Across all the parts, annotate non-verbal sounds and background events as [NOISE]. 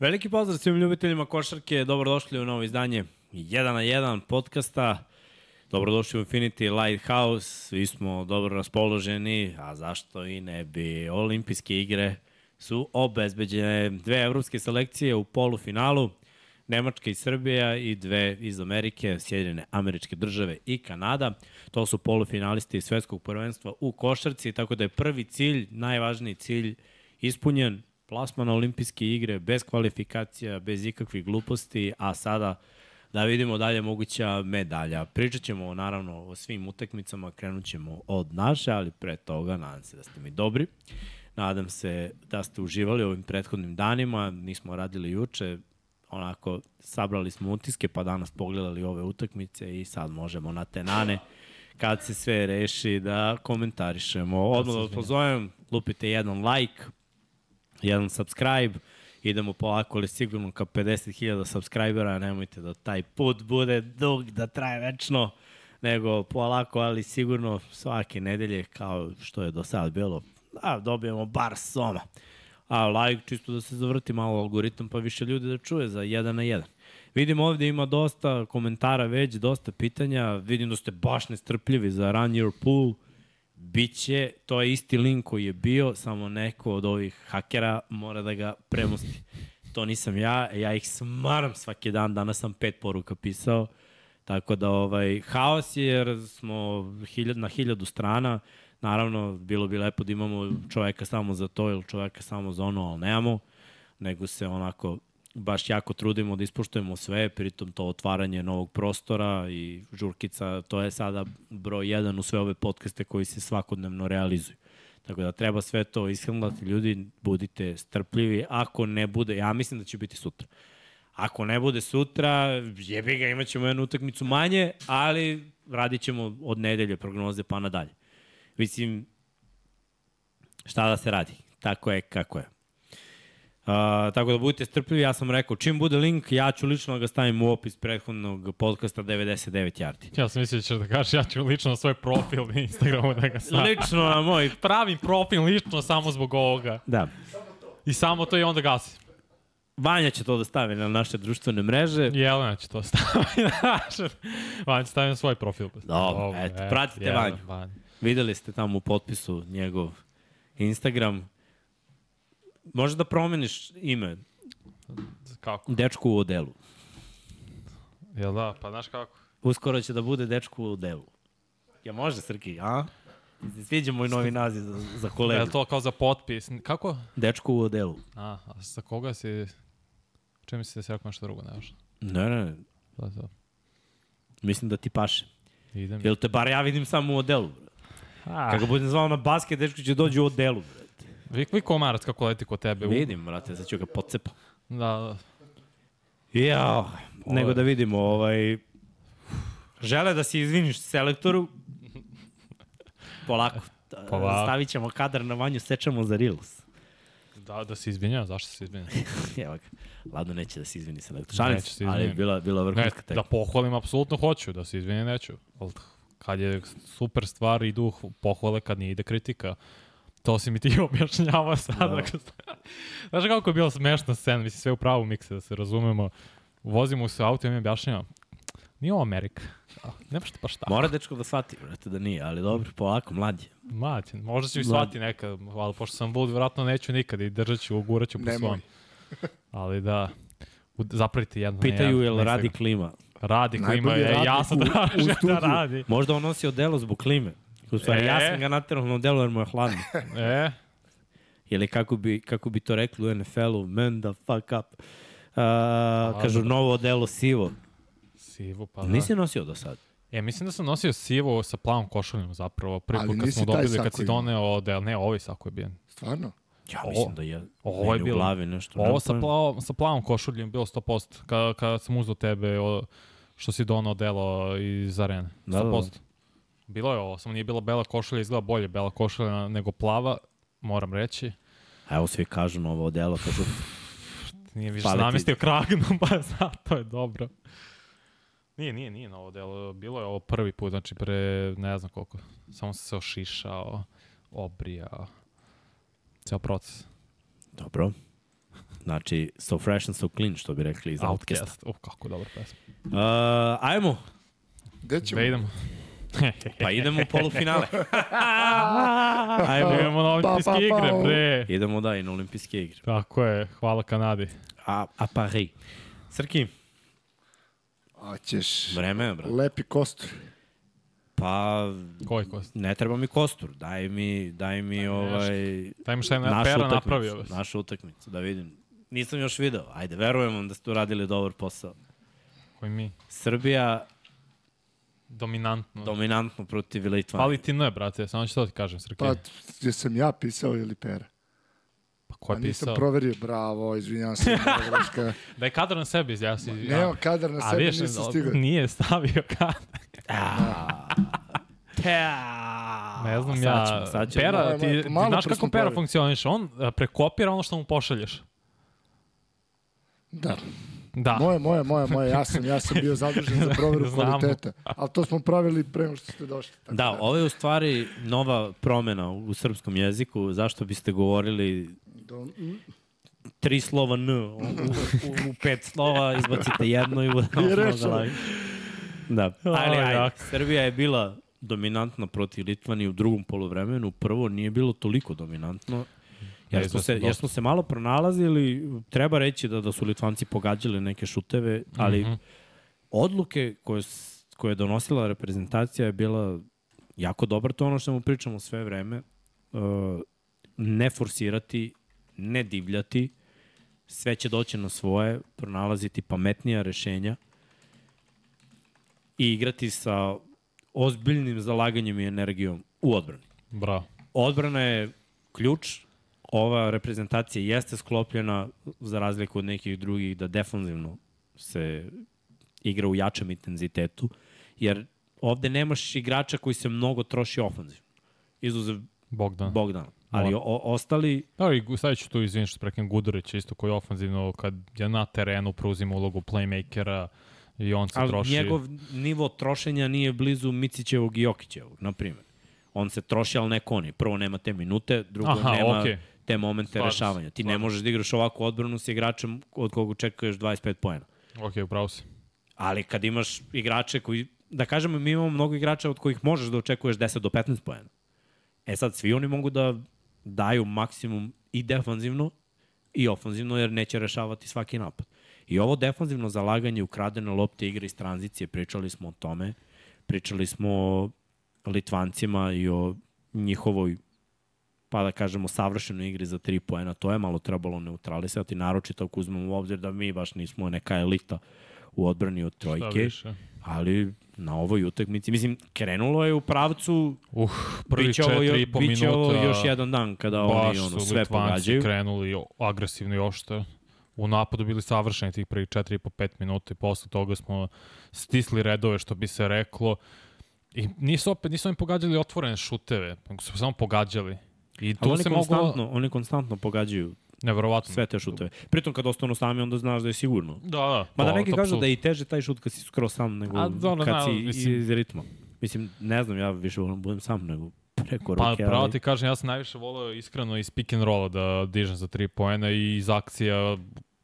Veliki pozdrav svim ljubiteljima košarke, dobrodošli u novo izdanje 1 na 1 podcasta. Dobrodošli u Infinity Lighthouse, svi smo dobro raspoloženi, a zašto i ne bi. Olimpijske igre su obezbeđene dve evropske selekcije u polufinalu, Nemačka i Srbija i dve iz Amerike, Sjedine američke države i Kanada. To su polufinalisti svetskog prvenstva u košarci, tako da je prvi cilj, najvažniji cilj ispunjen, plasma na olimpijske igre, bez kvalifikacija, bez ikakvih gluposti, a sada da vidimo dalje moguća medalja. Pričat ćemo naravno o svim utakmicama, krenut ćemo od naše, ali pre toga nadam se da ste mi dobri. Nadam se da ste uživali ovim prethodnim danima, nismo radili juče, onako sabrali smo utiske pa danas pogledali ove utakmice i sad možemo na tenane kad se sve reši da komentarišemo. Odmah da vas pozovem, lupite jedan like, jedan subscribe, idemo polako ali sigurno ka 50.000 subscribera, nemojte da taj put bude dug, da traje večno, nego polako ali sigurno svake nedelje kao što je do sada bilo, da dobijemo bar soma. A like čisto da se zavrti malo algoritam pa više ljudi da čuje za 1 na 1. Vidim ovde ima dosta komentara već, dosta pitanja, vidim da ste baš nestrpljivi za Run Your Pool, Biće, to je isti link koji je bio, samo neko od ovih hakera mora da ga premosti. To nisam ja, ja ih smaram svaki dan, danas sam pet poruka pisao, tako da ovaj, haos je jer smo hiljad, na hiljadu strana, naravno bilo bi lepo da imamo čoveka samo za to ili čoveka samo za ono, ali nemamo, nego se onako baš jako trudimo da ispoštujemo sve, pritom to otvaranje novog prostora i žurkica, to je sada broj jedan u sve ove podcaste koji se svakodnevno realizuju. Tako da treba sve to ishrnati, ljudi, budite strpljivi, ako ne bude, ja mislim da će biti sutra. Ako ne bude sutra, jebi ga, imat ćemo jednu utakmicu manje, ali radit ćemo od nedelje prognoze pa nadalje. Mislim, šta da se radi? Tako je kako je. Tako da budite strpljivi, ja sam rekao, čim bude link, ja ću lično da ga stavim u opis prethodnog podcasta 99 yardi. Ja sam mislio da ćeš da kažeš, ja ću lično na svoj profil na Instagramu da ga stavim. Lično na moj... Pravim profil lično samo zbog ovoga. Da. I samo to i onda gasim. Vanja će to da stavi na naše društvene mreže. Jelena će to staviti na naše. Vanja će staviti na svoj profil. Dobro, eto, pratite Jelena, Vanju. Vanja. Videli ste tamo u potpisu njegov Instagram. Može da promeniš ime. Kako? Dečku u odelu. Jel da? Pa znaš kako? Uskoro će da bude dečku u odelu. Ja može, Srki, a? Sviđa moj novi naziv za, za kolegu. Je to kao za potpis? Kako? Dečku u odelu. A, a sa koga si... Čemu si da se rekao nešto drugo, nemaš? Ne, ne, ne. Da, da. Mislim da ti paše. Idem. Jel te bar ja vidim samo u odelu, bre. Ah. Kako budem zvao na basket, dečko će dođu u odelu, bre. Vi, vi komarac kako leti kod tebe. Vidim, brate, sad ću ga pocepa. Da, da. Ja, nego da vidimo, ovaj... Žele da se izviniš selektoru. Polako. Polako. Stavit ćemo kadar na vanju, sečemo za Reels. Da, da se izvinja, zašto se izvinja? [LAUGHS] Evo ga, Ladno neće da se izvini selektor. Šalim se, ali bila, bila vrhunska tek. Da pohvalim, apsolutno hoću, da se izvini neću. Kad je super stvar, idu pohvale, kad nije ide kritika. To si mi ti [LAUGHS] objašnjavao sad. Da. Znaš kako je bila smešna scena, mislim sve u pravu mikse, da se razumemo. Vozimo se u auto i mi objašnjava. Nije ovo Amerika. Ne baš baš tako. Mora dečko da shvati, vrate, da nije, ali dobro, polako, mlađe. Mlađe, možda će i shvati nekad, ali pošto sam bud, vratno neću nikad i držat ću, ugurat ću po svom. Ali da, zapravite jedno. Pitaju je li radi klima. Radi klima, je, ja sam tražio da [LAUGHS] radi. Možda on nosi odelo zbog klime. U stvari, e. ja sam ga naterao na delu jer mu je hladno. [LAUGHS] e. Ili kako bi, kako bi to rekli u NFL-u, man the fuck up. Uh, kažu, novo delo sivo. Sivo, pa da. Nisi nosio do sad? E, mislim da sam nosio sivo sa plavom košuljom zapravo. Prvi put kad smo dobili, kad si doneo del, ne, ovaj sako je bijen. Stvarno? Ja mislim da je ovo je bilo, u glavi nešto. Ovo sa, plavo, sa plavom košuljom bilo 100%. Kada, kada sam uzao tebe, o, što si donao delo iz arene. 100%. Da, da. Bilo je ovo, samo nije bila bela košulja, izgleda bolje bela košulja nego plava, moram reći. A evo svi kažu novo odelo, kažu... Nije više namestio kragnom, [LAUGHS] pa zato je dobro. Nije, nije, nije novo delo. Bilo je ovo prvi put, znači pre ne znam koliko. Samo sam se ošišao, obrijao. Ceo proces. Dobro. Znači, so fresh and so clean, što bi rekli iz Outcasta. Outcast. Uf, kako dobra pesma. Uh, ajmo, Gde ćemo? Da idemo. Pa idemo u polufinale. [LAUGHS] ajmo, Idemo na olimpijske Pa, pa, pa, igre, bre. idemo da i na olimpijske igre. Tako je, hvala Kanadi. A, a Paris. Srki, A ćeš vreme je, brate. lepi kostur. Pa, Koji kost? ne treba mi kostur, daj mi, daj mi ovaj... Daj mi šta je na pera napravio. Našu utakmicu, da vidim. Nisam još video, ajde, verujem vam da ste uradili dobar posao. Koji mi? Srbija Dominantno. dominantno protiv Litva. Fali ti ne, brate, samo ću to ti kažem, Srke. Pa, jesam ja pisao ili pera? Pa ko A je nisam pisao? proverio, bravo, izvinjam se. [LAUGHS] moja greška. Daj kadar na sebi, izjasni. Nemam kadar na A sebi, nisam stigao. nije stavio kadar. [LAUGHS] Pea. Ne znam Sad ja. ćemo, sad ćemo. Pera, ti, malo- ti malo znaš kako Pera pravili. funkcioniš? On a, prekopira ono što mu pošalješ. Da. Da. Moje, moje, moje, moje, ja sam, ja sam bio zadužen za proveru [LAUGHS] kvaliteta. Ali to smo pravili pre nego što ste došli. Tako Da, ovo je u stvari nova promena u, srpskom jeziku. Zašto biste govorili Do, tri slova N, u, u, u, pet slova izbacite jedno i I rešeno. Da, ali Aj, ajde. Srbija je bila dominantna protiv Litvani u drugom polovremenu, prvo nije bilo toliko dominantno, jer smo, se, jer smo se malo pronalazili, treba reći da, da su Litvanci pogađali neke šuteve, ali Mhm. odluke koje, koje je donosila reprezentacija je bila jako dobra, to ono što mu pričamo sve vreme, uh, ne forsirati, ne divljati, sve će doći na svoje, pronalaziti pametnija rešenja i igrati sa ozbiljnim zalaganjem i energijom u odbrani. Bravo. Odbrana je ključ, ova reprezentacija jeste sklopljena za razliku od nekih drugih da defanzivno se igra u jačem intenzitetu, jer ovde nemaš igrača koji se mnogo troši ofanzivno. Izuzev Bogdan. Bogdana. Ali o, ostali, Da, i stavit ću tu, izvini što preknem Gudurić, isto koji ofanzivno, kad je na terenu, preuzima ulogu playmakera i on se ali troši. njegov nivo trošenja nije blizu Micićevog i Jokićevog, na primjer. On se troši, ali ne koni. Prvo nema te minute, drugo Aha, nema okej. Te momente se, rešavanja. Ti ne slažem možeš da igraš ovako odbranu sa igračem od koga očekuješ 25 poena. Ok, upravo si. Ali kad imaš igrače koji, da kažemo, mi imamo mnogo igrača od kojih možeš da očekuješ 10 do 15 poena. E sad, svi oni mogu da daju maksimum i defanzivno i ofanzivno, jer neće rešavati svaki napad. I ovo defanzivno zalaganje, ukradene lopte, igre iz tranzicije, pričali smo o tome, pričali smo o Litvancima i o njihovoj pa da kažemo savršenoj igri za 3 poena, to je malo trebalo neutralisati, naročito ako uzmemo u obzir da mi baš nismo neka elita u odbrani od trojke, ali na ovoj utakmici, mislim, krenulo je u pravcu Uh, prvi biće ovo, po biće minuta. ovo još jedan dan kada oni ono, sve pogađaju. krenuli agresivno i ošte. U napadu bili savršeni tih prvih 4 i po 5 minuta i posle toga smo stisli redove, što bi se reklo. I nisu opet, nisu oni pogađali otvorene šuteve, nego su samo pogađali. I tu se konstantno, moglo... oni konstantno pogađaju Neverovatno. sve te šuteve. Pritom kad ostanu sami, onda znaš da je sigurno. Da, da. Mada to- neki to kažu da je i teže taj šut kad si skoro sam nego A, dobro, kad da, si mislim- iz ritma. Mislim, ne znam, ja više volim da budem sam nego preko Pa ruke. pravo ali... ti kažem, ja sam najviše voleo iskreno iz pick and rolla da dižem za 3 poena i iz akcija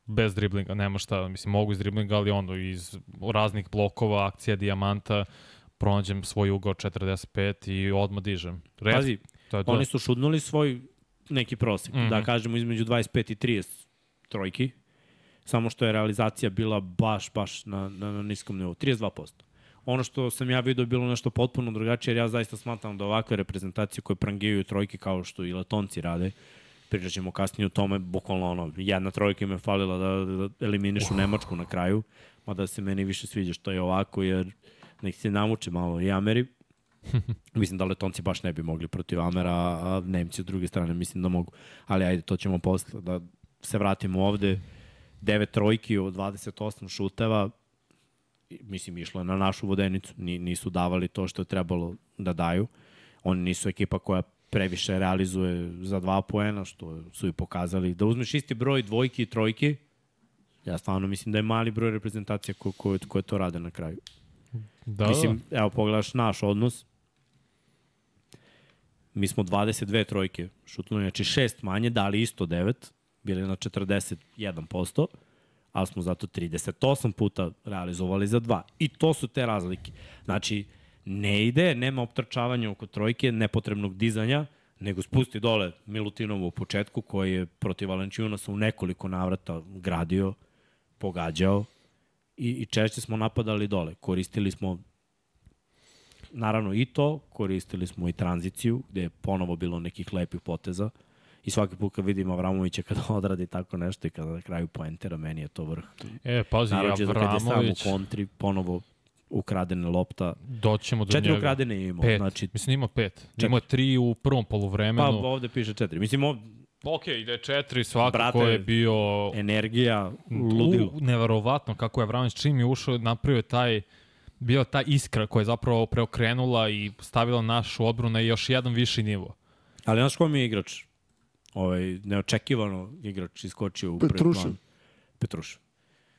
bez driblinga, nema šta, mislim mogu iz driblinga, ali ono iz raznih blokova, akcija dijamanta, pronađem svoj ugao 45 i odmah dižem. Red, Pazi, to je to. oni su šudnuli svoj neki prosek, mm Mhm. -hmm. da kažemo između 25 i 30 trojki, samo što je realizacija bila baš, baš na, na, na niskom nivou, 32%. Ono što sam ja vidio je bilo nešto potpuno drugačije, jer ja zaista smatram da ovakve reprezentacije koje prangijaju trojke kao što i Letonci rade, pričat ćemo kasnije o tome, bukvalno ono, jedna trojka im je falila da, da eliminišu Nemačku na kraju, mada se meni više sviđa što je ovako, jer nek se namuče malo i Ameri, [LAUGHS] Mislim da Letonci baš ne bi mogli protiv Amera, a Nemci s druge strane mislim da mogu. Ali ajde, to ćemo posle. Da se vratimo ovde. 9 trojki od 28 šuteva. Mislim, išlo je na našu vodenicu. Ni, nisu davali to što je trebalo da daju. Oni nisu ekipa koja previše realizuje za dva poena, što su i pokazali. Da uzmeš isti broj dvojki i trojki, ja stvarno mislim da je mali broj reprezentacija ko, ko, koje to rade na kraju. da, Mislim, evo, pogledaš naš odnos. Mi smo 22 trojke šutnuli, znači šest manje, dali isto 9. bili na 41%, ali smo zato 38 puta realizovali za dva. I to su te razlike. Znači, ne ide, nema optrčavanja oko trojke, nepotrebnog dizanja, nego spusti dole Milutinovu u početku koji je protiv Valenčijunasa u nekoliko navrata gradio, pogađao i, i češće smo napadali dole. Koristili smo naravno i to, koristili smo i tranziciju, gde je ponovo bilo nekih lepih poteza. I svaki put kad vidim Avramovića kada [LAUGHS] odradi tako nešto i kada na kraju poentera, meni je to vrh. E, pazi, Naravno, kad je sam u Avramović, kontri, ponovo ukradene lopta. doćemo do Četiri njega. ukradene je imao. Pet. Znači, Mislim, ima pet. Imao je tri u prvom pa poluvremenu. ovde piše četiri. Mislim, ovde, Ok, ide četiri, svakako Brate, je bio energija, ludilo. u, neverovatno kako je Avramović čim je ušao, napravio je taj bio ta iskra koja je zapravo preokrenula i stavila našu odbranu na još jedan viši nivo. Ali znaš ko mi je igrač? Ovaj, neočekivano igrač iskočio u prvi Petrušev. plan. Petrušev.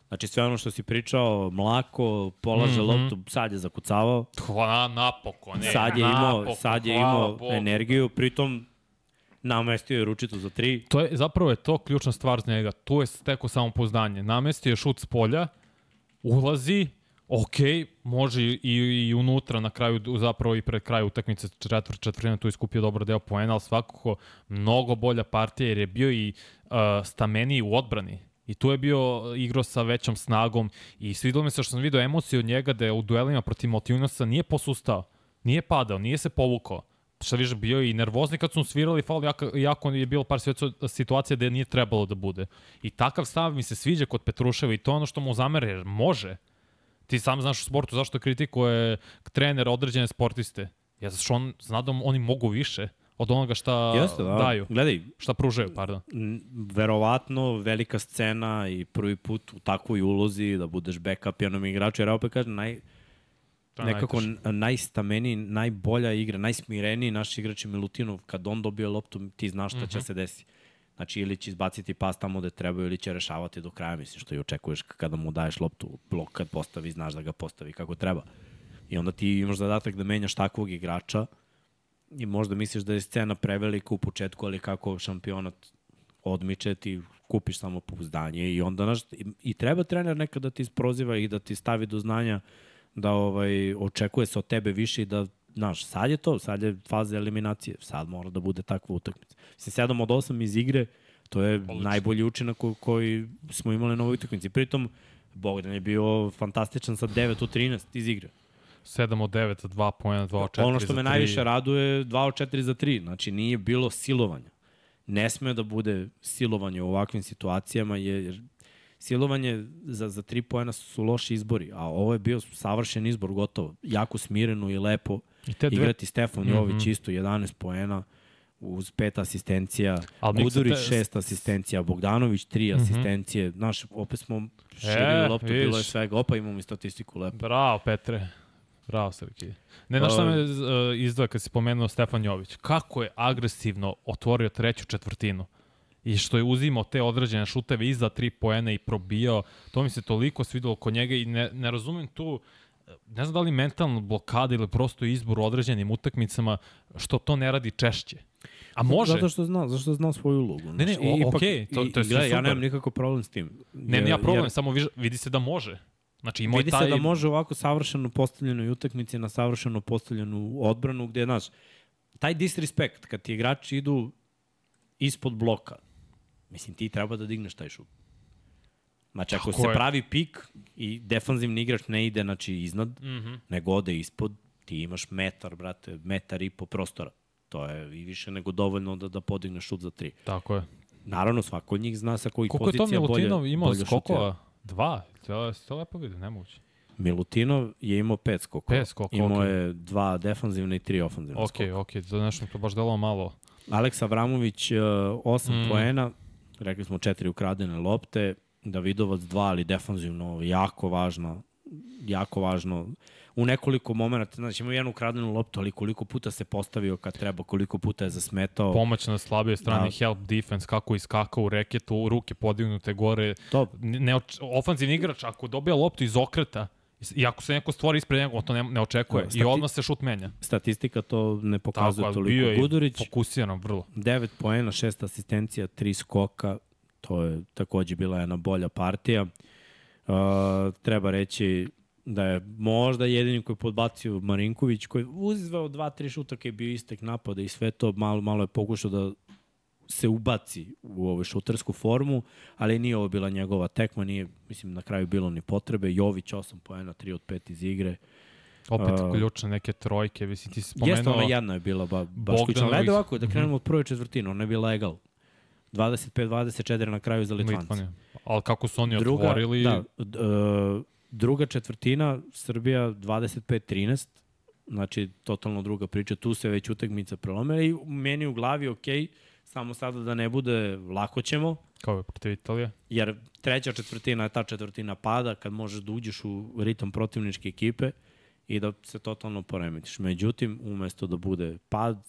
Znači sve ono što si pričao, mlako, polaže mm. -hmm. loptu, sad je zakucavao, Hvala, napokon. Ne, sad je imao, napokon, sad je imao Bogu. energiju, pritom namestio je ručicu za tri. To je, zapravo je to ključna stvar za njega. Tu je stekao samopouzdanje. Namestio je šut s polja, ulazi, ok, može i, i unutra na kraju, zapravo i pred kraju utakmice četvrt, četvrtina tu iskupio dobar deo poena, ali svakako mnogo bolja partija jer je bio i uh, stameniji u odbrani. I tu je bio igrao sa većom snagom i svidilo mi se što sam video emocije od njega da je u duelima protiv Motivnosa nije posustao, nije padao, nije se povukao. Šta više, bio i nervozni kad su svirali faul, jako, jako je bilo par situacija gde nije trebalo da bude. I takav stav mi se sviđa kod Petruševa i to ono što mu zamere, jer može. Ti sam znaš u sportu zašto kritikuje trener određene sportiste. Ja zato što on zna da oni mogu više od onoga šta Jeste, da. daju, Gledaj, šta pružaju, pardon. verovatno velika scena i prvi put u takvoj ulozi da budeš backup jednom igraču, jer ja opet kažem, naj, nekako najstameniji, najbolja igra, najsmireniji naš igrač je Milutinov. Kad on dobije loptu, ti znaš šta će se desiti. Znači, ili će izbaciti pas tamo gde treba, ili će rešavati do kraja, mislim, što i očekuješ kada mu daješ loptu. Blok kad postavi, znaš da ga postavi kako treba. I onda ti imaš zadatak da menjaš takvog igrača i možda misliš da je scena prevelika u početku, ali kako šampionat odmiče, ti kupiš samo pouzdanje i onda, znaš, i, i treba trener nekad da ti isproziva i da ti stavi do znanja da ovaj, očekuje se od tebe više i da, znaš, sad je to, sad je faza eliminacije, sad mora da bude takva utakmica. Mislim, 7 od 8 iz igre, to je Odlično. najbolji učinak ko, koji smo imali na ovoj utakmici. Pritom, Bogdan je bio fantastičan sa 9 od 13 iz igre. 7 od 9 za 2 pojena, 2 od 4 Ono što me najviše raduje, 2 od 4 za 3. Znači, nije bilo silovanja. Ne sme da bude silovanje u ovakvim situacijama, jer silovanje za, za 3 poena su loši izbori, a ovo je bio savršen izbor, gotovo. Jako smireno i lepo dve, igrati Stefan. Jović isto 11 poena uz pet asistencija, Gudurić te- šest asistencija, Bogdanović tri Mhm. asistencije. Znaš, opet smo širili E, loptu, bilo je svega. Opa, imamo i statistiku lepo. Bravo, Petre. Bravo, Srki. Ne, znaš šta me uh, izdvaja kad si pomenuo Stefan Jović? Kako je agresivno otvorio treću četvrtinu i što je uzimao te određene šuteve iza tri poena i probijao, to mi se toliko svidelo kod njega i ne, ne razumem tu, ne znam da li mentalna blokada ili prosto izbor u određenim utakmicama, što to ne radi češće. A može. Zato što zna, zato što zna svoju ulogu. Ne, ne, o- ipak- okej, to- to je gledaj, Ja nemam nikako problem s tim. Nemam ja problem, samo viš, vidi se da može. Znači imao Vidi taj... se da može ovako savršeno postavljenoj utakmici na savršeno postavljenu odbranu gde, znaš, taj disrespekt, kad ti igrači idu ispod bloka, mislim, ti treba da digneš taj šut. Znači, ako Tako se je. pravi pik i defanzivni igrač ne ide, znači, iznad, mm. -hmm. nego ode ispod, ti imaš metar, brate, metar i po prostora. To je i više nego dovoljno da, da podigneš šut za tri. Tako je. Naravno, svako od njih zna sa kojih Koliko je to pozicija bolje, Milutinov imao bolje šutira. skokova? Dva. To je to lepo vidio, nemoguće. Milutinov je imao pet skokova. Pet skokova, Imao okej. je dva defanzivne i tri ofanzivne Ok, skoka. ok, za nešto mi to baš delalo malo. Aleksa Vramović, 8 Mm. mm. poena, rekli smo četiri ukradene lopte, Davidovac 2, ali defanzivno jako važno, jako važno. U nekoliko momenta, znači ima jednu ukradenu loptu, ali koliko puta se postavio kad treba, koliko puta je zasmetao. Pomoć na slabije strane, Da. help defense, kako iskakao u reketu, ruke podignute gore. Ne, ofanzivni igrač, ako dobija loptu iz okreta, i ako se neko stvori ispred njega, on to ne, ne očekuje. Da, I stati- odmah se šut menja. statistika to ne pokazuje ali toliko. bio je Gudurić, fokusiran vrlo. 9 poena, 6 asistencija, 3 skoka, To je takođe bila jedna bolja partija. Uh, treba reći da je možda jedini koji je podbacio Marinković, koji je uzveo dva, tri šuta koji je bio istek napada i sve to malo, malo je pokušao da se ubaci u ovu šutersku formu, ali nije ovo bila njegova tekma, nije, mislim, na kraju bilo ni potrebe. Jović 8 poena, 3 od 5 iz igre. Opet A, ključne neke trojke, mislim ti spomenuo... Jeste, ona jedna je bila ba, baš ključna. Ajde ovako, da Mhm. krenemo od prve četvrtine, ona je bila egal. 25-24 na kraju za Litvance. Litvanija. Ali kako su oni otvorili... Da, d, e, druga četvrtina, Srbija 25-13, znači totalno druga priča, tu se već utakmica prelomila i meni u glavi, ok, samo sada da ne bude, lako ćemo, Kao je protiv Italije. jer treća četvrtina je ta četvrtina pada kad možeš da uđeš u ritam protivničke ekipe i da se totalno poremetiš. Međutim, umesto da bude pad,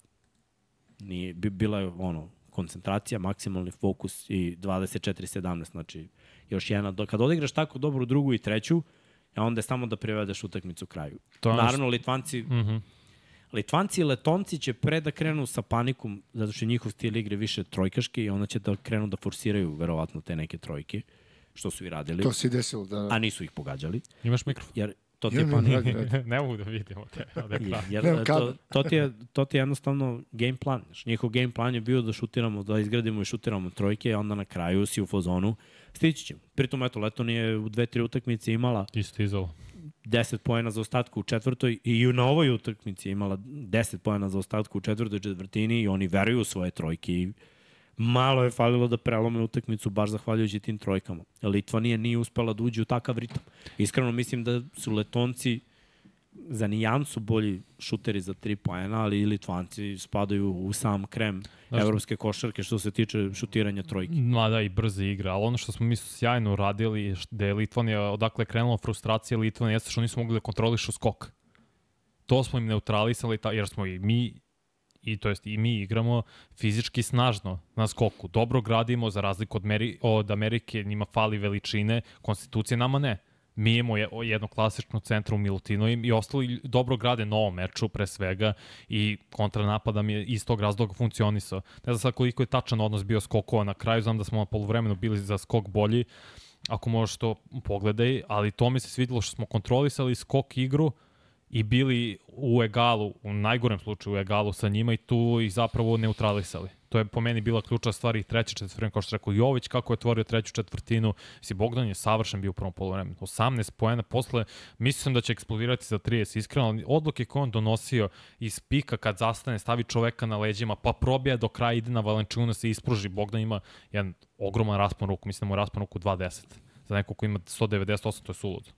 nije, bi, bila je ono, koncentracija, maksimalni fokus i 24-17, znači još jedna, kad odigraš tako dobro drugu i treću, a onda je samo da privedeš utakmicu kraju. To Naravno, Litvanci, Mhm. Litvanci i Letonci će pre da krenu sa panikom, zato što je njihov stil igre više trojkaški i onda će da krenu da forsiraju verovatno te neke trojke, što su i radili, To se desilo, da. a nisu ih pogađali, Imaš mikrofon? jer to ti je radi. [LAUGHS] ne mogu da vidimo te od ekrana. Jer to, to, ti je, to ti je jednostavno game plan. Njihov game plan je bio da šutiramo, da izgradimo i šutiramo trojke, a onda na kraju si u fazonu stići ćemo. Pritom, eto, Leton je u dve, tri utakmice imala Isto izalo. 10 poena za ostatku u četvrtoj i na ovoj utakmici imala 10 poena za ostatku u četvrtoj četvrtini i oni veruju u svoje trojke i malo je falilo da prelome utakmicu baš zahvaljujući tim trojkama. Litvanija nije uspela da uđe u takav ritam. Iskreno mislim da su Letonci za nijansu bolji šuteri za 3 poena, ali i Litvanci spadaju u sam krem Znaš- evropske košarke što se tiče šutiranja trojki. Ma da, i brza igra, ali ono što smo mi sjajno uradili, da je Litvanija, odakle je krenula frustracija Litvanija, jeste što nisu mogli da kontrolišu skok. To smo im neutralisali, ta, jer smo i mi i to jest i mi igramo fizički snažno na skoku. Dobro gradimo za razliku od, Meri, od Amerike, njima fali veličine, konstitucije nama ne. Mi imamo je- jedno klasično centra u Milutinovim i ostali dobro grade na ovom meču pre svega i kontranapada mi je iz tog razloga funkcionisao. Ne znam sad koliko je tačan odnos bio skokova na kraju, znam da smo na polovremenu bili za skok bolji, ako možeš to pogledaj, ali to mi se svidelo što smo kontrolisali skok igru i bili u egalu, u najgorem slučaju u egalu sa njima i tu ih zapravo neutralisali. To je po meni bila ključna stvar i treća četvrtina, kao što rekao Jović, kako je otvorio treću četvrtinu. Si Bogdan je savršen bio u prvom polovremenu. 18 poena, posle mislim da će eksplodirati za 30, iskreno, ali odluke koje on donosio iz pika kad zastane, stavi čoveka na leđima, pa probija do kraja, ide na Valenčuna, se ispruži. Bogdan ima jedan ogroman raspon ruku, mislim da mu je raspon ruku 2.10. Za neko ko ima 198, to je suludo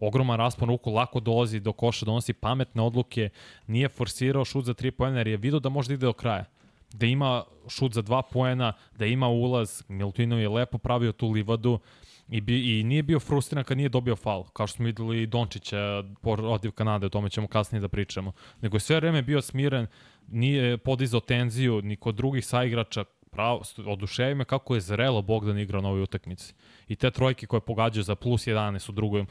ogroman raspon ruku, lako dolazi do koša, donosi pametne odluke, nije forsirao šut za 3 poena jer je vidio da može da ide do kraja. Da ima šut za 2 poena, da ima ulaz, Milutinov je lepo pravio tu livadu i, bi, i nije bio frustriran kad nije dobio faul, kao što smo videli i Dončića protiv Kanade, o tome ćemo kasnije da pričamo. Nego je sve vreme bio smiren, nije podizao tenziju ni kod drugih saigrača, pravo, oduševi me kako je zrelo Bogdan igrao na ovoj utakmici. I te trojke koje pogađaju za plus 11 u drugoj,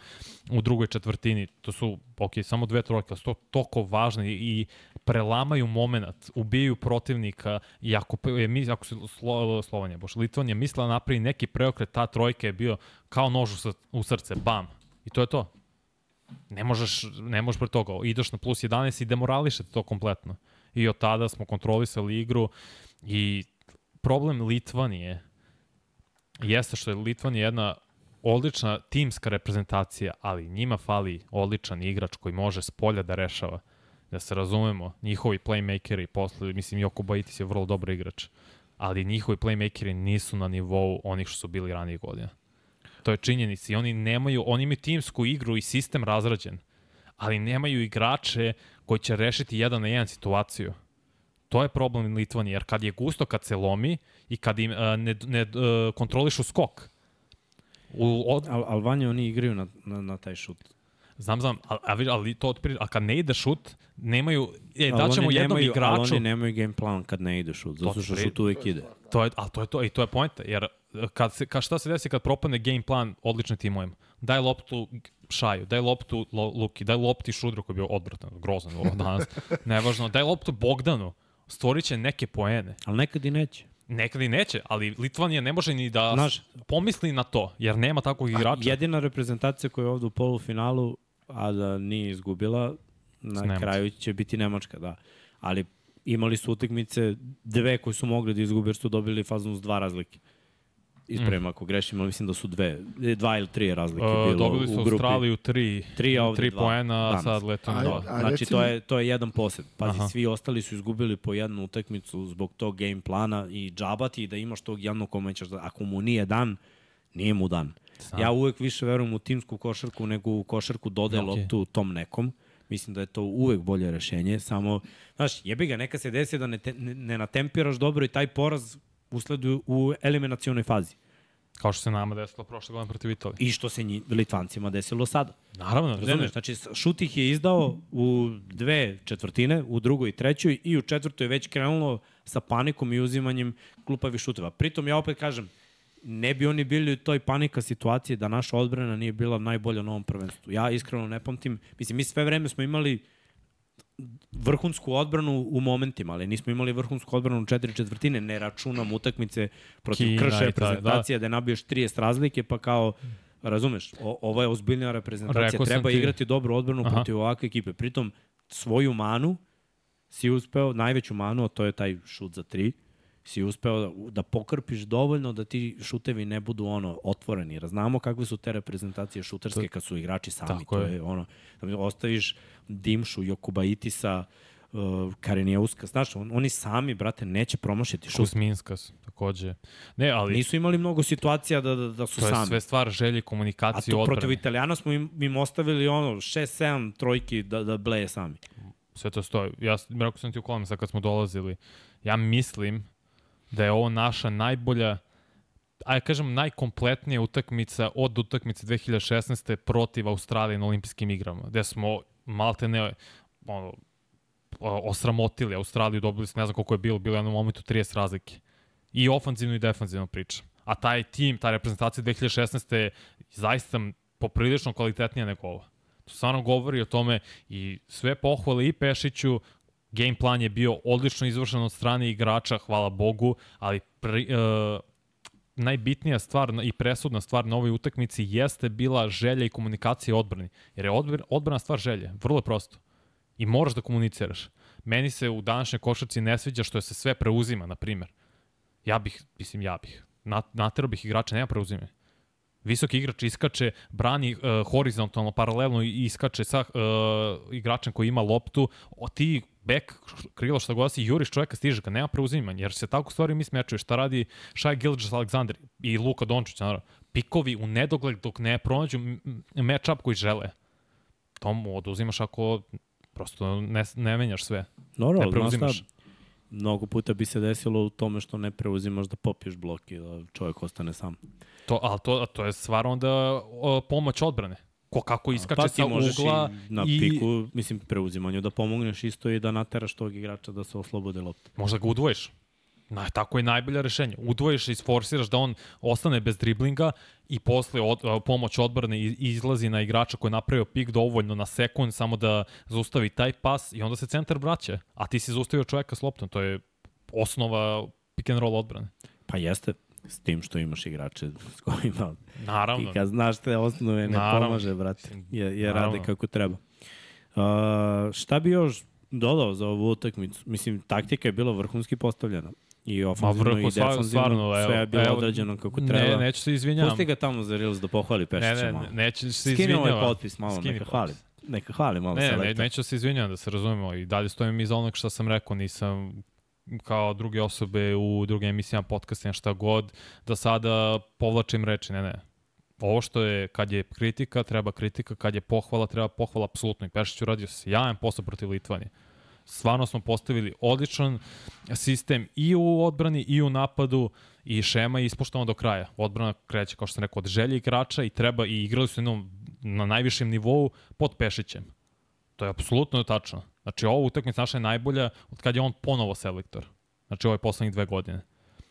u drugoj četvrtini, to su, ok, samo dve trojke, ali su to toliko važne i prelamaju moment, ubijaju protivnika i ako, je, ako se Slo, Slovenija, boš, Litvanija mislila napravi neki preokret, ta trojka je bio kao nož u srce, bam. I to je to. Ne možeš, ne možeš pre toga. Ideš na plus 11 i demorališete to kompletno. I od tada smo kontrolisali igru i problem Litvanije jeste što je Litvanija jedna odlična timska reprezentacija, ali njima fali odličan igrač koji može s polja da rešava. Da se razumemo, njihovi playmakeri posle, mislim, Joko Baitis je vrlo dobar igrač, ali njihovi playmakeri nisu na nivou onih što su bili ranije godina. To je činjenica i oni nemaju, oni imaju timsku igru i sistem razrađen, ali nemaju igrače koji će rešiti jedan na jedan situaciju. To je problem Litvanije, jer kad je gusto, kad se lomi i kad im uh, ne, ne uh, kontrolišu skok, u, od, Al, Albanija oni igraju na, na, na taj šut. znam, znam, ali, ali, ali to otprilike, a kad ne ide šut, nemaju, e, Ali daćemo oni jednom nemaju, igraču, Ali oni nemaju game plan kad ne ide šut, zato što šut uvek ide. To je, a to je to, i to je poenta, jer uh, kad se, kad šta se desi kad propadne game plan odličnim timovima? Daj loptu Šaju, daj loptu Lo, Luki, daj lopti Šudru koji je bio odvratan, grozan ovo danas, [LAUGHS] nevažno, daj loptu Bogdanu, stvorit će neke poene. Ali nekad i neće. Nekad i neće, ali Litvanija ne može ni da Znaš- pomisli na to, jer nema takvog igrača. Jedina reprezentacija koja je ovde u polufinalu, a da nije izgubila, na Nemačka. kraju će biti Nemačka, da. Ali imali su utakmice dve koje su mogli da izgube jer su dobili faznu s dva razlike. Ispravim mm. ako grešim, ali mislim da su dve, dva ili tri razlike Uh, bilo dobili su u grupi. Australiju tri, Tri, a ovde tri dva. poena, a Danas. sad letom dva. a- Znači, recimo- to je, to je jedan posed. Pazi, Aha. svi ostali su izgubili po jednu utakmicu zbog tog game plana i džabati da imaš tog jednog kome ćeš da, ako mu nije dan, nije mu dan. Znam. Ja uvek više verujem u timsku košarku nego u košarku dodaje Ok. okay. loptu tom nekom. Mislim da je to uvek bolje rešenje. Samo, znaš, jebi ga, neka se desi da ne, te, ne, ne natempiraš dobro i taj poraz usleduje u eliminacionoj fazi. Kao što se nama desilo prošle godine protiv Italije. I što se nji, Litvancima desilo sada. Naravno, ne, Razumeš? Znači, šut ih je izdao u dve četvrtine, u drugoj i trećoj i u četvrtoj je već krenulo sa panikom i uzimanjem glupavih šuteva. Pritom, ja opet kažem, ne bi oni bili u toj panika situaciji da naša odbrana nije bila najbolja na ovom prvenstvu. Ja iskreno ne pamtim, mislim, mi sve vreme smo imali vrhunsku odbranu u momentima, ali nismo imali vrhunsku odbranu u četiri četvrtine, ne računam utakmice protiv Kina taj, reprezentacije, da. da nabiješ 30 razlike, pa kao, razumeš, o, ovo je ozbiljna reprezentacija, Rekao treba ti- igrati dobru odbranu Aha. protiv ovakve ekipe. Pritom, svoju manu si uspeo, najveću manu, a to je taj šut za tri, si uspeo da, da pokrpiš dovoljno da ti šutevi ne budu ono otvoreni. Znamo kakve su te reprezentacije šuterske kad su igrači sami. Tako to je. je ono, da ostaviš Dimšu, Jokubaitisa, uh, Karenijeuska, znaš, on, oni sami, brate, neće promašiti šut. Kuzminskas, takođe. Ne, ali Nisu imali mnogo situacija da, da, da su to je sami. sve stvar želje, A komunikacije, to odbrane. protiv Italijana smo im, im ostavili ono 6-7 trojki da, da bleje sami. Sve to stoji. Ja rekao sam ti u kolima sad kad smo dolazili. Ja mislim da je ovo naša najbolja ajde kažem najkompletnija utakmica od utakmice 2016. protiv Australije na olimpijskim igrama, gde smo malte ne ono, osramotili Australiju, dobili smo, ne znam koliko je bilo, bilo je jednom momentu 30 razlike. I ofanzivno i defanzivno priča. A taj tim, ta reprezentacija 2016. je zaista poprilično kvalitetnija nego ova. To stvarno govori o tome i sve pohvale i Pešiću, game plan je bio odlično izvršen od strane igrača, hvala Bogu, ali pri, uh, najbitnija stvar i presudna stvar na ovoj utakmici jeste bila želja i komunikacija odbrani. Jer je odbr, odbrana stvar želje, vrlo prosto. I moraš da komuniciraš. Meni se u današnjoj košarci ne sviđa što se sve preuzima, na primer. Ja bih, mislim ja bih, nat, naterao bih igrača, nema preuzime. Visoki igrač iskače, brani uh, horizontalno, paralelno i iskače sa uh, igračem koji ima loptu, o ti bek, krilo šta god si, juriš čoveka, stiže ga, nema preuzimanja, jer se tako stvari mi smečuje. Šta radi Shai Gilgis Aleksandar i Luka Dončić, naravno. Pikovi u nedogled dok ne pronađu match-up koji žele. To mu oduzimaš ako prosto ne, ne menjaš sve. Dobro, Ne preuzimaš. šta, mnogo puta bi se desilo u tome što ne preuzimaš da popiješ blok i da čovjek ostane sam. To, ali to, to je stvar onda o, pomoć odbrane. Ko kako iskače pa sa možeš ugla i na i piku, mislim, preuzimanju da pomogneš isto i da nateraš tog igrača da se oslobode lopte. možda ga udvojiš. Na, tako je najbolje rešenje. Udvojiš i isforsiraš da on ostane bez driblinga i posle od, pomoć odbrane izlazi na igrača koji je napravio pik dovoljno na sekund samo da zaustavi taj pas i onda se centar vraća. A ti si zaustavio čoveka s loptom. To je osnova pick and roll odbrane. Pa jeste, s tim što imaš igrače s kojima Naravno. ti kad znaš te osnove ne Naravno. pomaže, brate. Je, je rade kako treba. Uh, šta bi još dodao za ovu utakmicu? Mislim, taktika je bila vrhunski postavljena. I ofenzivno vrhu, i defanzivno, stvarno, sve je bilo evo, odrađeno kako treba. Ne, neću se izvinjavam. Pusti ga tamo za Reels da pohvali Ne, Pešića ne, malo. ne, neću se Skini ovaj izvinjavam. potpis malo, Skini neka potpis. hvali. Neka hvali malo Ne, ne, selektor. neću se izvinjati da se razumemo i dalje stojim iza onog što sam rekao, nisam kao druge osobe u drugim emisijama, podcastima, šta god, da sada povlačim reči, ne, ne. Ovo što je, kad je kritika, treba kritika, kad je pohvala, treba pohvala apsolutno. I Pešić uradio sjajan posao protiv Litvanije. Stvarno smo postavili odličan sistem i u odbrani i u napadu i šema je ispoštovana do kraja. Odbrana kreće, kao što sam rekao, od želje igrača i treba i igrali su na najvišem nivou pod Pešićem. To je apsolutno tačno. Znači, ova utakmica naša je najbolja od kad je on ponovo selektor. Znači, ove poslednjih dve godine.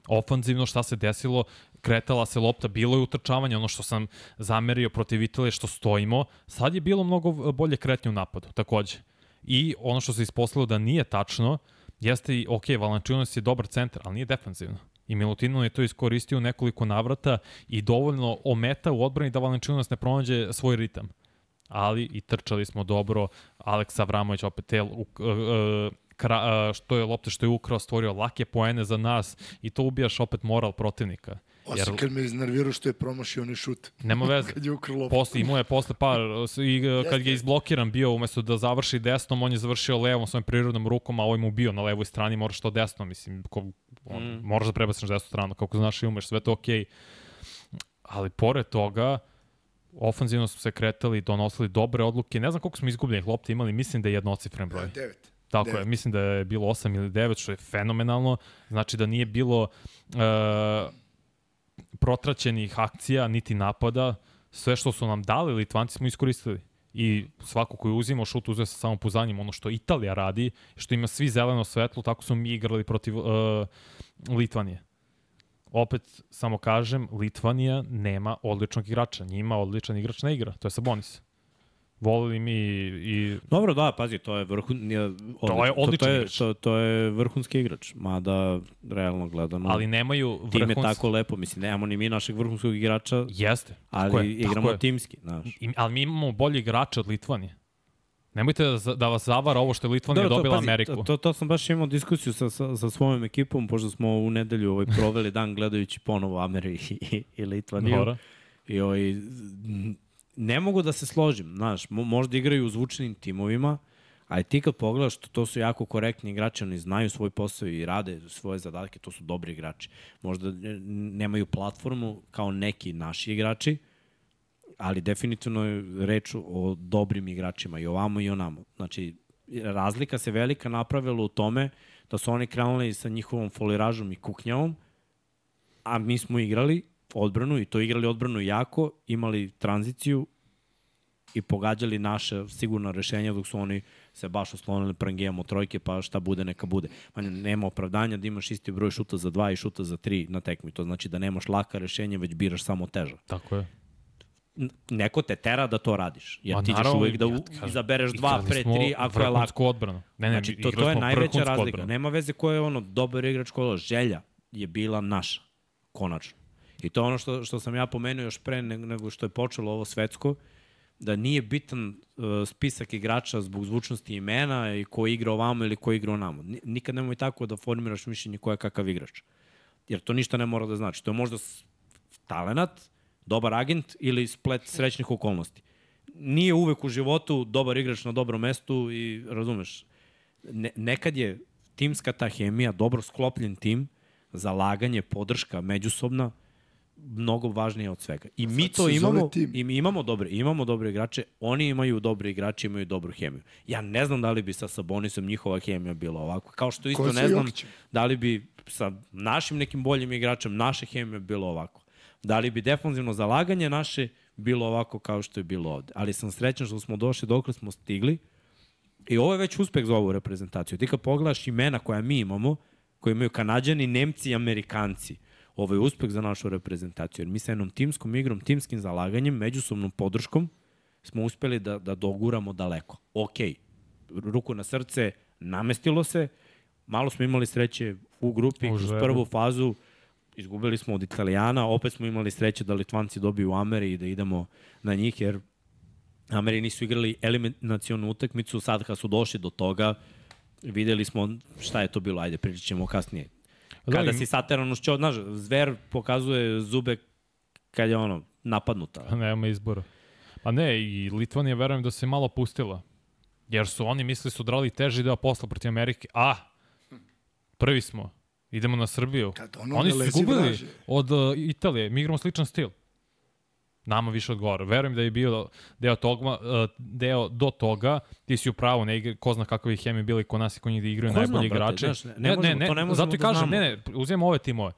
Ofanzivno šta se desilo, kretala se lopta, bilo je utrčavanje, ono što sam zamerio protiv Italije, što stojimo. Sad je bilo mnogo bolje kretnje u napadu, takođe. I ono što se ispostavilo da nije tačno, jeste i, ok, Valančinos je dobar centar, ali nije defanzivno. I Milutino je to iskoristio nekoliko navrata i dovoljno ometa u odbrani da Valenčinas ne pronađe svoj ritam. Ali i trčali smo dobro. Aleksa Avramović opet tel, u, uh, kra, uh, što je lopte što je ukrao, stvorio lake poene za nas i to ubijaš opet moral protivnika. Osim Jer- kad me iznervirao što je promašio onaj šut. Nema [LAUGHS] veze. kad je ukrao loptu. Posle, imao je posle par, i uh, kad je izblokiran bio, umesto da završi desnom, on je završio levom svojim prirodnom rukom, a ovaj mu bio na levoj strani, moraš to desno, mislim, ko, on, mm. moraš da prebaciš na desnu stranu, kako znaš i umeš, sve to okej. Ali pored toga, ofanzivno smo se kretali, donosili dobre odluke, ne znam koliko smo izgubljenih lopti imali, mislim da je jednocifren broj. Devet. Tako je, Devet. mislim da je bilo 8 ili 9, što je fenomenalno. Znači da nije bilo uh, protraćenih akcija, niti napada. Sve što su nam dali, Litvanci smo iskoristili. I svako koji uzima šut uzeo sa samopouzdanijem, ono što Italija radi, što ima svi zeleno svetlo, tako smo mi igrali protiv uh, Litvanije. Opet, samo kažem, Litvanija nema odličnog igrača. Njima odličan igrač ne igra. To je Sabonis. Volili mi i... Dobro, da, pazi, to je vrhun... nije To je odličan to, to, je, igrač. to, to je vrhunski igrač, mada realno gledano... Ali nemaju tim je vrhunski... tako lepo, mislim, nemamo ni mi našeg vrhunskog igrača, Jeste. ali je, igramo je. timski, znaš. I, ali mi imamo bolji igrače od Litvanije. Nemojte da, da vas zavara ovo što je Litvanija Dobro, to, dobila pazi, Ameriku. To, to, to sam baš imao diskusiju sa, sa, sa svojom ekipom, pošto smo u nedelju ovaj, proveli dan gledajući ponovo Ameri i, i Litvaniju. Dobro. I ovaj, ne mogu da se složim, znaš, mo, možda igraju u zvučnim timovima, ali ti kad pogledaš, to, to su jako korektni igrači, oni znaju svoj posao i rade svoje zadatke, to su dobri igrači. Možda nemaju platformu kao neki naši igrači, ali definitivno je reč o dobrim igračima i ovamo i onamo. Znači, razlika se velika napravila u tome da su oni krenuli sa njihovom foliražom i kuknjavom, a mi smo igrali odbranu i to igrali odbranu jako, imali tranziciju i pogađali naše sigurno rešenja dok su oni se baš oslonili prangijamo trojke pa šta bude neka bude. Manje, nema opravdanja da imaš isti broj šuta za dva i šuta za tri na tekmi. To znači da nemaš laka rešenja, već biraš samo teža. Tako je. Neko te tera da to radiš. Jer Ma ti ćeš naravno, uvek da ja u, izabereš dva pre tri ako je lako. odbranu. Ne, ne, Znači, to, to je najveća razlika. odbranu. Nema veze ko je ono dobar igrač kola. Želja je bila naša, konačno. I to je ono što, što sam ja pomenuo još pre nego, što je počelo ovo svetsko, da nije bitan uh, spisak igrača zbog zvučnosti imena i ko igra ovamo ili ko igra onamo. Ni- Nikad nemoj tako da formiraš mišljenje ko je kakav igrač. Jer to ništa ne mora da znači. To je možda talenat, dobar agent ili splet srećnih okolnosti. Nije uvek u životu dobar igrač na dobrom mestu i razumeš, ne, nekad je timska ta hemija, dobro sklopljen tim, zalaganje, podrška međusobna, mnogo važnije od svega. I mi to imamo, i mi imamo dobre, imamo dobre igrače, oni imaju dobre igrače, imaju dobru hemiju. Ja ne znam da li bi sa Sabonisom njihova hemija bila ovako. Kao što isto ne znam Jokićem? da li bi sa našim nekim boljim igračem naše hemije bilo ovako. Da li bi defanzivno zalaganje naše bilo ovako kao što je bilo ovde. Ali sam srećan što smo došli dok smo stigli i ovo je već uspeh za ovu reprezentaciju. Ti kad pogledaš imena koja mi imamo, koje imaju kanadjani, nemci i amerikanci, ovo je uspeh za našu reprezentaciju. Jer mi sa jednom timskom igrom, timskim zalaganjem, međusobnom podrškom smo uspeli da, da doguramo daleko. Ok, ruku na srce, namestilo se, malo smo imali sreće u grupi, U kroz prvu fazu, izgubili smo od Italijana, opet smo imali sreće da Litvanci dobiju Ameri i da idemo na njih, jer Ameri nisu igrali eliminacionu utakmicu, sad kad su došli do toga, videli smo šta je to bilo, ajde, pričat ćemo kasnije. Da, Kada si sateran uz čeo, znaš, zver pokazuje zube kad je ono, napadnuta. Nema izbora. Pa ne, i Litvanija verujem da se malo pustila. Jer su oni mislili su drali teži deo posla protiv Amerike. A, prvi smo. Idemo na Srbiju. Kad ono oni ne su vraže. od uh, Italije. Mi igramo sličan stil. Nama više odgovara. Verujem da je bio deo, toga, uh, deo do toga, ti si u pravu, ne igra, ko zna kakve je hemi bili kod nas i kod njih da igraju Ko zna, najbolji brate, igrači. znaš, ne- ne možemo- to ne možemo zato i da kažem, znamo. ne, ne, uzmemo ove timove.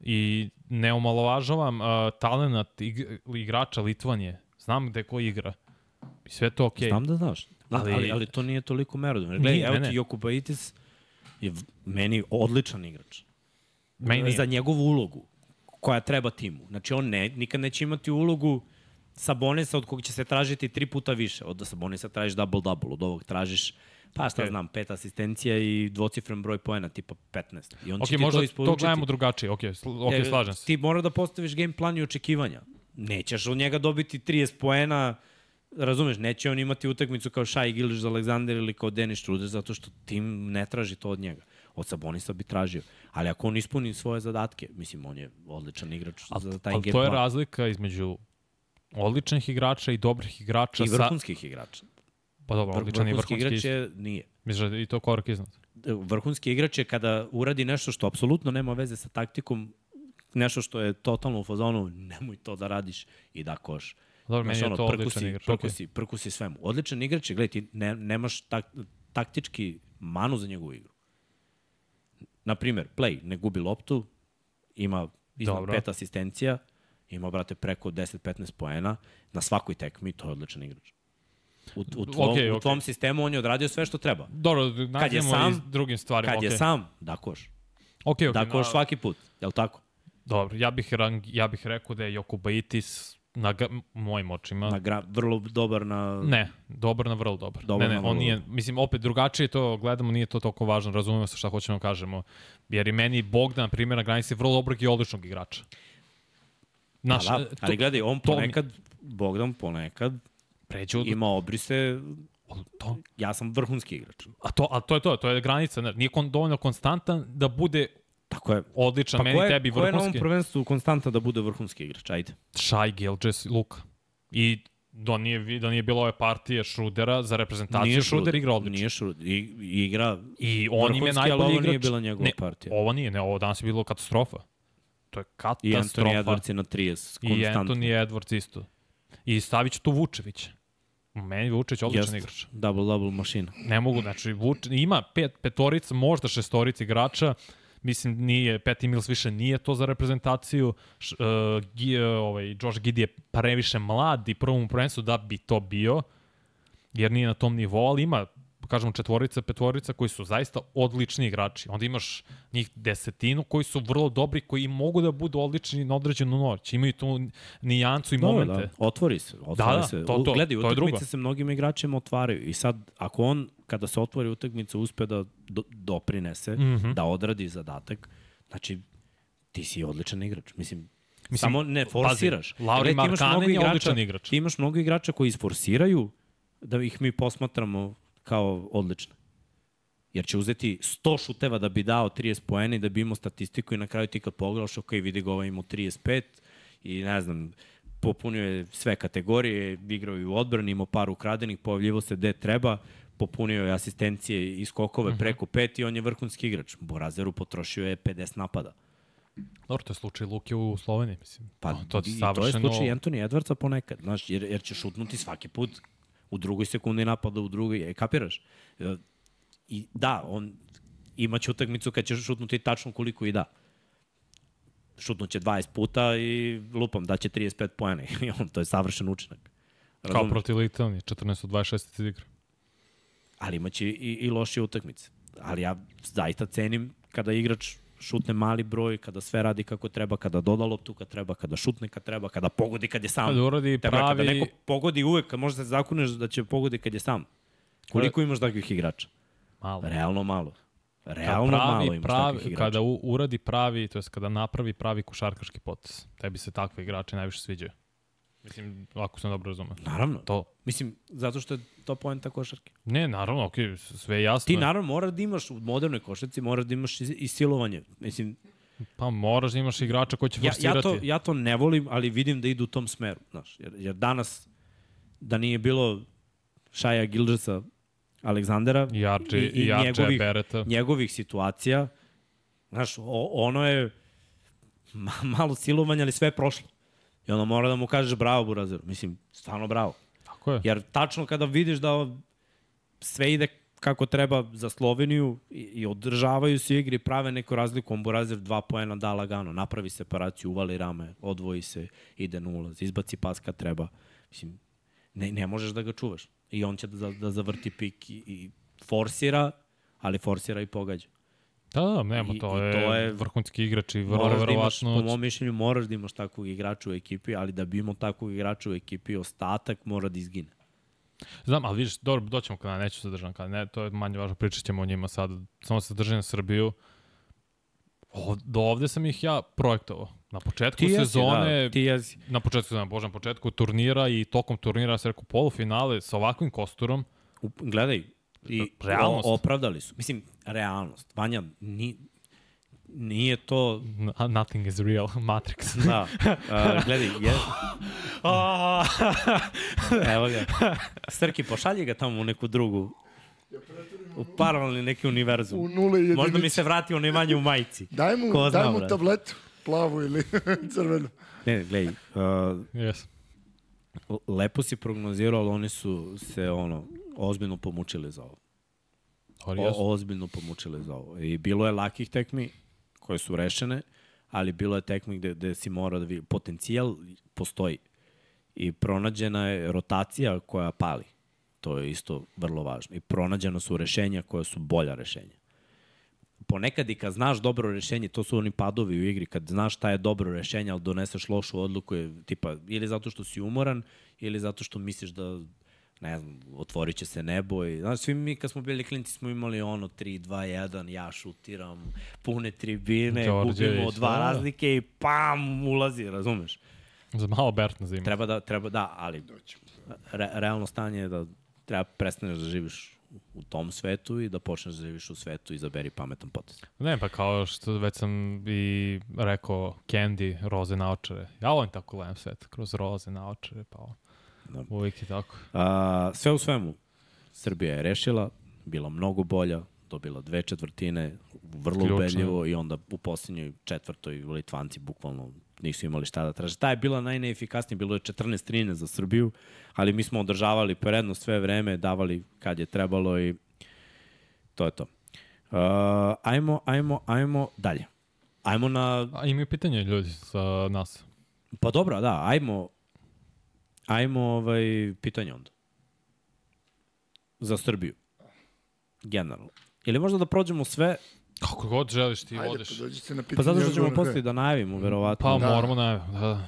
I ne omalovažavam uh, talent ig, igrača Litvanije. Znam gde ko igra. I sve to okej. Znam da znaš. Ali, Ali- ali, ali to nije toliko merodavno. Gledaj, evo ne, ti ne. Jokubaitis je meni odličan igrač. Meni nije. Za njegovu ulogu koja treba timu. Znači on ne, nikad neće imati ulogu Sabonisa od kog će se tražiti tri puta više. Od Sabonisa tražiš double-double, od ovog tražiš Pa šta znam, pet asistencija i dvocifren broj poena, tipa 15. I on Ok, će ti možda to to, isporučiti. gledamo drugačije, ok, sl ok, E, slažem se. Ti mora da postaviš game plan i očekivanja. Nećeš od njega dobiti 30 poena, razumeš, neće on imati utakmicu kao Shai Gilgis Alexander ili kao Dennis Schroeder, zato što tim ne traži to od njega. Od Sabonisa bi tražio. Ali ako on ispuni svoje zadatke, mislim, on je odličan igrač Al, za taj ali game to je plan. razlika između odličnih igrača i dobrih igrača. I sa- vrhunskih igrača. Pa dobro, odličan i vrhunski vrhunski igrač je, nije. Misliš da je i to korak iznad? vrhunski igrač je kada uradi nešto što apsolutno nema veze sa taktikom, nešto što je totalno u fazonu, nemoj to da radiš i da koš. Dobro, meni je to prkusi, odličan igrač. Prkusi, prkusi svemu. Odličan igrač je, gledaj, ti ne, nemaš tak, taktički manu za njegovu igru. Naprimer, play, ne gubi loptu, ima iznad Dobro. pet asistencija, ima, brate, preko 10-15 poena na svakoj tekmi, to je odličan igrač. U, u, tvom, Okej, u okej. tvom sistemu on je odradio sve što treba. Dobro, nađemo sam- i drugim stvarima. Kad je ok. sam, da koš. Ok, ok. Da koš na- svaki put, je li tako? Dobro, ja bih, rang, ja bih rekao da je Jokubaitis na ga, mojim očima. Na gra, vrlo dobar na... Ne, dobar na vrlo dobar. Dobar ne, ne, on nije, mislim, opet drugačije to gledamo, nije to toliko važno, razumemo se šta hoćemo da kažemo. Jer i meni Bogdan, na primjer, na granici vrlo dobrog i odličnog igrača. Naš, da, da, to- ali gledaj, on to mi- ponekad, Bogdan ponekad pređu, ima obrise, to, ja sam vrhunski igrač. a, to, a to je to, to je granica. ne, Nije kon, dovoljno konstantan da bude Tako je. odličan, Pa meni ko je, tebi ko je na ovom vrhunski. prvenstvu konstanta da bude vrhunski igrač? Ajde. Shai Gilgis Luka. I da nije, da nije bilo ove partije Šrudera za reprezentaciju, Šruder igra odlično. Nije Šruder. I, igra I on im je vrhunski, najbolji ovo igrač. nije bila njegova ne, partija. Ovo nije, ne, ovo danas je bilo katastrofa. To je I katastrofa. Anthony Edwards je na 30, I konstantno. Anthony Edwards isto. I stavit ću tu Vučević. Meni Vučević odličan Jest. igrač. Double-double mašina. Ne mogu, znači, Vuč, ima pet, petorica, možda šestorica igrača, mislim, nije, Peti Mills više nije to za reprezentaciju, Š, uh, Gi, uh, ovaj, Josh Giddy je previše mlad i prvom prvenstvu da bi to bio, jer nije na tom nivou, ali ima kažemo četvorica, petvorica koji su zaista odlični igrači. Onda imaš njih desetinu koji su vrlo dobri, koji mogu da budu odlični na određenu noć. Imaju tu nijancu i Dobro, momente. Da, otvori se. Otvori Da, da, se. to- to- Gledaj, to je drugo. utakmice se mnogim igračima otvaraju. I sad, ako on, kada se otvori utakmica, uspe da do, doprinese, mm. -hmm. da odradi zadatak, znači, ti si odličan igrač. Mislim, Mislim, samo ne forsiraš. pazi, Lauri mnogo je odličan igrač. Ti imaš mnogo igrača koji isforsiraju da ih mi posmatramo kao odlične. Jer će uzeti 100 šuteva da bi dao 30 poena i da bi imao statistiku i na kraju ti kad pogledaš, ok, vidi ga ovaj imao 35 i ne znam, popunio je sve kategorije, igrao je u odbrani, imao par ukradenih, pojavljivo se gde treba, popunio je asistencije i skokove Mhm. preko pet i on je vrhunski igrač. Borazeru potrošio je 50 napada. Dobro, to je slučaj Luke u Sloveniji, mislim. Pa, to, to i to je savršeno... slučaj Anthony Edwardsa ponekad, znaš, jer, jer će šutnuti svaki put u drugoj sekundi napada, u drugoj, e, kapiraš? E, I da, on imaće utakmicu kad će šutnuti tačno koliko i da. Šutnuće 20 puta i lupam, daće 35 pojene. [LAUGHS] I on, to je savršen učinak. Kao Razumeš? protiv Litanije, 14 od 26 igra. Ali imaće i, i lošije utakmice. Ali ja zaista cenim kada igrač šutne mali broj, kada sve radi kako treba, kada doda loptu kad treba, kada šutne kad treba, kada pogodi kad je sam. Kada uradi Treba pravi... kada neko pogodi uvek, kad možda se zakuneš da će pogodi kad je sam. Koliko imaš takvih igrača? Malo. Realno malo. Kad Realno malo imaš pravi, takvih igrača. Kada u, uradi pravi, to jest kada napravi pravi košarkaški potez. Tebi se takve igrače najviše sviđaju. Mislim, ako sam dobro razumeo. Naravno. To, Mislim, zato što je to poenta košarke. ne, naravno, okej, sve je jasno. Ti naravno moraš da imaš u modernoj košarci, moraš da imaš i, i silovanje. Mislim, Pa moraš da imaš igrača koji će ja, forsirati. ja, to, ja to ne volim, ali vidim da idu u tom smeru. Znaš, jer, jer danas, da nije bilo Šaja Gilgesa, Aleksandera I Arče, i, i i Arče njegovih- Bereta. njegovih situacija, znaš, o, ono je ma, malo silovanja, ali sve je prošlo. I onda mora da mu kažeš bravo, Burazer. Mislim, stvarno bravo. Tako je. Jer tačno kada vidiš da sve ide kako treba za Sloveniju i, i održavaju se igri, prave neku razliku, on Burazer dva poena da lagano, napravi separaciju, uvali rame, odvoji se, ide na ulaz, izbaci pas kad treba. Mislim, ne, ne možeš da ga čuvaš. I on će da, da zavrti pik i, i forsira, ali forsira i pogađa. Da, da, nema, I- to, i je, to je- vrhunski igrač i vrlo Moraš da imaš, verovatno... po mom mišljenju, moraš da imaš takvog igrača u ekipi, ali da bi imao takvog igrača u ekipi, ostatak mora da izgine. Znam, ali vidiš, dobro, doćemo kada neću se držam, kada ne, to je manje važno, pričat ćemo o njima sad, samo se držim na Srbiju. O, do ovde sam ih ja projektovao. Na početku Ti jesi, sezone, da, ti jesi. na početku sezone, bože, na početku turnira i tokom turnira, se rekao, polufinale sa ovakvim kosturom, U, gledaj, i Realnost. o- opravdali su. Mislim, realnost. Vanja, ni, nije to... nothing is real, [LAUGHS] Matrix. Da, uh, [LAUGHS] gledaj, je, [LAUGHS] evo ga. Srki, pošalji ga tamo u neku drugu, u paralelni neki univerzum. U nule jedinici. Možda mi se vrati onaj Vanja u majici. Daj mu, Ko zna, daj mu tabletu, plavu ili crvenu. Ne, ne, gledaj, uh, yes. lepo si prognozirao, ali oni su se ono, ozbiljno pomučili za ovo. O, ozbiljno pomučili za ovo. I bilo je lakih tekmi koje su rešene, ali bilo je tekmi gde, gde si mora da vidi. Potencijal postoji. I pronađena je rotacija koja pali. To je isto vrlo važno. I pronađena su rešenja koja su bolja rešenja. Ponekad i kad znaš dobro rešenje, to su oni padovi u igri, kad znaš šta je dobro rešenje, ali doneseš lošu odluku, je, tipa, ili zato što si umoran, ili zato što misliš da ne znam, otvorit će se nebo i, znaš, svi mi kad smo bili klinci smo imali ono 3, 2, 1, ja šutiram, pune tribine, Đorđević, gubimo dva da. razlike i pam, ulazi, razumeš? Za malo Bert na zimu. Treba da, treba da, ali re, realno stanje je da treba prestaneš da živiš u tom svetu i da počneš da živiš u svetu i zaberi pametan potez. Ne, pa kao što već sam i rekao, Candy, roze naočare. Ja volim tako gledam svet, kroz roze naočare, pa ovo. Da. uvijek je tako. A, sve u svemu, Srbija je rešila, bila mnogo bolja, dobila dve četvrtine, vrlo Ključno. ubedljivo i onda u posljednjoj četvrtoj Litvanci bukvalno nisu imali šta da traže. Ta je bila najneefikasnija, bilo je 14-13 za Srbiju, ali mi smo održavali prednost sve vreme, davali kad je trebalo i to je to. Uh, ajmo, ajmo, ajmo dalje. Ajmo na... A imaju pitanje ljudi sa nas. Pa dobro, da, ajmo ajmo ovaj, pitanje onda. Za Srbiju. Generalno. Ili možda da prođemo sve, Kako god želiš ti Ajde, vodiš. pa dođite na pitanje. pa zato što ćemo posle da najavimo, verovatno. Pa Da. moramo na... Da, da.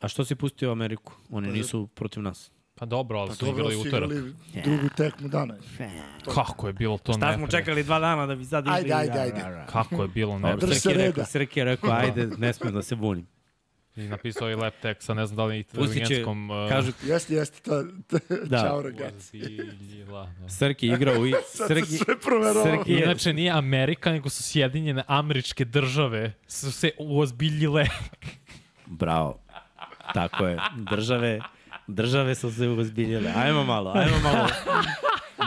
A što si pustio Ameriku? Oni Pa nisu protiv nas. Pa dobro, ali Pa su dobro, igrali utorak. igrali drugu tekmu dana. Kako je bilo to Šta smo čekali dva dana da bi sad išli? Ajde, ajde, ajde. Kako je bilo nefer? Drž se Srki je rekao, reda. Srki je rekao, ajde, ne smijem da se bunim. I napisao i lep tekst, a ne znam da li će, italijanskom... uh, kažu, Jeste, jeste, to, to Da. čao ragazzi. Da. Srki igrao i... [LAUGHS] Sad Srki, se sve proverovao. Srki je, Inače nije Amerika, nego su Sjedinjene američke države su se uozbiljile. Bravo. Tako je. Države, države su se uzbiljile. Ajmo malo, ajmo malo.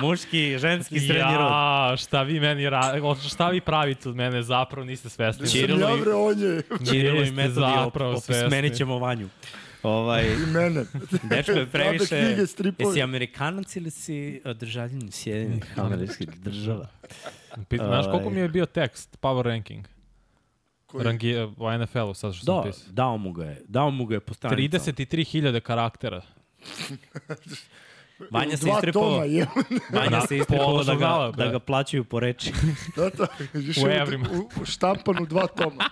Muški, ženski, srednji rod. Ja, šta vi meni ra... šta vi pravite od mene, zapravo niste svesni. Čirilo i- bre on je Čirilo i metodi op, zapravo svesni. opismenit ćemo vanju. Ovaj, i mene. dečko je previše... knjige. Jesi Amerikanac ili si uh, državljan Sjedinih američkih država? Pita, znaš koliko Ovaj. mi je bio tekst, power ranking? Koji- Rangi, u NFL-u, sad što sam Da, pisao. dao mu ga je. Dao mu ga je po stranicama. 33.000 karaktera. [LAUGHS] Vanja se toma je. Vanja se istripovao Pola da ga, da bre. ga plaćaju po reči. [LAUGHS] Da, to. U evrima. U, u štampanu dva toma.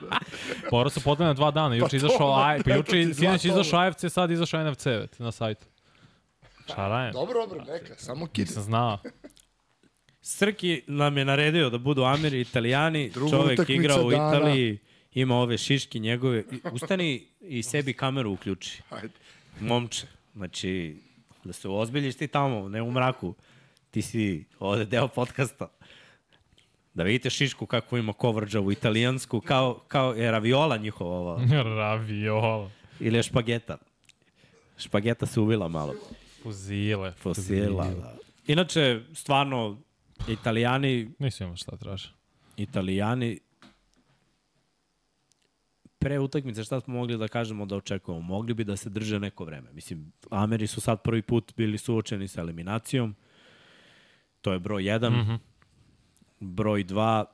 Morao su podane dva dana. Juče Pa izašao, aj, pa juče, sinoć izašao AFC, sad izašao NFC na sajtu. Šta rajem? Dobro, dobro, neka, samo kid. Nisam znao. Srki nam je naredio da budu Ameri, Italijani, Druga čovek utakmica igra u dana. Italiji, ima ove šiški njegove. I- Ustani i sebi kameru uključi. Ajde. Momče, znači, da se ozbiljiš ti tamo, ne u mraku. Ti si ovde deo podcasta. Da vidite šišku kako ima kovrđavu italijansku, kao, kao je raviola njihova ova, [LAUGHS] Raviola. ili je špageta. Špageta se uvila malo. Fuzile. Fosila, da. Inače, stvarno, italijani Nisam imao šta traže. Italijani pre utakmice šta smo mogli da kažemo da očekujemo? Mogli bi da se drže neko vreme. Mislim, Ameri su sad prvi put bili suočeni sa eliminacijom. To je broj 1. Mm. -hmm. Broj 2.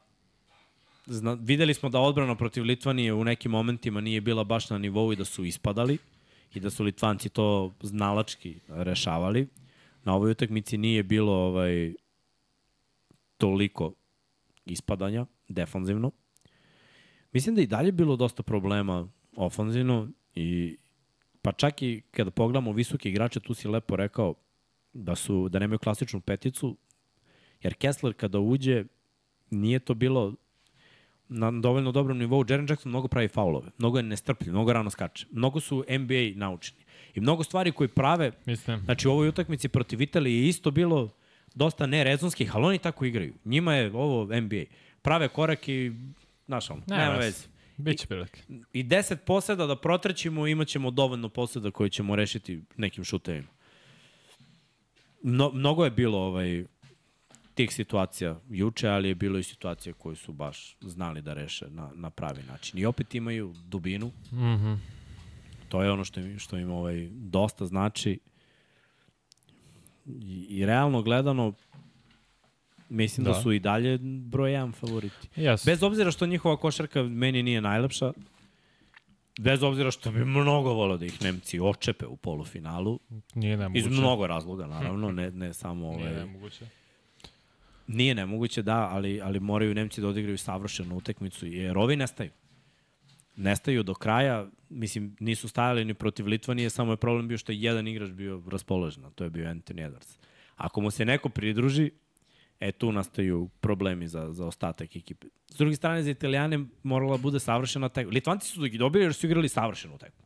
Zna, videli smo da odbrana protiv Litvanije u nekim momentima nije bila baš na nivou i da su ispadali i da su Litvanci to znalački rešavali. Na ovoj utakmici nije bilo ovaj toliko ispadanja defanzivno. Mislim da i dalje bilo dosta problema ofanzivno i pa čak i kada pogledamo visoke igrače, tu si lepo rekao da su da nemaju klasičnu peticu, jer Kessler kada uđe, nije to bilo na dovoljno dobrom nivou. Jaren Jackson mnogo pravi faulove, mnogo je nestrpljiv, mnogo rano skače. Mnogo su NBA naučeni. I mnogo stvari koji prave, Mislim. znači u ovoj utakmici protiv Italije je isto bilo dosta nerezonskih, ali oni tako igraju. Njima je ovo NBA. Prave korak i, znaš ono, Ne, nema veze. veze. Biće prilike. I 10 poseda da protrećemo, imat ćemo dovoljno poseda koje ćemo rešiti nekim šutevima. Mno, mnogo je bilo ovaj, tih situacija juče, ali je bilo i situacija koje su baš znali da reše na, na pravi način. I opet imaju dubinu. Mm -hmm. To je ono što im, što im ovaj, dosta znači. I, I realno gledano, mislim da. da su i dalje broj 1 favoriti. Yes. Bez obzira što njihova košarka meni nije najlepša, bez obzira što bi mnogo volio da ih Nemci očepe u polufinalu, Nije nemoguće. iz mnogo razloga naravno, ne, ne samo [LAUGHS] Nije ovaj, nemoguće. Nije nemoguće, da, ali, ali moraju Nemci da odigraju savršenu utekmicu, jer ovi nestaju. Nestaju do kraja, mislim, nisu stajali ni protiv Litvanije, samo je problem bio što je jedan igrač bio raspoložen, to je bio Anthony Edwards. Ako mu se neko pridruži, e tu nastaju problemi za, za ostatak ekipe. S druge strane, za Italijane morala bude savršena tekma. Litvanci su ih dobili jer su igrali savršenu tekmu.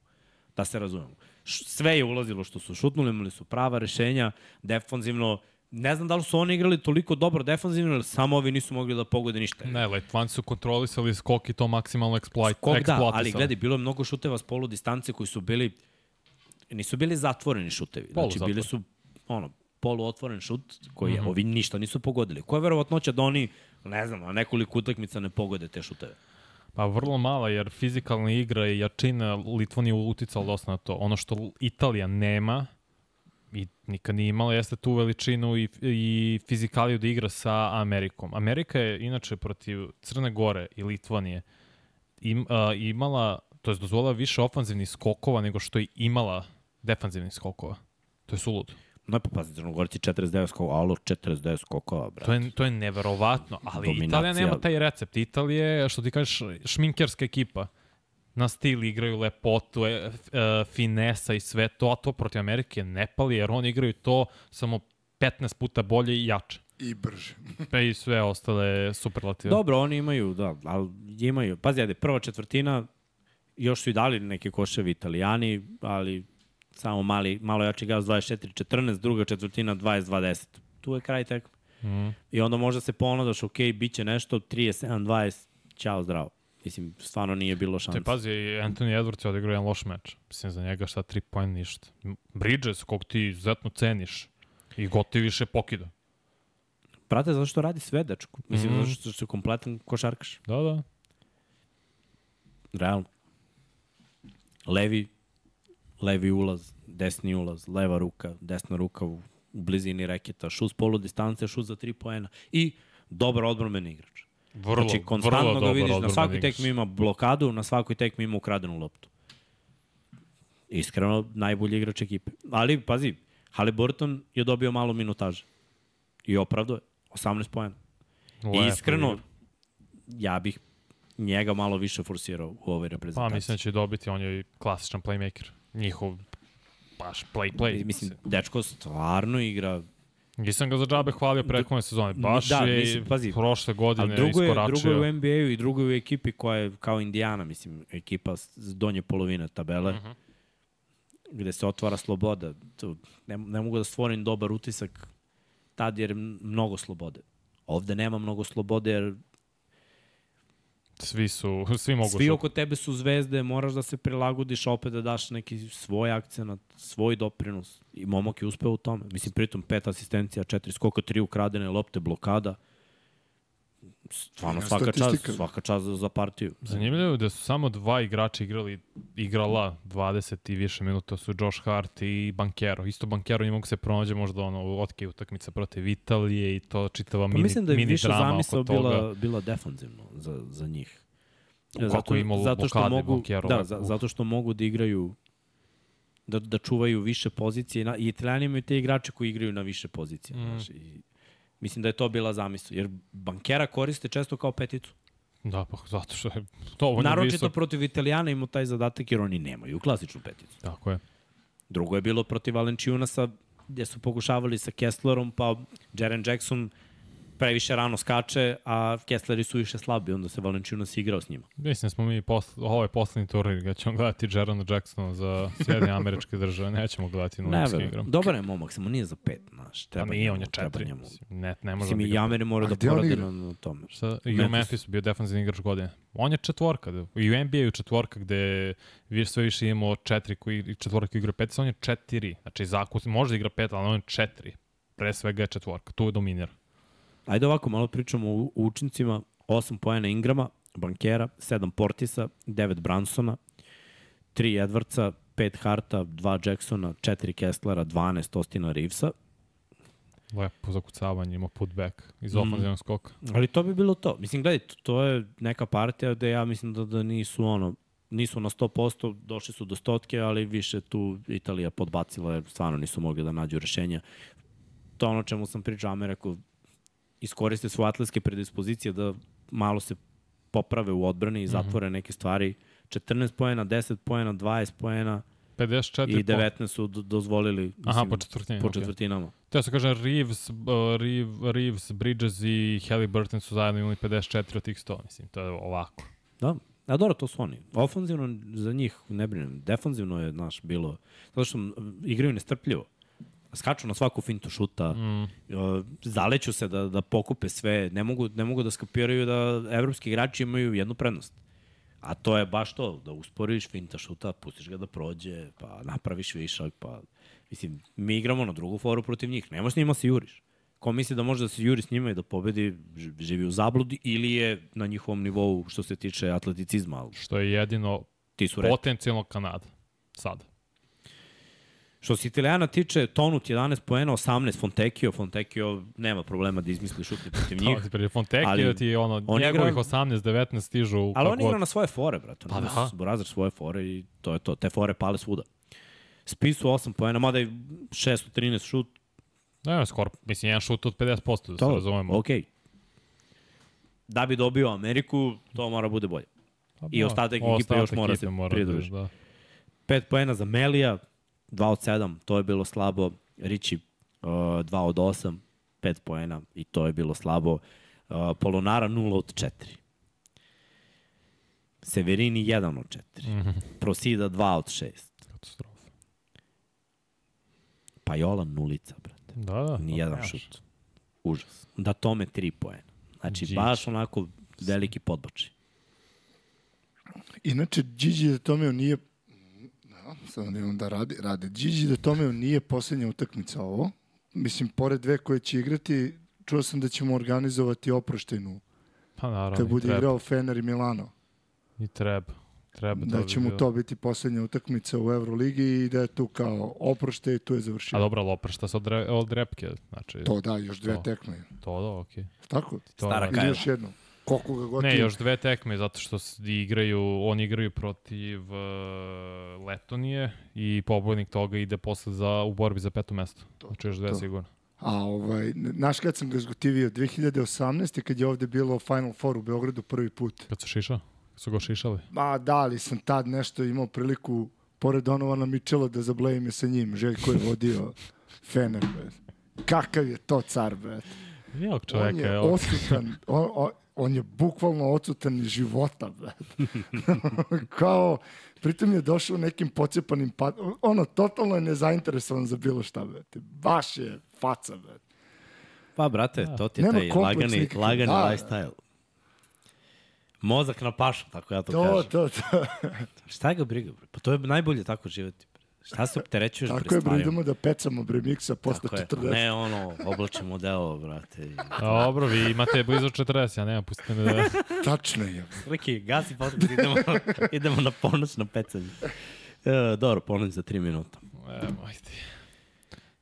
Da se razumemo. Sve je ulazilo što su šutnuli, imali su prava rešenja, defanzivno, ne znam da li su oni igrali toliko dobro defanzivno, ili samo ovi nisu mogli da pogode ništa. Ne, Litvanci su kontrolisali skok i to maksimalno eksploit, Skok da, ali gledaj, bilo je mnogo šuteva s polu distance koji su bili, nisu bili zatvoreni šutevi. Znači, bili su, ono, poluotvoren šut koji mm -hmm. ovi ništa nisu pogodili. Koja je verovatnoća da oni, ne znam, na nekoliko utakmica ne pogode te šuteve? Pa vrlo mala, jer fizikalna igra i jačina Litvanije uticala dosta na to. Ono što Italija nema i nikad nije imala jeste tu veličinu i, i fizikaliju da igra sa Amerikom. Amerika je inače protiv Crne Gore i Litvanije im, a, imala, to je dozvolila više ofanzivnih skokova nego što je imala defanzivnih skokova. To je suludo. No, pa pazi, Crnogorci 49 skokova, alo, 49 skokova, brate. To je, to je neverovatno, ali Dominacija. Italija nema taj recept. Italija je, što ti kažeš, šminkerska ekipa. Na stil igraju lepotu, e, e, finesa i sve to, a to protiv Amerike ne pali, jer oni igraju to samo 15 puta bolje i jače. I brže. Pa [LAUGHS] i sve ostale superlative. Dobro, oni imaju, da, ali imaju. Pazi, ajde, prva četvrtina, još su i dali neke koševi italijani, ali samo mali, malo jači gaz 24-14, druga četvrtina 20-20. Tu je kraj tekme. Mm. I onda možda se ponadaš, ok, bit će nešto, 37-20, ćao, zdravo. Mislim, stvarno nije bilo šanse. Te pazi, Anthony Edwards je odigrao jedan loš meč. Mislim, za njega šta 3 point ništa. Bridges, kog ti izuzetno ceniš, i gotovi više pokida. Prate, zato što radi sve, dečko. Mislim, mm. zato što je kompletan košarkaš. Da, da. Realno. Levi, levi ulaz, desni ulaz, leva ruka, desna ruka u, u blizini reketa, šut s polu distance, šut za tri poena i dobar odbrambeni igrač. Vrlo, znači, konstantno vrlo ga vidiš, na svakoj tekmi ima blokadu, na svakoj tekmi ima ukradenu loptu. Iskreno, najbolji igrač ekipe. Ali, pazi, Haliburton je dobio malo minutaže. I opravdo je. 18 poena. Iskreno, ja bih njega malo više forsirao u ovoj reprezentaciji. Pa mislim da će dobiti, on je i klasičan playmaker. Njihov baš play play. Mislim, dečko stvarno igra, Nisam ga za džabe hvalio prethodne sezone. Baš Da, je mislim, pazi, prošle godine drugo je, iskoračio. drugo je u NBA-u i drugo je u ekipi koja je kao Indijana, mislim, ekipa s donje polovine tabele, uh Mhm. -huh. gde se otvara sloboda. Tu, ne, ne mogu da stvorim dobar utisak tad jer je mnogo slobode. Ovde nema mnogo slobode jer Svi su, [LAUGHS] svi mogu svi oko tebe su zvezde, moraš da se prilagodiš, opet da daš neki svoj akcenat, svoj doprinos. I momak je uspeo u tome. Mislim, pritom pet asistencija, četiri skoka, tri ukradene lopte, blokada. Stvarno svaka čast, svaka čast za, za partiju. Zanimljivo je da su samo dva igrača igrali, igrala 20 i više minuta su Josh Hart i Bankero. Isto Bankero ne mogu se pronađe možda ono otke utakmica protiv Italije i to čitava Pa mini, mislim da je mini više drama zamisao oko toga. bila, bila defanzivno za, za njih. Kako je imalo zato što blokade mogu, Bankero, da, za, zato što mogu da igraju da, da čuvaju više pozicije. I italijani imaju te igrače koji igraju na više pozicije. Mm. Mm. Znaš, i, mislim da je to bila zamisao. Jer bankera koriste često kao peticu. Da, pa zato što je to on je Naročito visok. protiv Italijana imao taj zadatak jer oni nemaju klasičnu peticu. Tako je. Drugo je bilo protiv Valenčiunasa gdje su pokušavali sa Kesslerom, pa Jaren Jackson previše rano skače, a Kessleri su više slabi, onda se Valenčiunas igrao s njima. Mislim da smo mi, posl ovo je poslednji turnir gde ćemo gledati Jerona Jacksona za Sjedinje američke države, nećemo gledati verujem. igram. Dobar je momak, samo nije za pet, znaš. Pa Treba nije, on je četiri. njemu. Ne, ne može Mislim, da. Jameri mora da poradi na, na tome. Šta, I u Memphis. Memphisu bio defensivni igrač godine. On je četvorka. da- I u NBA-u četvorka gde vi sve više imamo četiri koji, i četvorka koji igra pet, on je četiri. Znači, Zakus može da igra pet, ali on je četiri. Pre svega je četvorka. Tu je dominira. Ajde ovako, malo pričamo o učincima. 8 pojena Ingrama, Bankera, 7 Portisa, 9 Bransona, 3 Edwardsa, 5 Harta, 2 Jacksona, 4 Kesslera, 12 Ostina Reevesa. Lepo zakucavanje, ima putback iz Mm. ofenzivnog skoka. Ali to bi bilo to. Mislim, gledaj, to- to je neka partija gde ja mislim da, da nisu ono, nisu na 100%, došli su do stotke, ali više tu Italija podbacila jer stvarno nisu mogli da nađu rešenja. To ono čemu sam pričao, Ame rekao, iskoriste svoje atletske predispozicije da malo se poprave u odbrani i zatvore neke stvari. 14 poena, 10 poena, 20 poena 54 i 19 su do, dozvolili mislim, Aha, po četvrtini. po četvrtinama. Te se kaže Reeves, uh, Reeves, Reeves, Bridges i Halliburton su zajedno imali 54 od tih 100, mislim, to je ovako. Da, a dobro, to su oni. Ofanzivno za njih ne brinem. Defanzivno je, znaš, bilo... Zato što igraju nestrpljivo. Skaču na svaku fintu šuta, mm. zaleću se da, da pokupe sve, ne mogu, ne mogu da skapiraju da evropski igrači imaju jednu prednost. A to je baš to, da usporiš finta šuta, pustiš ga da prođe, pa napraviš višak, pa... Mislim, mi igramo na drugu foru protiv njih, nemaš s njima se juriš. Ko misli da može da se juri s njima i da pobedi, živi u zabludi ili je na njihovom nivou što se tiče atleticizma, ali Što je jedino ti su potencijalno Kanada. Sad. Što se Italijana tiče, Tonut 11 poena, 18 Fontecchio, Fontecchio nema problema da izmisli šutne protiv njih. Njih. Pri Fonteki Ali da ti ono, on njegovih igra- 18-19 stižu Ali kako on igra na svoje fore, brate. Pa da. da. Borazar svoje fore i to je to. Te fore pale svuda. Spisu 8 poena, mada je 6 od 13 šut. Ne, skoro, mislim, jedan šut od 50%, da se To, razumemo. okej. Da bi dobio Ameriku, to mora bude bolje. Pa i da, ostatak ekipe još mora se pridruži. Da. 5 poena za Melija, 2 od 7, to je bilo slabo. Riči uh, 2 od 8, 5 poena i to je bilo slabo. Uh, Polonara 0 od 4. Severini 1 od 4. Mhm. Prosida 2 od 6. Katastrofa. Pajola nulica, brate. Da, da. Nijedan pa, šut. Užas. Da tome 3 poena. Znači, Đić. baš onako veliki podbačaj. Inače, Gigi Tomeo nije... Da, sad da imam da radi, radi. Gigi de Tomeo nije poslednja utakmica ovo. Mislim, pored dve koje će igrati, čuo sam da ćemo organizovati oproštajnu Pa naravno, kad bude treba. igrao Fener i Milano. I treba. Treba Da bi će mu to biti poslednja utakmica u Euroligi i da je tu kao oproštaj i tu je A završio. dobro, ali oprašta se od, re, od repke. Znači, To da, još dve To. tekme. to da, okej. Tako? To, Stara da. Ili još jedno. Koliko ga god Ne, još dve tekme, zato što igraju, oni igraju protiv uh, Letonije i pobednik toga ide posle za, u borbi za peto mesto. Znači još dve to. sigurno. A ovaj, znaš kad sam ga zgotivio? 2018. kad je ovde bilo Final Four u Beogradu prvi put. Kad su šišao? Kad su ga šišali? Ma da, ali sam tad nešto imao priliku pored Donovana Mičela da zablejim je sa njim. Željko je vodio [LAUGHS] Fener. Kakav je to car. Jok On čoveka, je evo. odsutan, on, on, on je bukvalno odsutan iz života, bre. [LAUGHS] Kao, pritom je došao nekim pocepanim pad... Ono, totalno je nezainteresovan za bilo šta, bre. Baš je faca, bre. Pa, brate, to ti je Nema taj lagani, lagani Da, da. lifestyle. Mozak na pašu, tako ja to, To, kažem. to, to. Šta ga briga, bre? Pa to je najbolje tako živeti. Šta se opterećuješ Tako je, bre, idemo da pecamo bre miksa posle Tako je. 40. Ne ono, oblačimo deo, brate. i- Dobro, vi imate blizu 40, ja nemam, pustite me da... Tačno je. Reki, gasi podcast, idemo, idemo na ponoć na pecanje. E, dobro, ponoć za 3 minuta. Evo, ajde.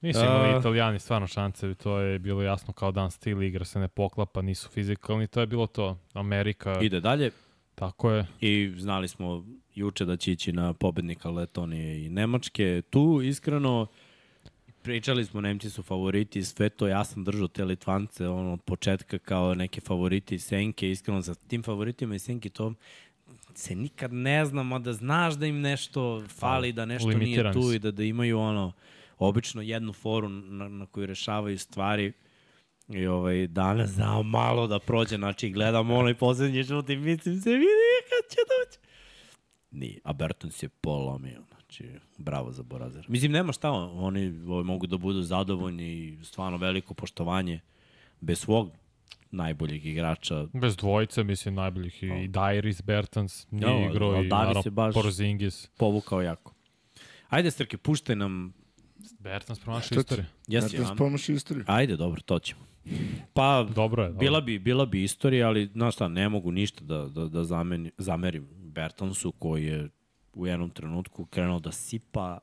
Nisu imali A- italijani stvarno šanse, to je bilo jasno kao dan stil, igra se ne poklapa, nisu fizikalni, to je bilo to. Amerika, Ide dalje tako je. i znali smo juče da će ići na pobednika Letonije i Nemačke. Tu, iskreno, pričali smo, Nemci su favoriti, sve to ja sam držao te Litvance ono, od početka kao neke favoriti i Senke, iskreno za tim favoritima i Senke to se nikad ne znam, a da znaš da im nešto fali, da nešto nije limitirani tu i da, da imaju ono, obično jednu foru na, na koju rešavaju stvari i ovaj, danas znao malo da prođe, znači gledam onaj poslednji šut i mislim se vidi kad će doći. Nije, a Bertons je polomio, znači bravo za Borazer. Mislim, nema šta, oni ovaj, mogu da budu zadovoljni i stvarno veliko poštovanje bez svog najboljeg igrača. Bez dvojice, mislim, najboljih i, i Dairis, Bertans, nije Jo, igrao ali i naravno baš- Porzingis. Povukao jako. Ajde, Strke, puštaj nam... Bertans ti- istoriju. Jesi, ja? spomaš istoriju. Ajde, dobro, to ćemo. Pa, Dobro je. Dobro. Bila bi, bila bi istorija, ali znaš šta, ne mogu ništa da, da, da zameni, zamerim Bertonsu koji je u jednom trenutku krenuo da sipa.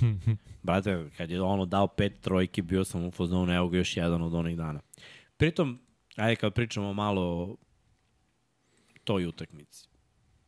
[LAUGHS] Brate, kad je ono dao pet trojki, bio sam u fazonu, evo ga još jedan od onih dana. Pritom, ajde kad pričamo malo o toj utakmici.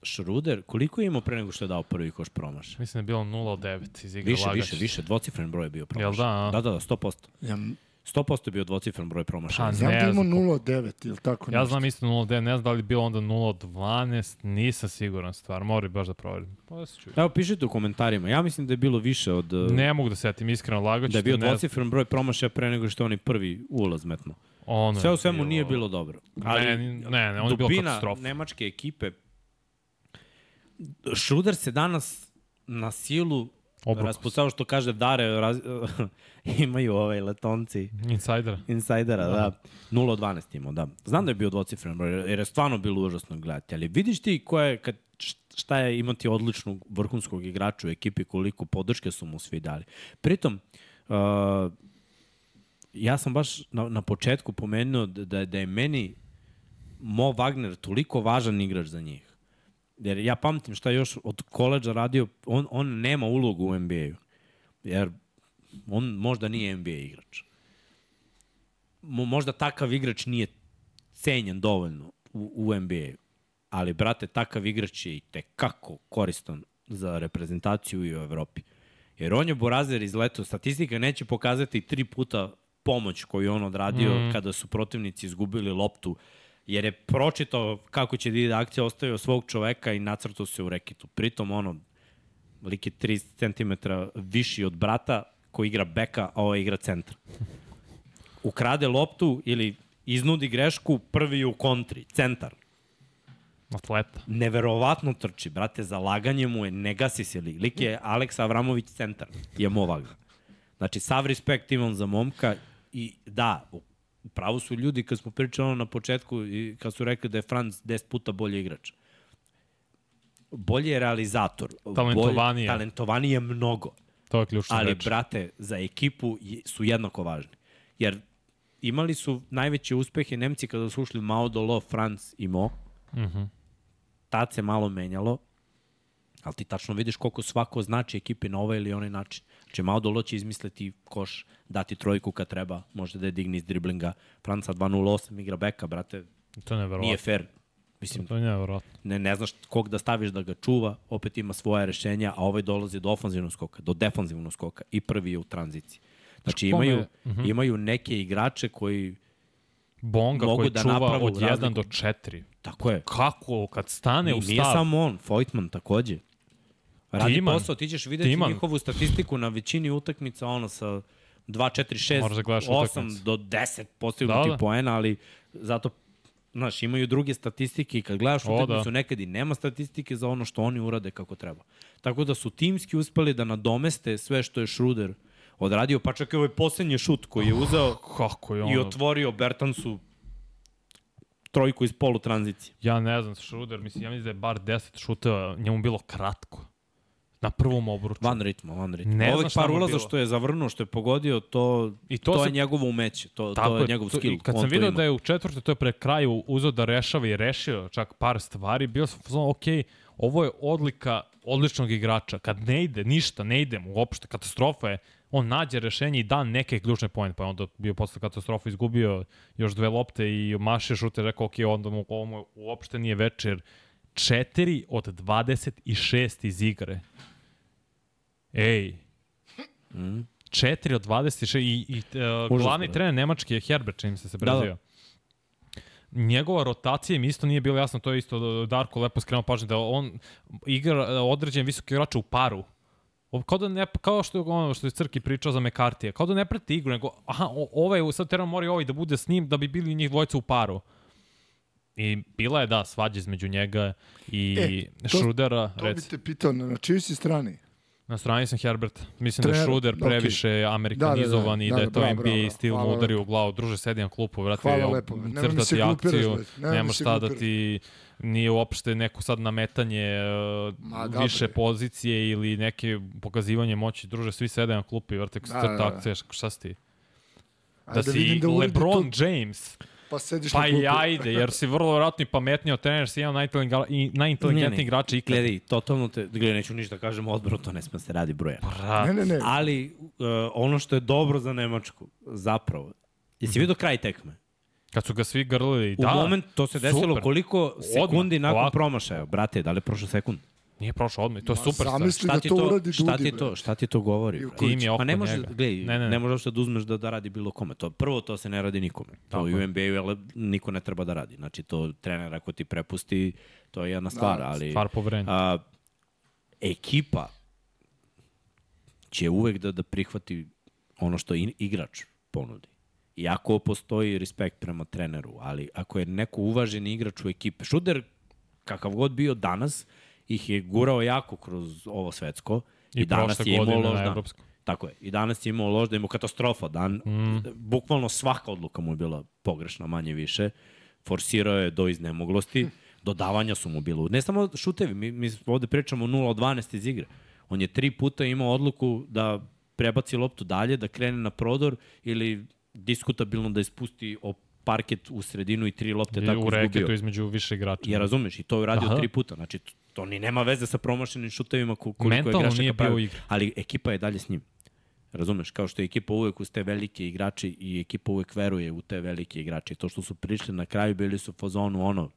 Šruder, koliko je imao pre nego što je dao prvi koš promaš? Mislim da je bilo 0 od 9 iz igre Više, lagač. više, više, dvocifren broj je bio promaš. Jel da, a? Da, da, da, 100%. Ja, 100% je bio dvocifren broj promašaja. Pa, znam ne da ima znam. 0,9 ili tako Ja nešto. znam isto 0 od 9, ne znam da li je bilo onda 0 od 12, nisam siguran stvar, mora baš da proverim. Pa da se. Evo, pišite u komentarima. Ja mislim da je bilo više od... uh, Ne mogu da setim iskreno lagač. da je bio dvocifren broj promašaja pre nego što onaj prvi ulaz metno. Ono Sve u svemu nije bilo dobro. Ali Ne, ne, ne, on je bilo katastrofa. nemačke ekipe Šruder se danas na silu Obrukao raspucao što kaže Dare raz, [LAUGHS] [LAUGHS] imaju ovaj letonci Insider. insajdera, da. 0 od 12 imao, da. Znam da je bio dvocifren broj, jer je stvarno bilo užasno gledati, ali vidiš ti ko je, kad, šta je imati odličnog vrhunskog igrača u ekipi, koliko podrške su mu svi dali. Pritom, uh, ja sam baš na, na početku pomenuo da, da, da je meni Mo Wagner toliko važan igrač za njih. Jer ja pamtim šta je još od koleđa radio, on, on nema ulogu u NBA-u. Jer on možda nije NBA igrač. Mo, možda takav igrač nije cenjen dovoljno u, u NBA-u. Ali, brate, takav igrač je i tekako koristan za reprezentaciju i u Evropi. Jer on je Borazer izletao, statistika neće pokazati tri puta pomoć koju on odradio mm. kada su protivnici izgubili loptu, jer je pročitao kako će da ide akcija, ostavio svog čoveka i nacrtao se u rekitu. Pritom, ono, lik je 3 cm viši od brata koji igra beka, a ovo igra centra. Ukrade loptu ili iznudi grešku, prvi u kontri, centar. Atleta. Neverovatno trči, brate, zalaganje mu je, ne gasi se li. Lik je Aleksa Avramović centar, je Mo Wagner. Znači, sav respekt imam za momka i da, pravu su ljudi kad smo pričali na početku i kad su rekli da je Franz 10 puta bolji igrač. Bolji je realizator. Talentovaniji je. Bolji, talentovaniji je mnogo. To je ključna Ali, reč. brate, za ekipu su jednako važni. Jer imali su najveće uspehe Nemci kada su ušli Mao Dolo, Franz i Mo. Uh -huh. Tad se malo menjalo, ali ti tačno vidiš koliko svako znači ekipi na ovaj ili onaj način. Znači, Mao Dolo će izmisliti koš, dati trojku kad treba, može da je digne iz driblinga. Franca 2.08 igra beka, brate, To je neverovatno. nije fair. Mislim, To je neverovatno. ne, ne znaš kog da staviš da ga čuva, opet ima svoje rešenja, a ovaj dolazi do ofanzivnog skoka, do defanzivnog skoka i prvi je u tranziciji. Znači Kome- imaju, Mhm. imaju neke igrače koji, Bonga Mogu koji da čuva od 1 razliku. do 4. tako je, Kako? Kad stane u Nije stav. samo on, Voigtman takođe. Radi Timan. posao, ti ćeš videti Timan. njihovu statistiku na većini utakmica, ono sa 2, 4, 6, Moraš da gledaš 8 utakmice. do 10 postignutih Da, da, da. poena, ali zato Znaš, imaju druge statistike i kad gledaš O, utakmicu da. nekad i nema statistike za ono što oni urade kako treba. Tako da su timski uspeli da nadomeste sve što je Schroeder odradio, pa čak i ovaj poslednji šut koji je uzeo Kako je i ono? otvorio Bertansu trojku iz polu tranzicije. Ja ne znam, Schroeder, mislim, ja mislim da je bar 10 šuteva, njemu bilo kratko. Na prvom obruču. Van ritma, van ritma. Ne Ovih šta par je ulaza što je zavrnuo, što je pogodio, to, I to, to se- je njegovo umeće, to, Tako to je njegov to- skill. Kad on sam ima. da je u četvrte, to je pre kraju uzeo da rešava i rešio čak par stvari, bio sam fazon, ok, ovo je odlika odličnog igrača. Kad ne ide, ništa, ne ide mu uopšte, katastrofa je, on nađe rešenje i da neke ključne pojene, pa je onda bio posle katastrofa, izgubio još dve lopte i maše šute, rekao, ok, onda mu ovo mu uopšte nije večer. 4 od 26 iz igre. Ej, Mm. 4 od 26 i, i uh, glavni da. trener Nemački je Herbert, čini mi se se Da, da. prezio. Njegova rotacija mi isto nije bilo jasno, to je isto Darko lepo skrenuo pažnju da on igra e, određen visoki igrač u paru. Kao, da ne, kao što ono što je Crki pričao za Mekartija, kao da ne prati igru, nego aha, ovaj, sad treba mora i ovaj da bude s njim da bi bili njih dvojica u paru. I bila je, da, svađa između njega i E, to- Šrudera, To bi reci. te pitao, na, čiji si strani? Na strani sam Herbert. Mislim da je Trener, Šruder ok. previše amerikanizovan i Da, da, da, je to bravo, NBA bravo, stil mu udari u glavu. Druže, sedi na klupu, vrati, Hvala lepo, crtati glupiraš, akciju, nema šta da ti nije uopšte neko sad nametanje Ma, uh, da, više pozicije ili neke pokazivanje moći. Druže, svi sede na klupi, vrati, Da, crta da, da. akcije, šta si ti? Da Ajde, si da LeBron to, James. Pa sediš Pa na klupi. i ajde, jer si vrlo vjerojatno i pametniji od trener, si jedan najinteligentniji igrač ikad. Gledaj, totalno te, gledaj, neću ništa da kažem odbrano, to ne sme se radi broja. Brat, Ne, ne, ne. Ali uh, ono što je dobro za Nemačku, zapravo, jesi vidio kraj tekme? Kad su ga svi grlili, U da, moment, to se desilo super. koliko sekundi Odmah, nakon ovako. promašaja. Brate, da li je prošao sekund? Nije prošao odmah. i To je super stvar. zamisli Šta da ti to to, uradi šta Dudi, ti to, šta ti to govori? Tim je oko Pa ne može, njega. gledaj, Ne, ne, ne, ne. ne može uopšte da uzmeš da, da radi bilo kome. To, prvo, to se ne radi nikome. To u je. NBA-u ale niko ne treba da radi. Znači, to trener ako ti prepusti, to je jedna stvar, ali... Stvar. A, ekipa će uvek da, da prihvati ono što i- igrač ponudi. Iako postoji respekt prema treneru, ali ako je neko uvaženi igrač u ekipe, Šuder, kakav god bio danas, ih je gurao jako kroz ovo svetsko i, I danas je imao na dan. Tako je. I danas je imao loš da imao katastrofa dan. Mm. Bukvalno svaka odluka mu je bila pogrešna, manje više. Forsirao je do iznemoglosti. Dodavanja su mu bilo. Ne samo šutevi, mi, mi ovde pričamo 0 od 12 iz igre. On je tri puta imao odluku da prebaci loptu dalje, da krene na prodor ili diskutabilno da ispusti o parket u sredinu i tri lopte I tako u izgubio. reketu između više igrača. Ja razumeš, i to je uradio Aha. tri puta. Znači, to, ni nema veze sa promašenim šutevima ko- koliko Mentalno je grešaka nije bio igri. Ali ekipa je dalje s njim. Razumeš, kao što je ekipa uvek uz te velike igrače i ekipa uvek veruje u te velike igrače. To što su prišli na kraju, bili su u fazonu ono,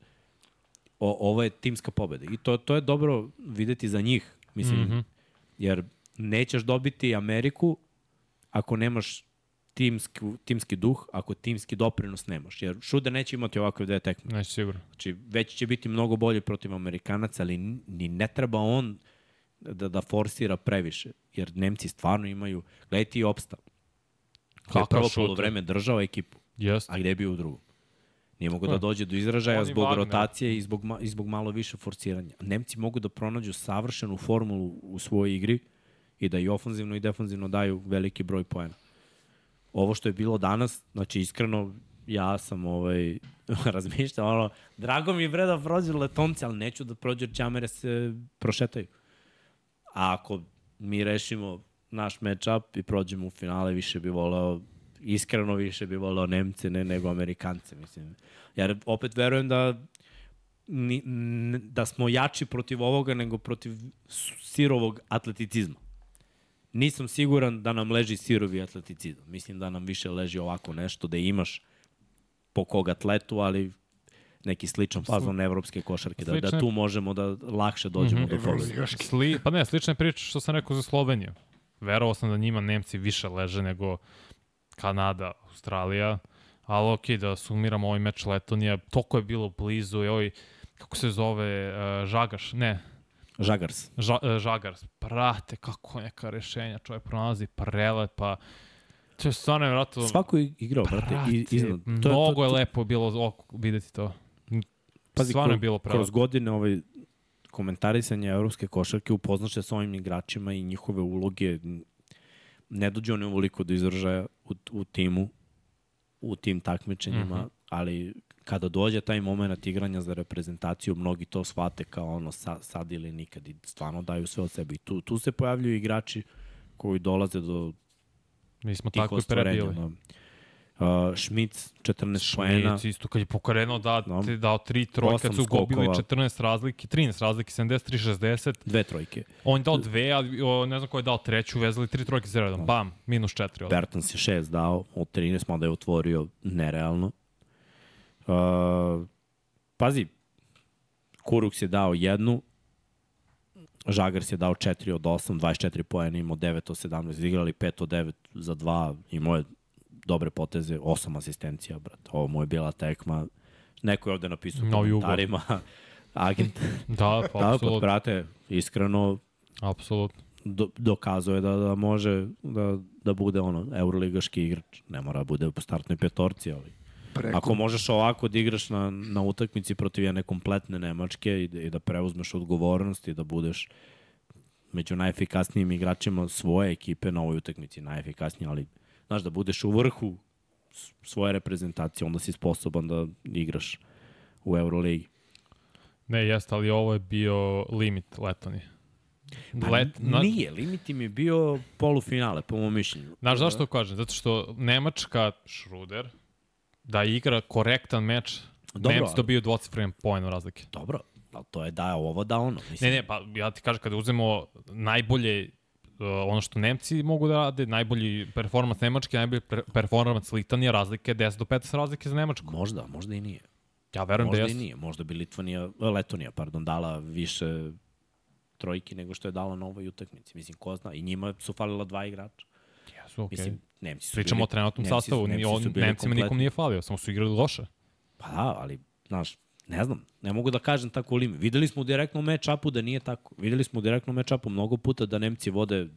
o, ovo je timska pobeda. I to, to je dobro videti za njih, mislim, mm. -hmm. jer nećeš dobiti Ameriku ako nemaš timski, timski duh, ako timski doprinos nemaš. Jer Šuder neće imati ovakve dve tekme. Neće sigurno. Znači, već će biti mnogo bolji protiv Amerikanaca, ali ni- ne treba on da, da forsira previše. Jer Nemci stvarno imaju... Gledaj ti opsta. Kako je prvo polovreme držao ekipu, Jeste. a gde je bio u drugom? Nije mogu da Da. dođe do izražaja On i zbog Wagner. rotacije i zbog, ma, i zbog malo više forsiranja. Nemci mogu da pronađu savršenu formulu u svojoj igri i da i ofanzivno i defanzivno daju veliki broj poena. Ovo što je bilo danas, znači iskreno, ja sam ovaj, [LAUGHS] razmišljao, ono, drago mi je bre da prođu letonci, ali neću da prođu jer Ćamere se prošetaju. A ako mi rešimo naš matchup i prođemo u finale, više bi voleo, iskreno više bi voleo Nemce ne, nego Amerikance, mislim. Jer opet verujem da ni, da smo jači protiv ovoga nego protiv sirovog atleticizma. Nisam siguran da nam leži sirovi atleticizam. Mislim da nam više leži ovako nešto, da imaš po kog atletu, ali neki sličan fazon evropske košarke, da, da Slične- tu možemo da lakše dođemo mm -hmm. do. Evroligaški. Sli, pa ne, slična priča što sam rekao za Sloveniju. Verovao sam da njima Nemci više leže nego Kanada, Australija, ali okej, da sumiramo ovaj meč Letonija, toliko je bilo blizu i ovaj, kako se zove, uh, Žagaš, ne, Žagars. Ža, uh, Žagars, prate, kako neka rešenja čovjek pronalazi, prelepa, to je stvarno nevjerojatno. Svako je igrao, brate, i, iznad. To, mnogo je lepo bilo oko, videti to. Pazi, stvarno je kroz- bilo pravo. Kroz godine ovaj, komentarisanja evropske košarke upoznaš se s ovim igračima i njihove uloge. Ne dođe oni ovoliko do izražaja u, u timu, u tim takmičenjima, mm. -hmm. ali kada dođe taj moment igranja za reprezentaciju, mnogi to shvate kao ono sa, sad ili nikad i stvarno daju sve od sebe. I tu, tu se pojavljuju igrači koji dolaze do Mi smo tih tako ostvarenja. No. Uh, Šmic, 14 poena. Šmic isto kad je pokrenuo da, No. no. dao tri trojke, kad su skokova. 14 razlike, 13 razlike, 73-60. Dve trojke. On je dao dve, ali o, ne znam ko je dao treću, vezali tri trojke za redom. Bam, minus četiri. odmah. Bertans je šest dao od 13, mada je otvorio nerealno. Uh, pazi, Kuruks je dao jednu, Žagars je dao 4 od 8, 24 poena, imao 9 od 17, igrali 5 od 9 za 2, imao je dobre poteze, 8 asistencija, brat. Ovo mu je bila tekma. Neko je ovde napisao u komentarima, [LAUGHS] agent. Da, pa, [LAUGHS] da, pa, apsolutno. brate, iskreno, Apsolutno. do, dokazuje da, da može da, da bude ono, euroligaški igrač. Ne mora da bude po startnoj petorci, ali Preko, ako možeš ovako da igraš na, na utakmici protiv jedne kompletne Nemačke i da, i da preuzmeš odgovornost i da budeš među najefikasnijim igračima svoje ekipe na ovoj utakmici, najefikasniji, ali znaš, da budeš u vrhu svoje reprezentacije, onda si sposoban da igraš u Euroligi. Ne, jeste, ali ovo je bio limit Letonije. Pa Let, na, Nije, limit im je bio polufinale, po mom mišljenju. Znaš zašto kažem? Zato što Nemačka, Šruder, da igra korektan meč, Dobro, Nemci dobiju dvocifren poen razlike. Dobro, ali to je da ovo, da ono. Mislim, Ne, ne, pa ja ti kažem, kada uzmemo najbolje uh, ono što Nemci mogu da rade, najbolji performans Nemačke, najbolji per performans Litanije, razlike 10 do 15 razlike za Nemačku. Možda, možda i nije. Ja verujem da Možda i nije. Možda bi Litvanija, e, Letonija, pardon, dala više trojki nego što je dala na ovoj utakmici. Mislim, ko zna. I njima su falila dva igrača. Jesu, okej. Mislim, Nemci su Pričamo bili, o trenutnom Nemci su- sastavu, Nemci su on, bili Nemcima nikom kompletni. nije falio, samo su igrali loše. Pa da, ali, znaš, ne znam, ne mogu da kažem tako lim. Videli smo u direktnom match-upu da nije tako. Videli smo u direktnom match-upu mnogo puta da Nemci vode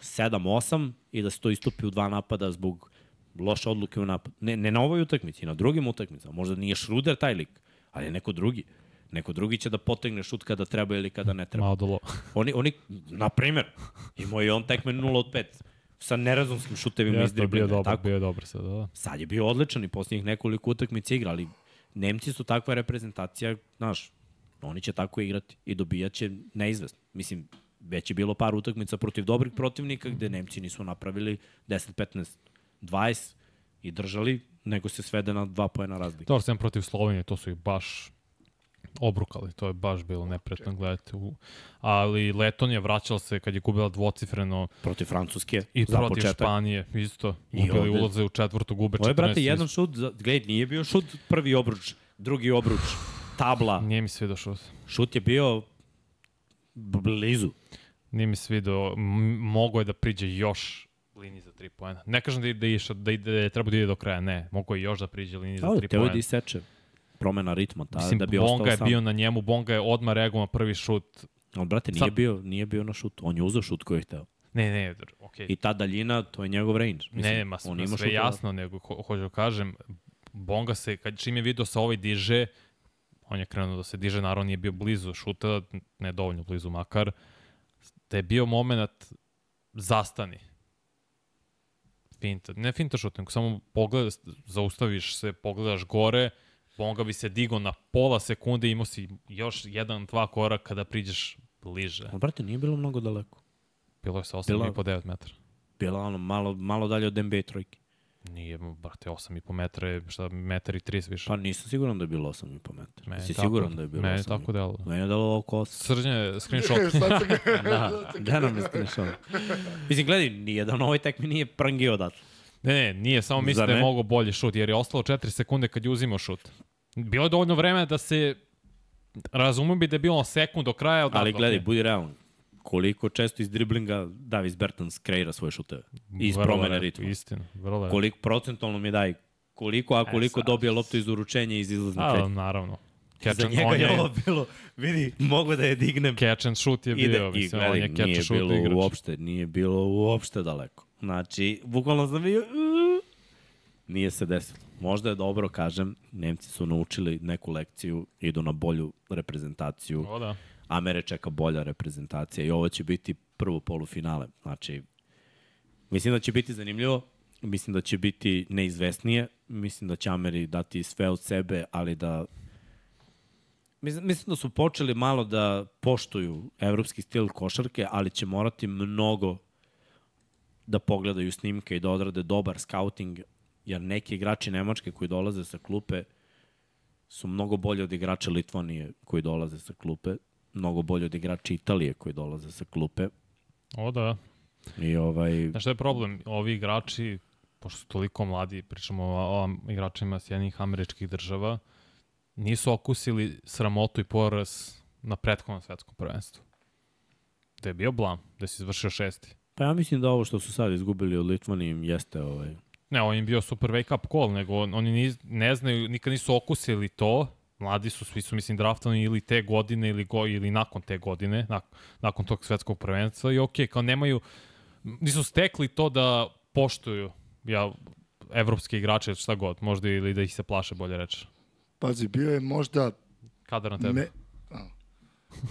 7-8 i da se to istupi u dva napada zbog loše odluke u napad. Ne, ne na ovoj utakmici, na drugim utakmicama. Možda nije Šruder taj lik, ali je neko drugi. Neko drugi će da potegne šut kada treba ili kada ne treba. Malo dolo. Oni, oni na primer, imao je on tekme 0 od 5 sa nerazumskim šutevima iz Jeste, bio driblinga. dobar, Tako? bio je dobar sad, da, da. Sad je bio odličan i posljednjih nekoliko utakmica igra, ali Nemci su takva reprezentacija, znaš, oni će tako igrati i dobijat će neizvesno. Mislim, već je bilo par utakmica protiv dobrih protivnika gde Nemci nisu napravili 10, 15, 20 i držali, nego se svede na dva pojena razlike. Dobro, sem protiv Slovenije, to su ih baš obrukali, to je baš bilo nepretno gledati. U... Ali Letonija vraćala se kad je gubila dvocifreno Protiv Francuske, i za protiv početak. Španije, isto. I Gubili ulaze u četvrtu, gube 14. Ovo je, brate, jedan šut, za, gledaj, nije bio šut prvi obruč, drugi obruč, tabla. Nije mi svidio šut. Šut je bio blizu. Nije mi svidio. M- Mogo je da priđe još liniji za tri poena. Ne kažem da, ide, iša, da, ide, da je treba da ide do kraja, ne. Mogo je još da priđe liniji za Da, tri teo je poena. da iseče promena ritma, ta, Mislim, da bi Bonga ostao je sam. bio na njemu, Bonga je odmah reagovao na prvi šut. On, brate, nije, Sad- bio, nije bio na šutu. On je uzeo šut koji je hteo. Ne, ne, okej. I ta daljina, to je njegov range. Mislim, Ne, ma, on on ima sve jasno, nego ho, hoću da kažem, Bonga se, kad čim je vidio sa ovaj diže, on je krenuo da se diže, naravno nije bio blizu šuta, ne dovoljno blizu makar, da je bio moment zastani. Finta, ne finta šut, nego samo pogleda, zaustaviš se, pogledaš gore, Bonga bi se digo na pola sekunde i imao si još jedan, dva koraka da priđeš bliže. On, brate, nije bilo mnogo daleko. Bilo je sa Bila- 8,5 9 metara. Bilo ono malo, malo dalje od NBA trojke. Nije, brate, 8,5 metra je, šta, metar i 30 više. Pa nisam siguran da je bilo 8,5 metara. Meni Si tako- siguran da je bilo Meni 8,5? tako delo. Meni je dalo oko 8. Srđanje, [LAUGHS] screenshot. Sad sam ga... [LAUGHS] da, [LAUGHS] da nam je screenshot. Mislim, gledaj, nijedan ovoj tekmi nije prangio odatle. Ne, ne, nije, samo mislim da je ne? mogao bolje šut, jer je ostalo 4 sekunde kad je uzimao šut. Bilo je dovoljno vremena da se, razumem bi da je bilo sekund do kraja. Od Ali gledaj, budi realan. Koliko često iz driblinga Davis Bertans kreira svoje šuteve. Iz Vrlo promene ritma. Istina, vrlo lepo. Koliko procentualno mi daj koliko, a koliko sad. dobije loptu iz uručenja iz izlazne A, kretnje. naravno. Za Catch and, njega je je, ovo bilo, vidi, mogu da je dignem. catch and shoot je Ide, bio, i mislim, on je catch and shoot bilo igrač. uopšte, nije bilo uopšte daleko. Znači, bukvalno sam bio, nije se desilo. Možda je dobro, kažem, Nemci su naučili neku lekciju, idu na bolju reprezentaciju. O, da. Amere čeka bolja reprezentacija i ovo će biti prvo polufinale. Znači, mislim da će biti zanimljivo, mislim da će biti neizvesnije, mislim da će Ameri dati sve od sebe, ali da Mislim, mislim da su počeli malo da poštuju evropski stil košarke, ali će morati mnogo da pogledaju snimke i da odrade dobar scouting, jer neki igrači Nemačke koji dolaze sa klupe su mnogo bolji od igrača Litvanije koji dolaze sa klupe, mnogo bolji od igrača Italije koji dolaze sa klupe. O, da. I ovaj, Znaš šta je problem? Ovi igrači, pošto su toliko mladi, pričamo o, o igračima Sjednih američkih država, nisu okusili sramotu i poraz na prethodnom svetskom prvenstvu. Da je bio blam, da si izvršio šesti. Pa ja mislim da ovo što su sad izgubili od Litvanije im jeste ovaj, Ne, on im bio super wake up call, nego on, oni ni, ne znaju, nikad nisu okusili to, mladi su, svi su, mislim, draftovani ili te godine ili, go, ili nakon te godine, nak, nakon tog svetskog prvenstva i okej, okay, kao nemaju, nisu stekli to da poštuju ja, evropske igrače, šta god, možda ili da ih se plaše, bolje reći. Pazi, bio je možda Kadar na tebe. me,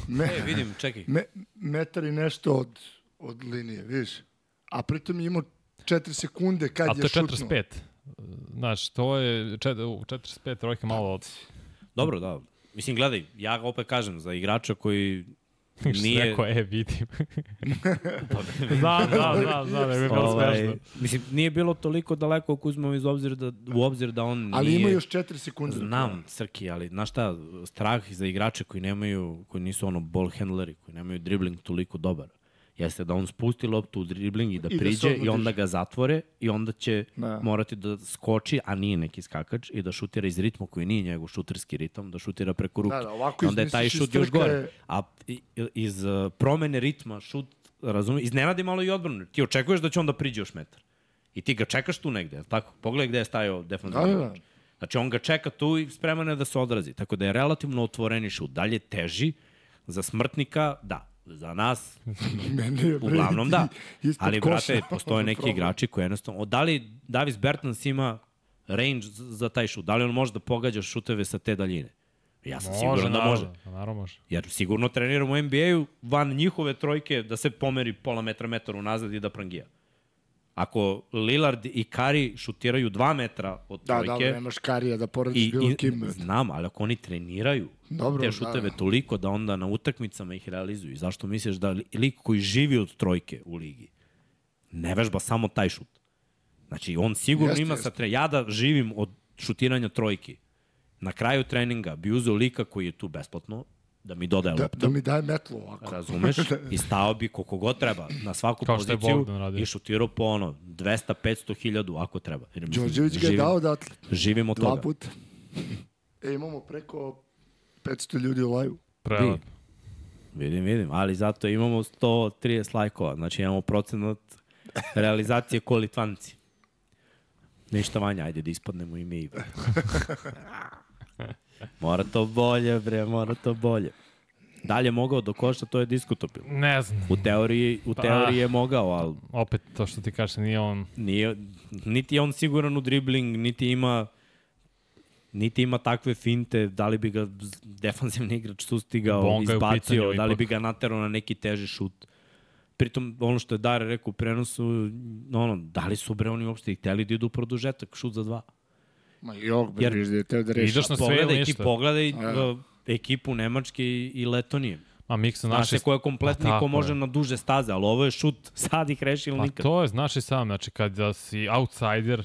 me, E, vidim, čekaj. me, metar i nešto od, od linije, vidiš? A pritom je imao 4 sekunde kad A to je je šutnuo. 45. Znaš, to je čet, u, 45 trojke malo od... Dobro, da. Mislim, gledaj, ja opet kažem, za igrača koji [LAUGHS] Nije... Rekao, e, [LAUGHS] vidim. znam, znam, znam, znam, ne bi bilo ovaj, smešno. mislim, nije bilo toliko daleko ako uzmemo iz obzira da, u obzir da on Ali nije... ima još 4 sekunde. Znam, Srki, ali znaš šta, strah za igrače koji nemaju, koji nisu ono ball handleri, koji nemaju dribling toliko dobar, jeste da on spusti loptu u dribling i da I da priđe odmah i onda ga zatvore i onda će Da. morati da skoči, a nije neki skakač i da šutira iz ritma koji nije njegov šuterski ritam, da šutira preko ruke. Da, da, ovako I onda je taj šut još gore. A iz uh, promene ritma šut, razumiješ, iznenadi malo i odbranu. Ti očekuješ da će on da priđe još metar. I ti ga čekaš tu negde, tako? Pogledaj gde je stajao defensivni Da, da, da. Znači, on ga čeka tu i spreman je da se odrazi. Tako da je relativno otvoreni šut. Dalje teži, za smrtnika, da. Za nas, [LAUGHS] Meni je, uglavnom da. [LAUGHS] Ali, brate, postoje neki Problem. igrači koji jednostavno... Da li Davis Bertans ima range za taj šut? Da li on može da pogađa šuteve sa te daljine? Ja sam siguran da može. naravno, Naravno može. Jer sigurno treniramo u NBA-u van njihove trojke da se pomeri pola metra, metar unazad i da prangija. Ako Lillard i Kari šutiraju 2 metra od Da, trojke, da, nemaš karija da poradiš I, bilo i, kim. znam, ali ako oni treniraju Dobro, te da, šuteve da. toliko da onda na utakmicama ih realizuju. Zašto misliš da li- lik koji živi od trojke u ligi ne vežba samo taj šut? Znači, on sigurno Jeste, ima jeste. sa tre... Ja da živim od šutiranja trojki, na kraju treninga bi uzeo lika koji je tu besplatno, da mi dodaje Da, loptu, da mi daje metlu ovako. razumeš, [LAUGHS] i stao bi koliko god treba na svaku Kao što je poziciju Bogdan radio. i šutirao po ono 200, 500, 1000 ako treba. Jer, Đorđević ga je dao odatle. Živim od Dva toga. puta. E, imamo preko 500 ljudi u live. Prelep. Vidim, vidim, ali zato imamo 130 lajkova, znači imamo procenat realizacije ko Litvanci. Ništa manje, ajde da ispadnemo i mi. [LAUGHS] mora to bolje, bre, mora to bolje. Da li je mogao do koša, to je diskutabilno. Ne znam. U teoriji, u teoriji je mogao, ali Opet to što ti kažeš, nije on... nije, niti je on siguran u dribling, niti ima niti ima takve finte, da li bi ga defanzivni igrač sustigao, Bonga izbacio, da li bi ga naterao na neki teži šut. Pritom, ono što je Dare rekao u prenosu, ono, da li su bre oni uopšte hteli da idu u produžetak, šut za dva. Ma jok, bre, Jer- vidiš da je teo da reši. Ideš na sve ili Pogledaj, ti ništa. pogledaj A, uh, ekipu Nemačke i, i Letonije. A miksa Znaš naši... se ko je kompletni Pa ko može je. na duže staze, ali ovo je šut, [LAUGHS] sad ih reši ili Pa nikad. to je, znaš i sam, znači kada si outsider,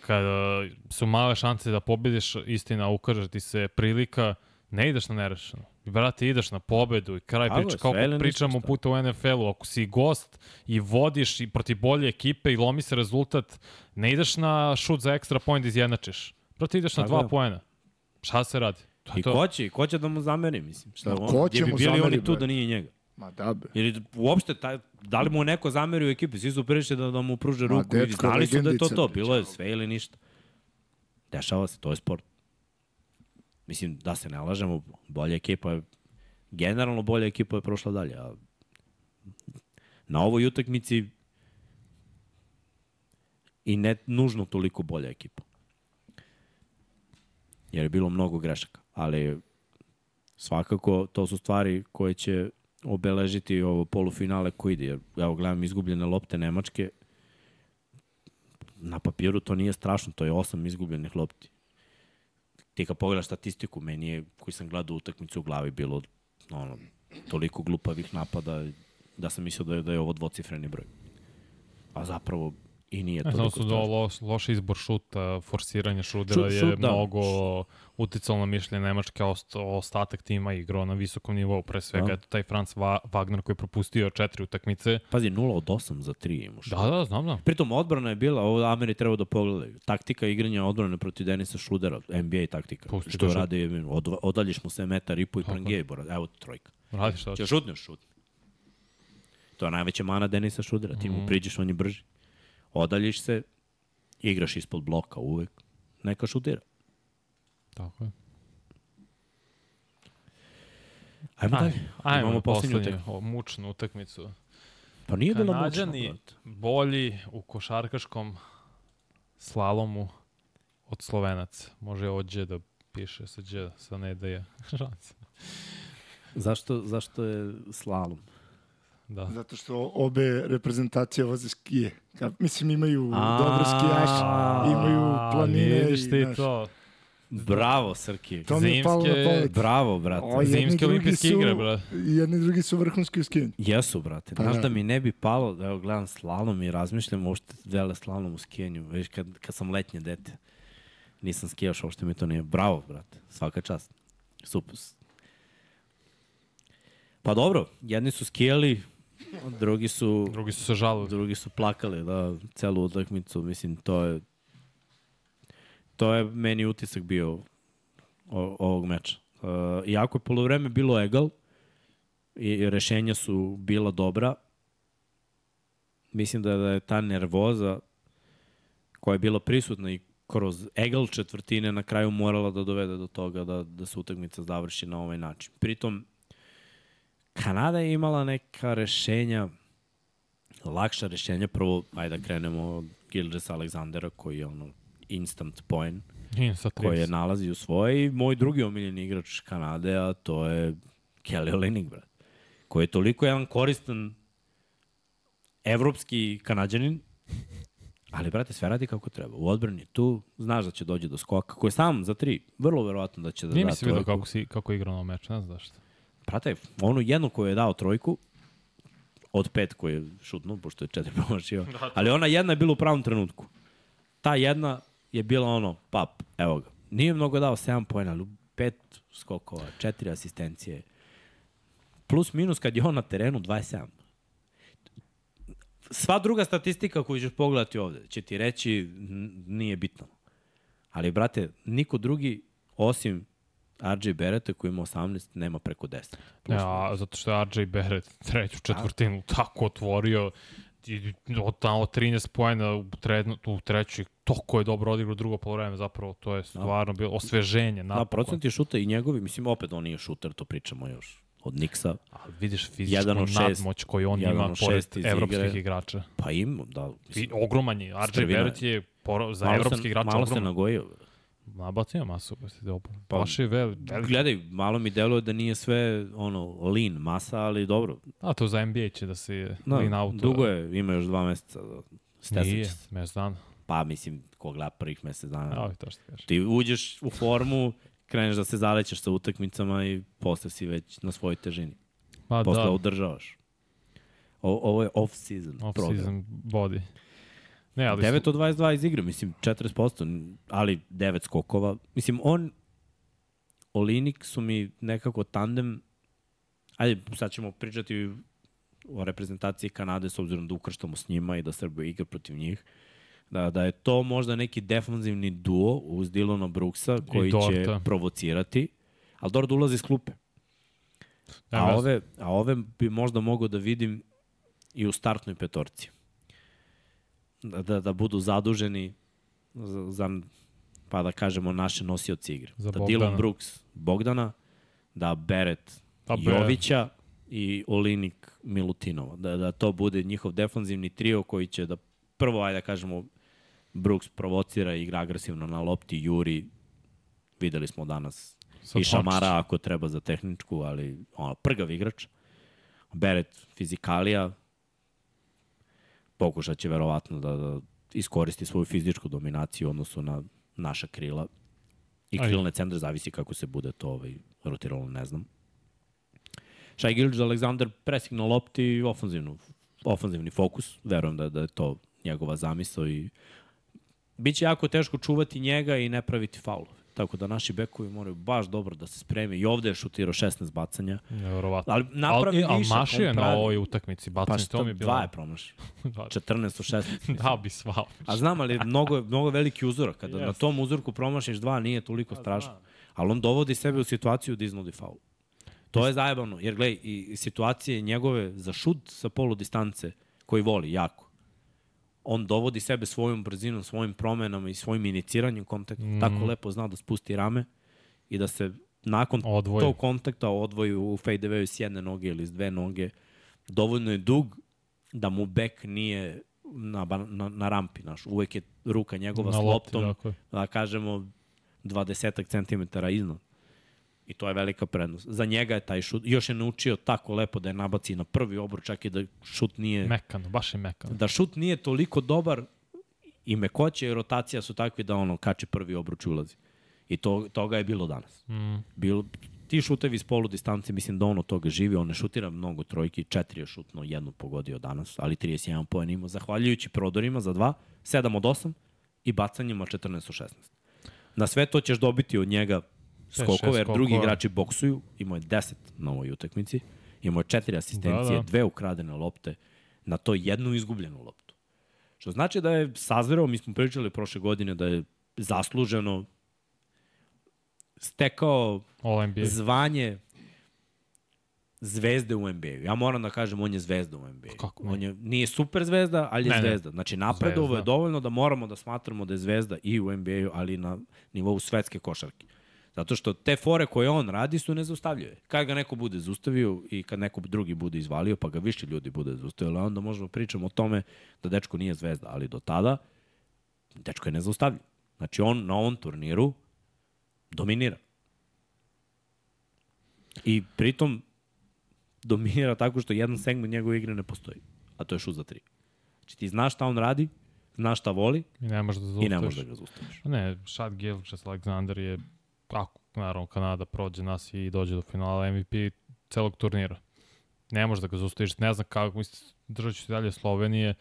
kada su male šanse da pobediš, istina, ukaže ti se prilika, ne ideš na nerešeno. I brate, ideš na pobedu i kraj Tako je, priča, kao pričamo puta u NFL-u, ako si gost i vodiš i protiv bolje ekipe i lomi se rezultat, ne ideš na šut za ekstra point da izjednačiš. Brate, ideš na Tako dva je. poena. Šta se radi? To I to. ko će, ko će da mu zameri, mislim. Šta, Ma on, ko će bi mu bili zameri, oni tu bre? da nije njega? Ma da, bre. Ili uopšte, taj, da li mu neko zameri u ekipi? Svi su prišli da, da mu pruže Ma, ruku i dečko, znali su da je to to. Bilo je sve ili ništa. Dešava se, to je sport. Mislim, da se ne lažemo, bolja ekipa je, generalno bolja ekipa je prošla dalje. A na ovoj utakmici i ne nužno toliko bolja ekipa. Jer je bilo mnogo grešaka. Ali svakako to su stvari koje će obeležiti ovo polufinale koji ide. Jer, evo, gledam izgubljene lopte Nemačke. Na papiru to nije strašno, to je osam izgubljenih lopti. Ti kad pogledaš statistiku, meni je, koji sam gledao utakmicu u glavi, bilo ono, toliko glupavih napada da sam mislio da je, da je ovo dvocifreni broj. A zapravo i nije su do strašno. loš, loš izbor šuta, forsiranje šudera Šut- je šut, da. mnogo uticalo na mišljenje Nemačke, ost, ostatak tima igrao na visokom nivou, pre svega Da. eto taj Franz Va Wagner koji je propustio četiri utakmice. Pazi, 0 od 8 za 3 imaš. Da, da, znam, znam. Pritom odbrana je bila, ovo Ameri treba da pogledaju, taktika igranja odbrane protiv Denisa Šudera, NBA taktika. Pusti što šut. radi, od, odaljiš mu se metar i po i Tako je. prangije, bora. Evo trojka. Radi šta Će hoće. šutneš šut. To je najveća mana Denisa Šudera. Ti mu priđeš, on je brži. Odaljiš se, igraš ispod bloka uvek. Neka šutira. Tako je. Ajmo Aj, dalje. ajmo Imamo poslednju utakmicu. mučnu utakmicu. Pa nije bila mučna. Bolji u košarkaškom slalomu od Slovenaca. Može ođe da piše sa sa ne da [LAUGHS] je. Zašto, zašto je slalom? Da. Zato što obe reprezentacije voze skije. Ka, mislim, imaju A, dobro skijaše, imaju planine Vidiš i, ti znaš, to. Bravo, Srki. To mi je palo na Zimske- pamet. Bravo, brate. O, Zimske olimpijske su- igre, bra. I jedni i drugi su vrhunski u skijanju. Jesu, brate. Pa Znaš da. da mi ne bi palo, da evo gledam slalom i razmišljam uopšte vele slalom u skijanju. Već kad, kad sam letnje dete, nisam skijaš, uopšte mi to nije. Bravo, brate. Svaka čast. Super. Pa dobro, jedni su skijali, drugi su Drugi su se žalili. drugi su plakali da celu utakmicu, mislim to je to je meni utisak bio o, ovog meča. Uh, iako je polovreme bilo egal i, i rešenja su bila dobra, mislim da, da je ta nervoza koja je bila prisutna i kroz egal četvrtine na kraju morala da dovede do toga da, da se utakmica završi na ovaj način. Pritom, Kanada je imala neka rešenja lakša rešenja. Prvo, ajde da krenemo od Gilgis Aleksandera koji je ono instant point sa koji je 30. nalazi u svoje i moj drugi omiljeni igrač Kanade, a to je Kelly Olynyk, brat. Koji je toliko jedan koristan evropski kanadjanin, ali, brate, sve radi kako treba. U odbrani tu, znaš da će dođe do skoka, koji je sam za tri, vrlo verovatno da će da Nije da mi se vidio kako, si, kako je igrao na meč, ne znam zašto. Brate, onu jednu koju je dao trojku, od pet koju je šutnuo, pošto je četiri [LAUGHS] promašio, ali ona jedna je bila u pravom trenutku. Ta jedna je bila ono, pap, evo ga. Nije mnogo dao 7 pojena, ali pet skokova, četiri asistencije. Plus minus kad je on na terenu 27. Sva druga statistika koju ćeš pogledati ovde će ti reći nije bitno. Ali, brate, niko drugi osim RJ Beretta koji ima 18 nema preko 10. Ne, a, zato što je RJ Barrett treću četvrtinu tako otvorio i od tamo 13 pojena u, tredno, u trećoj, toko je dobro odigrao drugo polovreme, zapravo to je stvarno bilo osveženje. Da, napokon. procenti šuta i njegovi, mislim, opet on nije šuter, to pričamo još od Niksa. A vidiš fizičku nadmoć koju on ima pored evropskih igre. igrača. Pa im, da. I Mislim, ogroman je. RJ je. Barrett je poro, za evropski se, igrač malo se ogroman. nagojio. Nabacio masu, pa si dobro. Pa, Baš je vel, veliki. Gledaj, malo mi deluje da nije sve ono lean masa, ali dobro. A to za NBA će da se Da, lean out. dugo je, ima još dva meseca. da Nije, će se. mes dana. Pa mislim, ko gleda prvih mesec dana. Evo to što kažeš. Ti uđeš u formu, kreneš da se zalećeš sa utakmicama i posle si već na svojoj težini. Pa Posle da, održavaš. O, ovo je off-season program. off-season body. Ne, ali 9 od 22 iz igre, mislim 40%, ali 9 skokova. Mislim, on, Olinik su mi nekako tandem, ajde, sad ćemo pričati o reprezentaciji Kanade s obzirom da ukrštamo s njima i da Srbija igra protiv njih. Da, da je to možda neki defanzivni duo uz Dilona Brooksa koji će provocirati, ali Dort ulazi iz klupe. Ne, A mes- ove, a ove bi možda mogao da vidim i u startnoj petorci. Da, da, da budu zaduženi za, za pa da kažemo, naše nosioci igre. Za da Bogdana. Dylan Brooks Bogdana, da Beret Pa Jovića i Olinik Milutinova. Da, da to bude njihov defanzivni trio koji će da prvo, ajde da kažemo, Brooks provocira i igra agresivno na lopti, Juri, videli smo danas Sad i Šamara ako treba za tehničku, ali ono, prgav igrač. Beret fizikalija, pokušat će verovatno da, da iskoristi svoju fizičku dominaciju u odnosu na naša krila. I krilne centre zavisi kako se bude to ovaj, rotiralo, ne znam. Shai Gilgis presing na lopti i ofanzivnu, ofanzivni fokus. Verujem da, da je to njegova zamisao i Biće jako teško čuvati njega i ne praviti faulove. Tako da naši bekovi moraju baš dobro da se spreme. I ovde je šutirao 16 bacanja. Nevjerovatno. Ali napravi al, višak, al mašio je na ovoj utakmici, Pa bacanje, šta, to mi je bilo... dva je promašio. [LAUGHS] 14 od 16. da bi svao. A znam, ali mnogo, je- mnogo veliki uzorak. Kada na Jeste. tom uzorku promašiš dva, nije toliko strašno. Ali on dovodi sebe u situaciju da iznudi faul. To je zajebano, jer gledaj, i situacije njegove za šut sa polu distance, koji voli jako, on dovodi sebe svojom brzinom, svojim promenama i svojim iniciranjem kontakta. Mm. Tako lepo zna da spusti rame i da se nakon Odvoji. tog kontakta odvoji u fadeaway s jedne noge ili s dve noge. Dovoljno je dug da mu bek nije na, na, na rampi. Naš. Uvek je ruka njegova Na s lopti, loptom, je. da kažemo, 20 cm iznad. I to je velika prednost. Za njega je taj šut. Još je naučio tako lepo da je nabaci na prvi obruč, čak i da šut nije... Mekano, baš je mekano. Da šut nije toliko dobar i mekoće i rotacija su takvi da ono kači prvi obruč i ulazi. I to, toga je bilo danas. Mm. Bilo, ti šutevi s polu distance, mislim da on od toga živi, on ne šutira mnogo trojki, četiri je šutno, jednu pogodio danas, ali 31 poen imao, zahvaljujući prodorima za dva, 7 od 8 i bacanjima 14 od 16. Na sve to ćeš dobiti od njega skokove, jer drugi skokova. igrači boksuju, imao je 10 na ovoj utakmici, imao je četiri asistencije, Da, da, dve ukradene lopte, na to jednu izgubljenu loptu. Što znači da je sazverao, mi smo pričali prošle godine da je zasluženo stekao zvanje zvezde u NBA-u. Ja moram da kažem, on je zvezda u NBA-u. Kako ne? On je, nije super zvezda, ali je Ne, zvezda. Znači, napredovo je dovoljno da moramo da smatramo da je zvezda i u NBA-u, ali na nivou svetske košarke. Zato što te fore koje on radi su nezaustavljive. Kad ga neko bude zaustavio i kad neko drugi bude izvalio, pa ga više ljudi bude zaustavili, onda možemo pričamo o tome da dečko nije zvezda, ali do tada dečko je nezaustavljiv. Znači on na ovom turniru dominira. I pritom dominira tako što jedan segment njegove igre ne postoji, a to je šut za tri. Znači ti znaš šta on radi, znaš šta voli I ne možeš da i zaustaviš. ne možeš da ga zaustaviš. Ne, Shad Gilgis Alexander je, ako naravno Kanada prođe nas i dođe do finala MVP celog turnira. Ne možeš da ga zaustaviš, ne znam kako, mislim, držat ću se dalje Slovenije,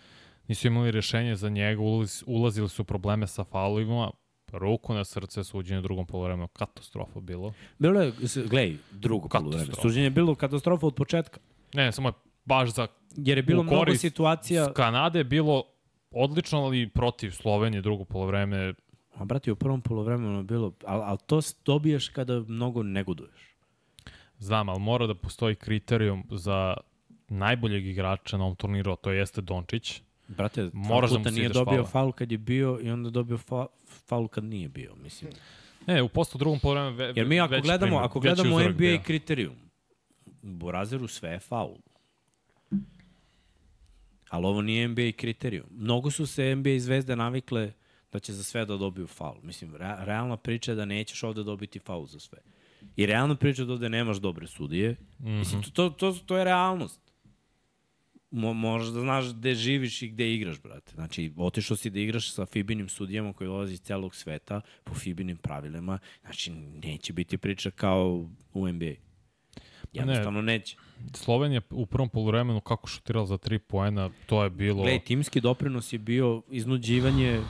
nisu imali rešenje za njega, ulaz, ulazili su probleme sa faulovima, ruku na srce, suđenje u drugom polovremenu, katastrofa bilo. Bilo je, gledaj, drugo Katastrofa. polovreme. Suđenje je bilo katastrofa od početka. Ne, samo je baš za Jer je bilo mnogo situacija... Kanade je bilo odlično, ali protiv Slovenije drugo polovreme A brati, u prvom polovremenu je bilo... Ali al to dobiješ kada mnogo negoduješ. Znam, ali mora da postoji kriterijum za najboljeg igrača na ovom turniru, a to jeste Dončić. Brate, Moraš da mu nije dobio faul kad je bio i onda dobio fa, faul kad nije bio, mislim. Ne, u postu drugom polovremenu ve, Jer mi ako gledamo, ako gledamo NBA bio. kriterijum, u Borazeru sve je faul. Ali ovo nije NBA kriterijum. Mnogo su se NBA zvezde navikle da će za sve da dobiju faul. Mislim, re, realna priča je da nećeš ovde dobiti faul za sve. I realna priča je da ovde nemaš dobre sudije. Mm -hmm. Mislim, to, to, to, to je realnost. Mo, moraš da znaš gde živiš i gde igraš, brate. Znači, otišao si da igraš sa Fibinim sudijama koji dolazi iz celog sveta, po Fibinim pravilima, znači, neće biti priča kao u NBA. Jednostavno ne. neće. Slovenija u prvom polovremenu kako šutirala za tri poena, to je bilo Gledaj, timski doprinos je bio iznuđivanje,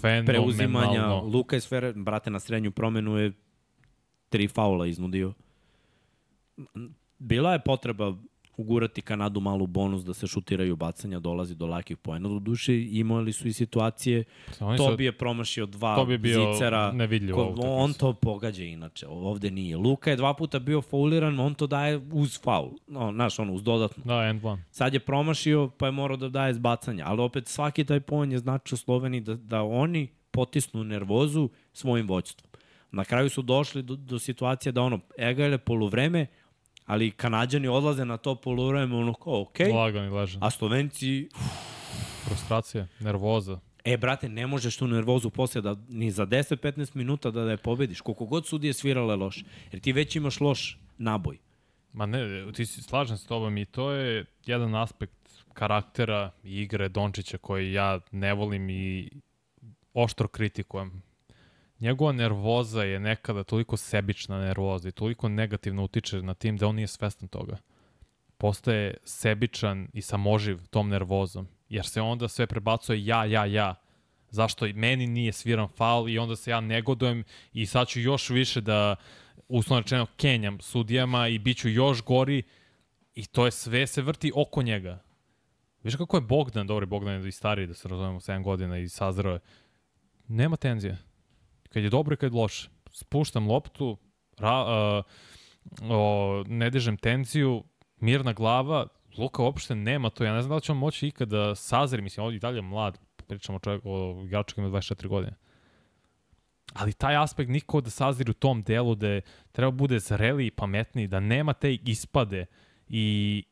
preuzimanja, fenomenalno. Luka je sve, brate, na srednju promenu je tri faula iznudio. Bila je potreba ugurati Kanadu malu bonus da se šutiraju bacanja, dolazi do lakih poena. Do duše imali su i situacije, Oni to bi je promašio dva To bi bio zicera. Ko, on to pogađa inače, ovde nije. Luka je dva puta bio fauliran, on to daje uz faul. No, znaš, ono, uz dodatno. Da, end one. Sad je promašio, pa je morao da daje zbacanja. Ali opet svaki taj poen je značio Sloveniji da, da oni potisnu nervozu svojim voćstvom. Na kraju su došli do, do situacije da ono, egale poluvreme, ali Kanadjani odlaze na to poluvreme, ono kao, okej, Lagani ležan. a Slovenci, Frustracija, nervoza. e, brate, ne možeš tu nervozu posle da, ni za 10-15 minuta da, da je pobediš. Koliko god sudije svirale loš. Jer ti već imaš loš naboj. Ma ne, ti si slažem s tobom i to je jedan aspekt karaktera i igre Dončića koji ja ne volim i oštro kritikujem. Njegova nervoza je nekada toliko sebična nervoza i toliko negativno utiče na tim da on nije svestan toga. Postaje sebičan i samoživ tom nervozom, jer se onda sve prebacuje ja, ja, ja. Zašto i meni nije sviran faul i onda se ja negodujem i sad ću još više da uslovno rečeno kenjam sudijama i bit ću još gori i to je sve se vrti oko njega. Viš kako je Bogdan, dobri Bogdan i stariji, da se razumemo, 7 godina i sazrao je. Nema tenzije. Kad je dobro i kad je loše. Spuštam loptu, ra, uh, o, ne dižem tenziju, mirna glava, Luka uopšte nema to. Ja ne znam da li će on moći ikada sazri, mislim, on i dalje mlad, pričamo o, čovjek, o igraču koji ima 24 godine. Ali taj aspekt niko da sazri u tom delu da treba bude zreli i pametniji, da nema te ispade i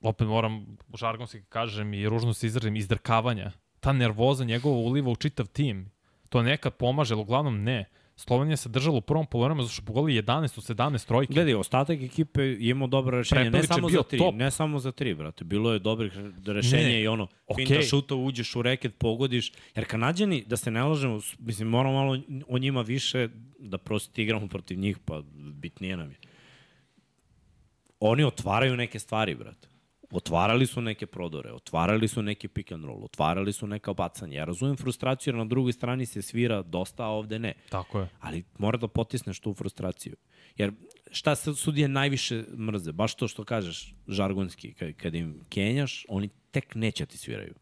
opet moram žargonski kažem i ružno se izrazim, izdrkavanja. Ta nervoza njegova uliva u čitav tim. To nekad pomaže, ali uglavnom ne. Slovenija se držala u prvom polovremenu zato što pogoli 11 od 17 trojke. Gledaj, ostatak ekipe je imao dobro rešenje, ne samo za tri, top. ne samo za tri, brate. Bilo je dobrih rešenja Ne, i ono, okej. finta šuta, uđeš u reket, pogodiš. Jer Kanadjani, da se ne lažemo, mislim, moramo malo o njima više da prosto igramo protiv njih, pa bitnije nam je. Oni otvaraju neke stvari, brate. Otvarali su neke prodore, otvarali su neki pick and roll, otvarali su neka bacanja. Ja razumem frustraciju jer na drugoj strani se svira dosta, a ovde ne. Tako je. Ali mora da potisneš tu frustraciju. Jer šta se sudije najviše mrze? Baš to što kažeš žargonski. Kad, im kenjaš, oni tek neće ti sviraju.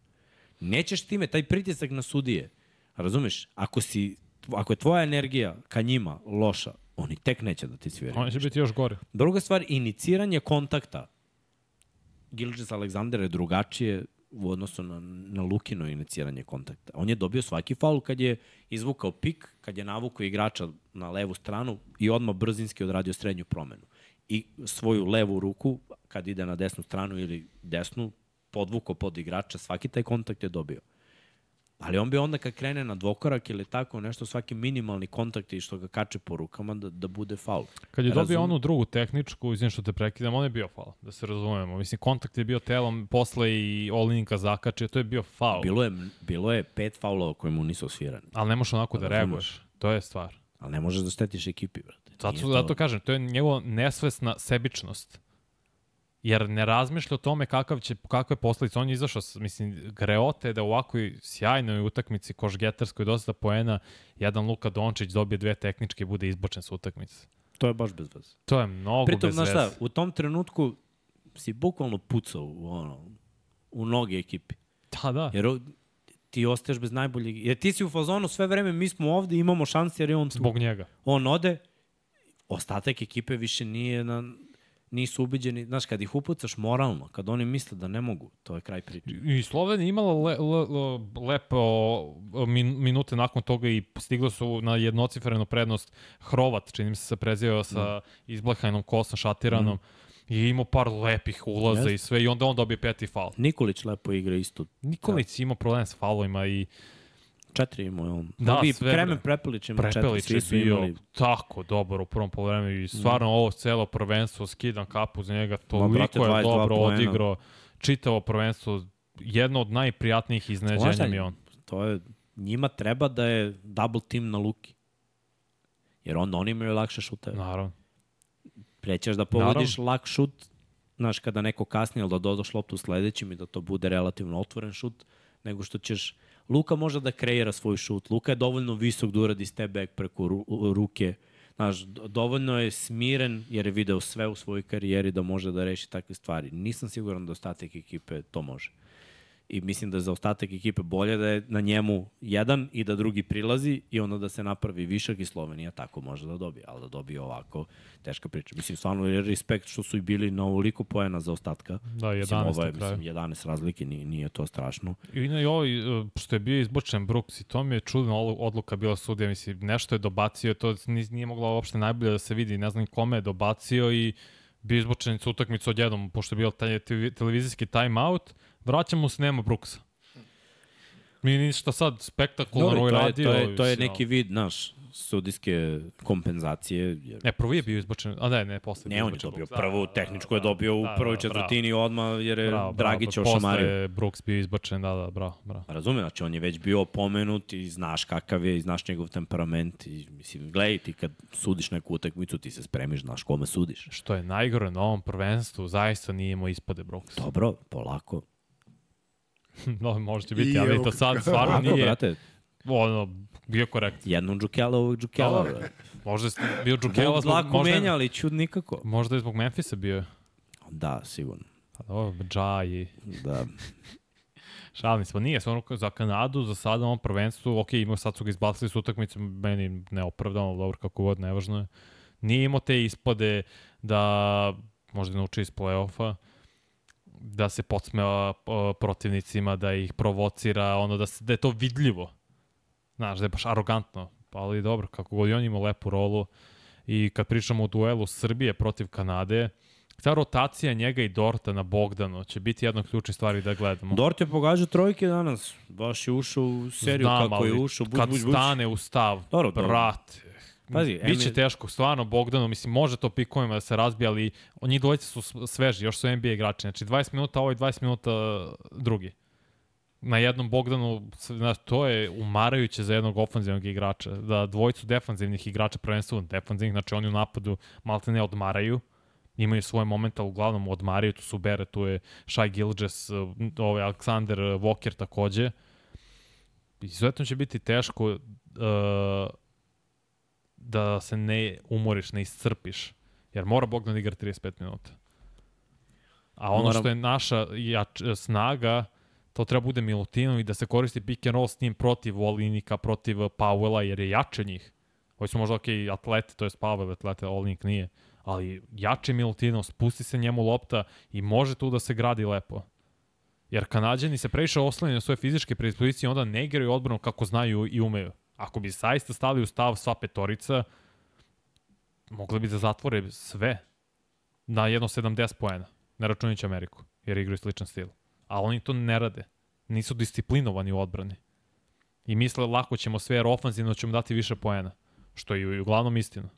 Nećeš time, taj pritisak na sudije. Razumeš? Ako, si, ako je tvoja energija ka njima loša, oni tek neće da ti sviraju. On će biti još gore. Druga stvar, iniciranje kontakta. Gilgis Aleksandar je drugačije u odnosu na, na Lukino iniciranje kontakta. On je dobio svaki faul kad je izvukao pik, kad je navukao igrača na levu stranu i odmah brzinski odradio srednju promenu. I svoju levu ruku, kad ide na desnu stranu ili desnu, podvukao pod igrača, svaki taj kontakt je dobio. Ali on bi onda kad krene na dvokorak ili tako nešto, svaki minimalni kontakt i što ga kače po rukama da, da bude faul. Kad je dobio Razum- onu drugu tehničku, izvim što te prekidam, on je bio faul, da se razumemo. Mislim, kontakt je bio telom, posle i Olinika zakačio, to je bio faul. Bilo je, bilo je pet faulova koje mu nisu osvirani. Ali ne možeš onako da Razumeš. reaguješ. To je stvar. Ali ne možeš da štetiš ekipi, brate. Zato, to- zato kažem, to je njegova nesvesna sebičnost. Jer ne razmišlja o tome kakav će, kakve posledice. On je izašao, mislim, greote da u ovakvoj sjajnoj utakmici košgetarskoj dosta poena, jedan Luka Dončić dobije dve tehničke i bude izbačen sa utakmice. To je baš bez veze. To je mnogo Pritom, bez znaš veze. šta, u tom trenutku si bukvalno pucao u, ono, u noge ekipi. Da, da. Jer ti ostaješ bez najboljeg. Jer ti si u fazonu sve vreme, mi smo ovde, imamo šanse jer je on tu. Zbog njega. On ode, ostatak ekipe više nije na, nisu ubeđeni. Znaš, kad ih upucaš moralno, kad oni misle da ne mogu, to je kraj priče. I Slovenija imala le, le, le, lepo min, minute nakon toga i stiglo su na jednocifrenu prednost Hrovat, čini mi se se prezivao sa izblahajnom kosom šatiranom i imao par lepih ulaza Jeste. i sve i onda on dobije peti faul. Nikolić lepo igra isto. Nikolić ima problem s faulovima i Četiri imao je on. Da, Mnogi, sve Kremen. Prepelić ima četiri, Prepelić je bio imali. tako dobar u prvom polovremenu i stvarno ovo celo prvenstvo skidam kapu za njega, brate, toliko je 22 dobro odigrao čitavo prvenstvo, jedno od najprijatnijih iznenađenja mi je on. To je, njima treba da je double team na Luki. Jer onda oni imaju lakše šute. Naravno. Prećeš da pogodiš lak šut, znaš, kada neko kasni, ali da dodaš loptu sledećim i da to bude relativno otvoren šut, nego što ćeš... Luka može da kreira svoj šut. Luka je dovoljno visok da uradi step back preko ru, ruke. Znaš, do- dovoljno je smiren jer je video sve u svojoj karijeri da može da reši takve stvari. Nisam siguran da ostatak ekipe to može. I mislim da je za ostatak ekipe bolje da je na njemu jedan i da drugi prilazi i onda da se napravi višak i Slovenija tako može da dobije. Ali da dobije ovako, teška priča. Mislim, stvarno je respekt što su i bili na ovoliko poena za ostatka. Da, 11 Mislim, ovo je, mislim, 11 razlike, nije, nije to strašno. I na i ovaj, e, što je bio izbočen Brooks i to mi je čudna odluka bila sudija, mislim, nešto je dobacio, to ni- nije moglo uopšte najbolje da se vidi, ne znam kome je dobacio i bio izbočen sa utakmicu odjednom, pošto je bio taj te- televizijski timeout, vraćamo se, nema Brooksa. Mi ništa sad spektakularno ovaj radio. to, je, to je neki vid, naš, sudijske kompenzacije. Jer... Ne, prvi je bio izbočen, a ne, ne, posle. Ne, on je dobio Brooks. prvu, Da, tehničku da, je dobio u da, prvoj da, četvrtini odmah jer je Bravo, Dragić bravo, ošamario. Posle je Brooks bio izbočen, da, da, bravo, bravo. Razumem, znači on je već bio opomenut i znaš kakav je i znaš njegov temperament i mislim, gledaj ti kad sudiš neku utakmicu ti se spremiš, znaš kome sudiš. Što je najgore na ovom prvenstvu, zaista nije imao ispade Brooks. Dobro, polako. [LAUGHS] no, možete biti, ali Iu, to sad stvarno nije, brate, ono, bio korekt. jednom Džukela, ovog Džukela. Da. Možda je bio Džukela Bog zbog, lako možda, menja, ali čud nikako. možda je zbog Memphisa bio. Da, sigurno. Pa dobro, Dža i... Da. [LAUGHS] Šalim se, pa nije, stvarno za Kanadu, za sada na ovom prvenstvu, ok, imao sad su ga izbacili s utakmice, meni neopravdano, dobro, kako god, nevažno je. Nije imao te ispade, da možda nauči iz play-offa, da se podsmeva protivnicima, da ih provocira, ono da, se, da je to vidljivo. Znaš, da je baš arogantno. Ali dobro, kako god i on ima lepu rolu. I kad pričamo o duelu Srbije protiv Kanade, ta rotacija njega i Dorta na Bogdanu će biti jedna od ključnih stvari da gledamo. Dort je pogađao trojke danas. Baš je ušao u seriju Znam, kako je ušao. Buć, kad buć, buć. stane u stav, Dobro, dobro. brate, Pazi, Biće Emil- teško, stvarno Bogdanu, mislim, može to pikovima da se razbije, ali njih dvojice su sveži, još su NBA igrači. Znači 20 minuta ovaj, 20 minuta drugi. Na jednom Bogdanu, znaš, to je umarajuće za jednog ofanzivnog igrača. Da dvojicu defanzivnih igrača, prvenstveno defanzivnih, znači oni u napadu malte ne odmaraju, imaju svoje momente, ali uglavnom odmaraju, tu su Bere, tu je Shai Gilges, ovaj Alexander Walker takođe. Izuzetno će biti teško uh, da se ne umoriš, ne iscrpiš. Jer mora Bogdan da igra 35 minuta. A ono Moram- što je naša jač, snaga, to treba bude Milutino i da se koristi pick and roll s njim protiv Olinika, protiv Powella, jer je jače njih. Ovi su možda ok, atlete, to je Pavel atlete, Olinik nije. Ali jače je Milutino, spusti se njemu lopta i može tu da se gradi lepo. Jer Kanadjani se previše oslanjaju na svoje fizičke predispozicije i onda ne igraju odbranu kako znaju i umeju. Ako bi zaista stali u stav sva petorica, mogli bi da zatvore sve na jedno 70 poena, ne računajući Ameriku, jer igraju sličan stil. A oni to ne rade. Nisu disciplinovani u odbrani. I misle lako ćemo sve, jer ofanzivno ćemo dati više poena. Što je i uglavnom istina.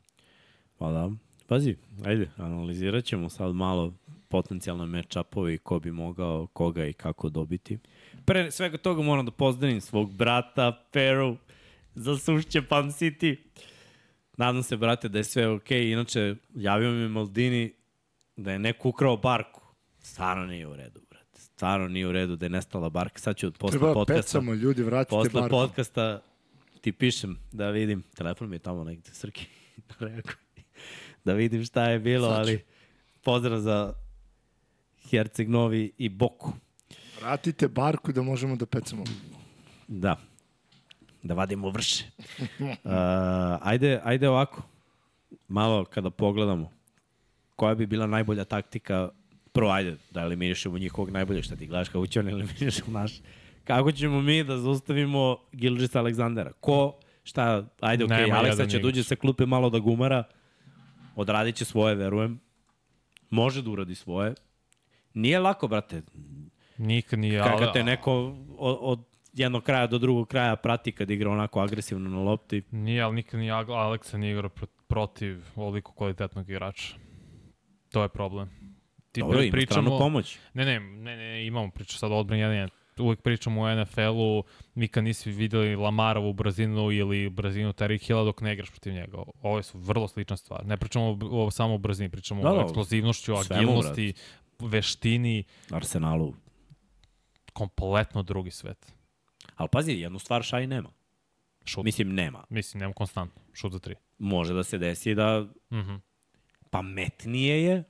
Pa da. Pazi, ajde, analizirat ćemo sad malo potencijalne match-upove i ko bi mogao koga i kako dobiti. Pre svega toga moram da pozdravim svog brata Peru za sušće Pan City. Nadam se, brate, da je sve okej. Okay. Inače, javio mi Maldini da je neko ukrao barku. Stvarno nije u redu, brate. Stvarno nije u redu da je nestala barka. Sad ću posle Treba podcasta... pecamo, ljudi, vratite Posle bar. podcasta ti pišem da vidim, telefon mi je tamo negde, Srki, [LAUGHS] rekao, da vidim šta je bilo, Sad ću. ali pozdrav za Herceg Novi i Boku. Vratite barku da možemo da pecamo. Da, da vadimo vrše. Uh, ajde, ajde ovako, malo kada pogledamo, koja bi bila najbolja taktika, prvo ajde da eliminišemo njihovog najbolje, šta ti gledaš kako će on eliminišemo naš, kako ćemo mi da zaustavimo Gilgis Aleksandera? Ko, šta, ajde, okej, okay, Aleksa jedan će duđe sa klupe malo da gumara, odradit će svoje, verujem, može da uradi svoje, Nije lako, brate. Nikad nije, Kada te neko od, od jednog kraja do drugog kraja prati kad igra onako agresivno na lopti. Nije, ali nikad Ag- Aleksa nije igrao pro- protiv ovoliko kvalitetnog igrača. To je problem. Ti Dobro, ima stranu pomoć. Ne, ne, ne, ne, imamo priču sad odbran jedan, jedan. Uvijek pričamo o NFL-u, nikad nisi videli Lamarovu brzinu ili brzinu Terry Hilla dok ne igraš protiv njega. Ovo su vrlo slična stvar. Ne pričamo o, o samo o brzini, pričamo Da, o da, eksplozivnošću, svemu, agilnosti, veštini, Arsenalu. kompletno drugi svet. Ali pazi, jednu stvar Šaj nema. Šut. Mislim, nema. Mislim, nema konstantno. Šut za tri. Može da se desi da Mhm. pametnije je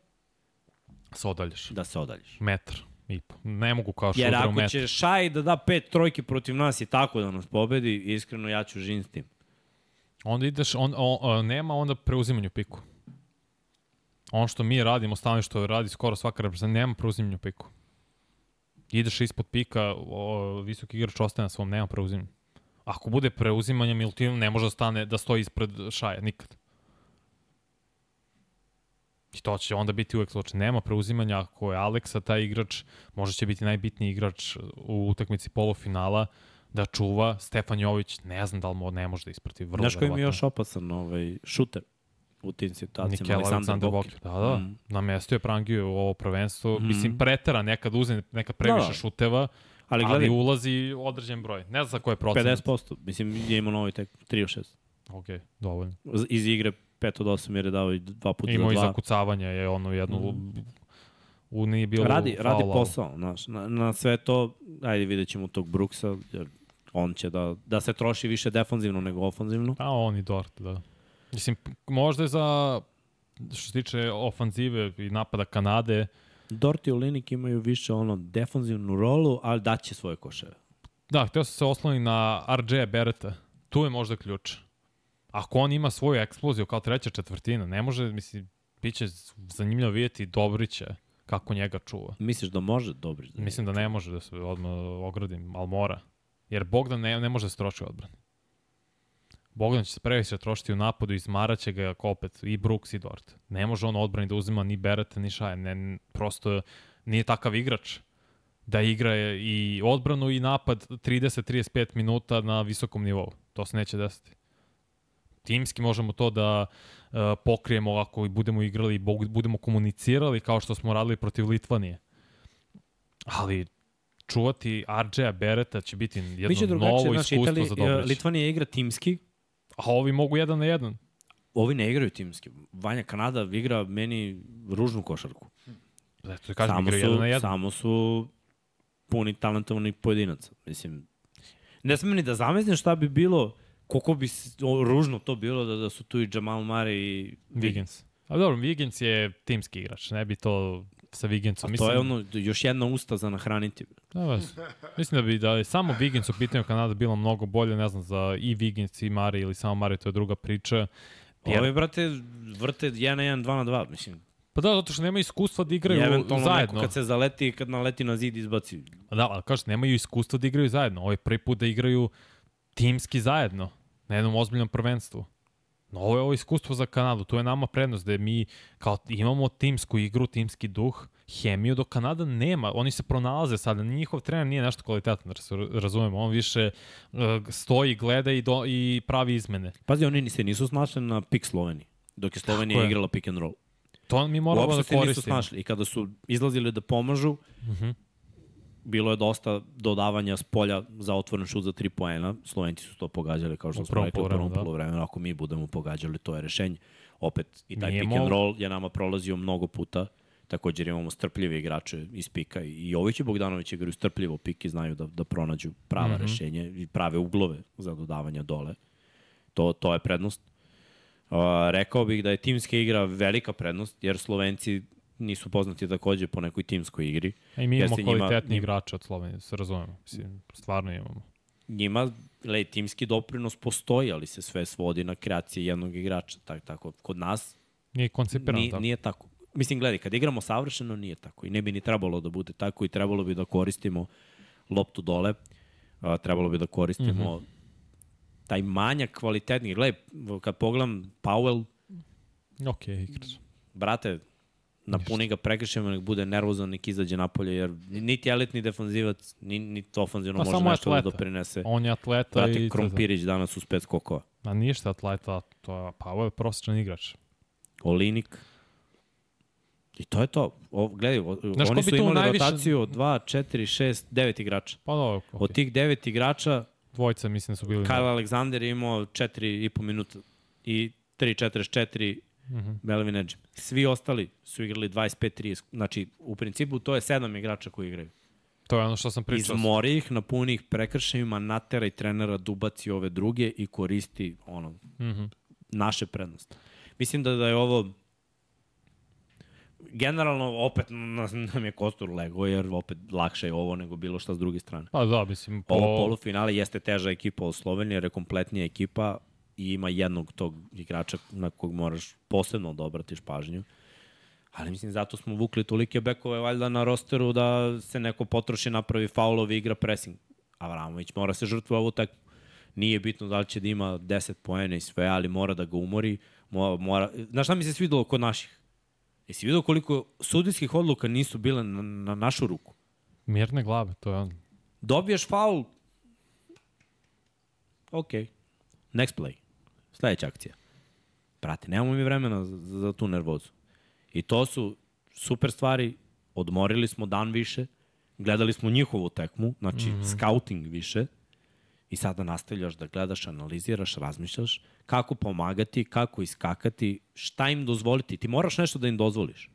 Se odalješ. da se odaljiš. Metar i po. Ne mogu kao Jer šuter u ako metar. će Šaj da da pet trojki protiv nas i tako da nas pobedi, iskreno ja ću žin s tim. Onda ideš, on, on, on, nema onda preuzimanju piku. Ono što mi radimo, stalno što radi skoro svaka reprezentacija, nema preuzimanju piku. Ideš ispod pika, o, visoki igrač ostaje na svom, nema preuzimanja. Ako bude preuzimanje, Milutino ne može da stane, da stoji ispred šaja, nikad. I to će onda biti uvek slučaj. Nema preuzimanja, ako je Aleksa taj igrač, možda će biti najbitniji igrač u utakmici polufinala, da čuva Stefan Jović, ne znam da li mo, ne može da isprati. Vrlo Znaš koji mi je još opasan ovaj, šuter u tim situacijama? Nikel Alexander Walker. Da, da. Mm. Mm. Na mestu je prangio u ovo prvenstvo. Mm. Mislim, pretera nekad uzme neka previše Da, da, šuteva, Ali gledaj, ali ulazi određen broj. Ne znam za koje procent. 50%. Mislim, je imao novi tek 3 od 6. Ok, dovoljno. Iz igre 5 od 8 jer je dao i dva puta Imao i zakucavanje, je ono jednu... Mhm. U nije bilo Radi, radi faula. posao, znaš, na, na sve to, ajde vidjet ćemo tog Brooksa, jer on će da, da se troši više defanzivno nego ofanzivno. A on i Dort, da. Mislim, možda je za što se tiče ofanzive i napada Kanade, Dort i Olinik imaju više ono defanzivnu rolu, ali daće svoje koševe. Da, htio sam se osloni na RJ Bereta. Tu je možda ključ. Ako on ima svoju eksploziju kao treća četvrtina, ne može, mislim, biće zanimljivo vidjeti Dobrića kako njega čuva. Misliš da može Dobrić? Da Mislim da ne može da se odmah ogradim, ali mora. Jer Bogdan ne, ne može da se troši u odbrani. Bogdan će se previše trošiti u napadu i izmaraće ga opet i Brooks i Dort. Ne može on odbrani da uzima ni Bereta ni Šaje. Ne, prosto nije takav igrač da igra i odbranu i napad 30-35 minuta na visokom nivou. To se neće desiti. Timski možemo to da uh, pokrijemo ako budemo igrali i budemo komunicirali kao što smo radili protiv Litvanije. Ali čuvati RJ-a Bereta će biti jedno Biće novo iskustvo Itali, za Dobrić. Litvanija igra timski. A ovi mogu jedan na jedan. Ovi ne igraju timski. Vanja Kanada igra meni ružnu košarku. Eto, kažem, samo, su, jedan na jedan. samo su puni talentovanih pojedinaca. Mislim, ne smem ni da zamislim šta bi bilo, koliko bi o, ružno to bilo da, da su tu i Jamal Murray i Wiggins. A dobro, Wiggins je timski igrač, ne bi to sa Wigginsom. Mislim, to je ono, još jedna usta za nahraniti. Da, vas. Mislim da bi da je samo Wiggins u pitanju Kanada bilo mnogo bolje, ne znam, za i Wiggins i Mari ili samo Mari, to je druga priča. Jer... Ovi, brate, vrte 1 na 1, 2 na 2, mislim. Pa da, zato što nema iskustva da igraju zajedno. Neko kad se zaleti, kad naleti na zid, izbaci. Pa da, ali kažete, nemaju iskustva da igraju zajedno. Ovo je prvi put da igraju timski zajedno, na jednom ozbiljnom prvenstvu. No, ovo je ovo iskustvo za Kanadu, to je nama prednost, da mi kao imamo timsku igru, timski duh, hemiju, dok Kanada nema, oni se pronalaze sada, njihov trener nije nešto kvalitetan, da razumemo, on više uh, stoji, gleda i, do, i pravi izmene. Pazi, oni se nisu snašli na pik Sloveniji, dok je Slovenija je. igrala pick and roll. To mi moramo Uopšte da koristimo. Uopšte se nisu snašli i kada su izlazili da pomažu, uh mhm. -huh bilo je dosta dodavanja s polja za otvoren šut za 3 poena. Slovenci su to pogađali, kao što smo rekli, u prvom da. polovremenu. Ako mi budemo pogađali, to je rešenje. Opet, i taj Nije pick and roll je nama prolazio mnogo puta. Također imamo strpljive igrače iz pika i Ović i Bogdanović igraju strpljivo pik i znaju da, da pronađu prava mm -hmm. rešenje i prave uglove za dodavanje dole. To, to je prednost. Uh, rekao bih da je timska igra velika prednost, jer Slovenci nisu poznati takođe po nekoj timskoj igri. A i mi imamo kvalitetni njima, igrače od Slovenije, se razumemo. Mislim, stvarno imamo. Njima, le, timski doprinos postoji, ali se sve svodi na kreacije jednog igrača. Tak, tako, kod nas nije koncipirano nije, tako. Nije tako. Mislim, gledaj, kad igramo savršeno, nije tako. I ne bi ni trebalo da bude tako i trebalo bi da koristimo loptu dole. A, trebalo bi da koristimo mm -hmm. taj manjak kvalitetnih. Gledaj, kad pogledam Powell, Ok, igrač. Brate, napuni ga prekršajima, nek bude nervozan, nek izađe napolje, jer niti elitni defanzivac, ni, niti ofanzivno pa može nešto da atleta. da doprinese. On je atleta Brate, i... Krompirić danas uz pet skokova. Ma ništa atleta, to je, pa ovo je prosječan igrač. Olinik. I to je to. O, gledaj, o, Znaš, oni su imali najviše... rotaciju od 2, 4, 6, 9 igrača. Pa dobro. Okay. Od tih 9 igrača Dvojica mislim da su bili... Kyle Alexander je imao 4,5 minuta i 3.44 Mm -hmm. Melvin Edge. Svi ostali su igrali 25-30. Znači, u principu to je sedam igrača koji igraju. To je ono što sam pričao. Izmori ih, napuni ih prekršajima, natera i trenera dubaci ove druge i koristi ono, mm -hmm. naše prednosti. Mislim da, da je ovo generalno opet nam je Kostur lego, jer opet lakše je ovo nego bilo šta s druge strane. Pa da, mislim. Po... Ovo polufinale jeste teža ekipa od Slovenije, jer je kompletnija ekipa, i ima jednog tog igrača na kog moraš posebno da obratiš pažnju. Ali mislim, zato smo vukli tolike bekove valjda na rosteru da se neko potroši, napravi faulovi, igra pressing. Avramović mora se žrtvu ovu tak Nije bitno da li će da ima 10 poena i sve, ali mora da ga umori. Mora, mora... Znaš šta mi se svidelo kod naših? Jesi vidio koliko sudijskih odluka nisu bile na, na našu ruku? Mirne glave, to je on. Dobiješ faul. Ok. Next play. Sledeća akcija. Prati, nemamo mi vremena za, za tu nervozu. I to su super stvari, odmorili smo dan više, gledali smo njihovu tekmu, znači mm -hmm. scouting više, i sada nastavljaš da gledaš, analiziraš, razmišljaš kako pomagati, kako iskakati, šta im dozvoliti. Ti moraš nešto da im dozvoliš.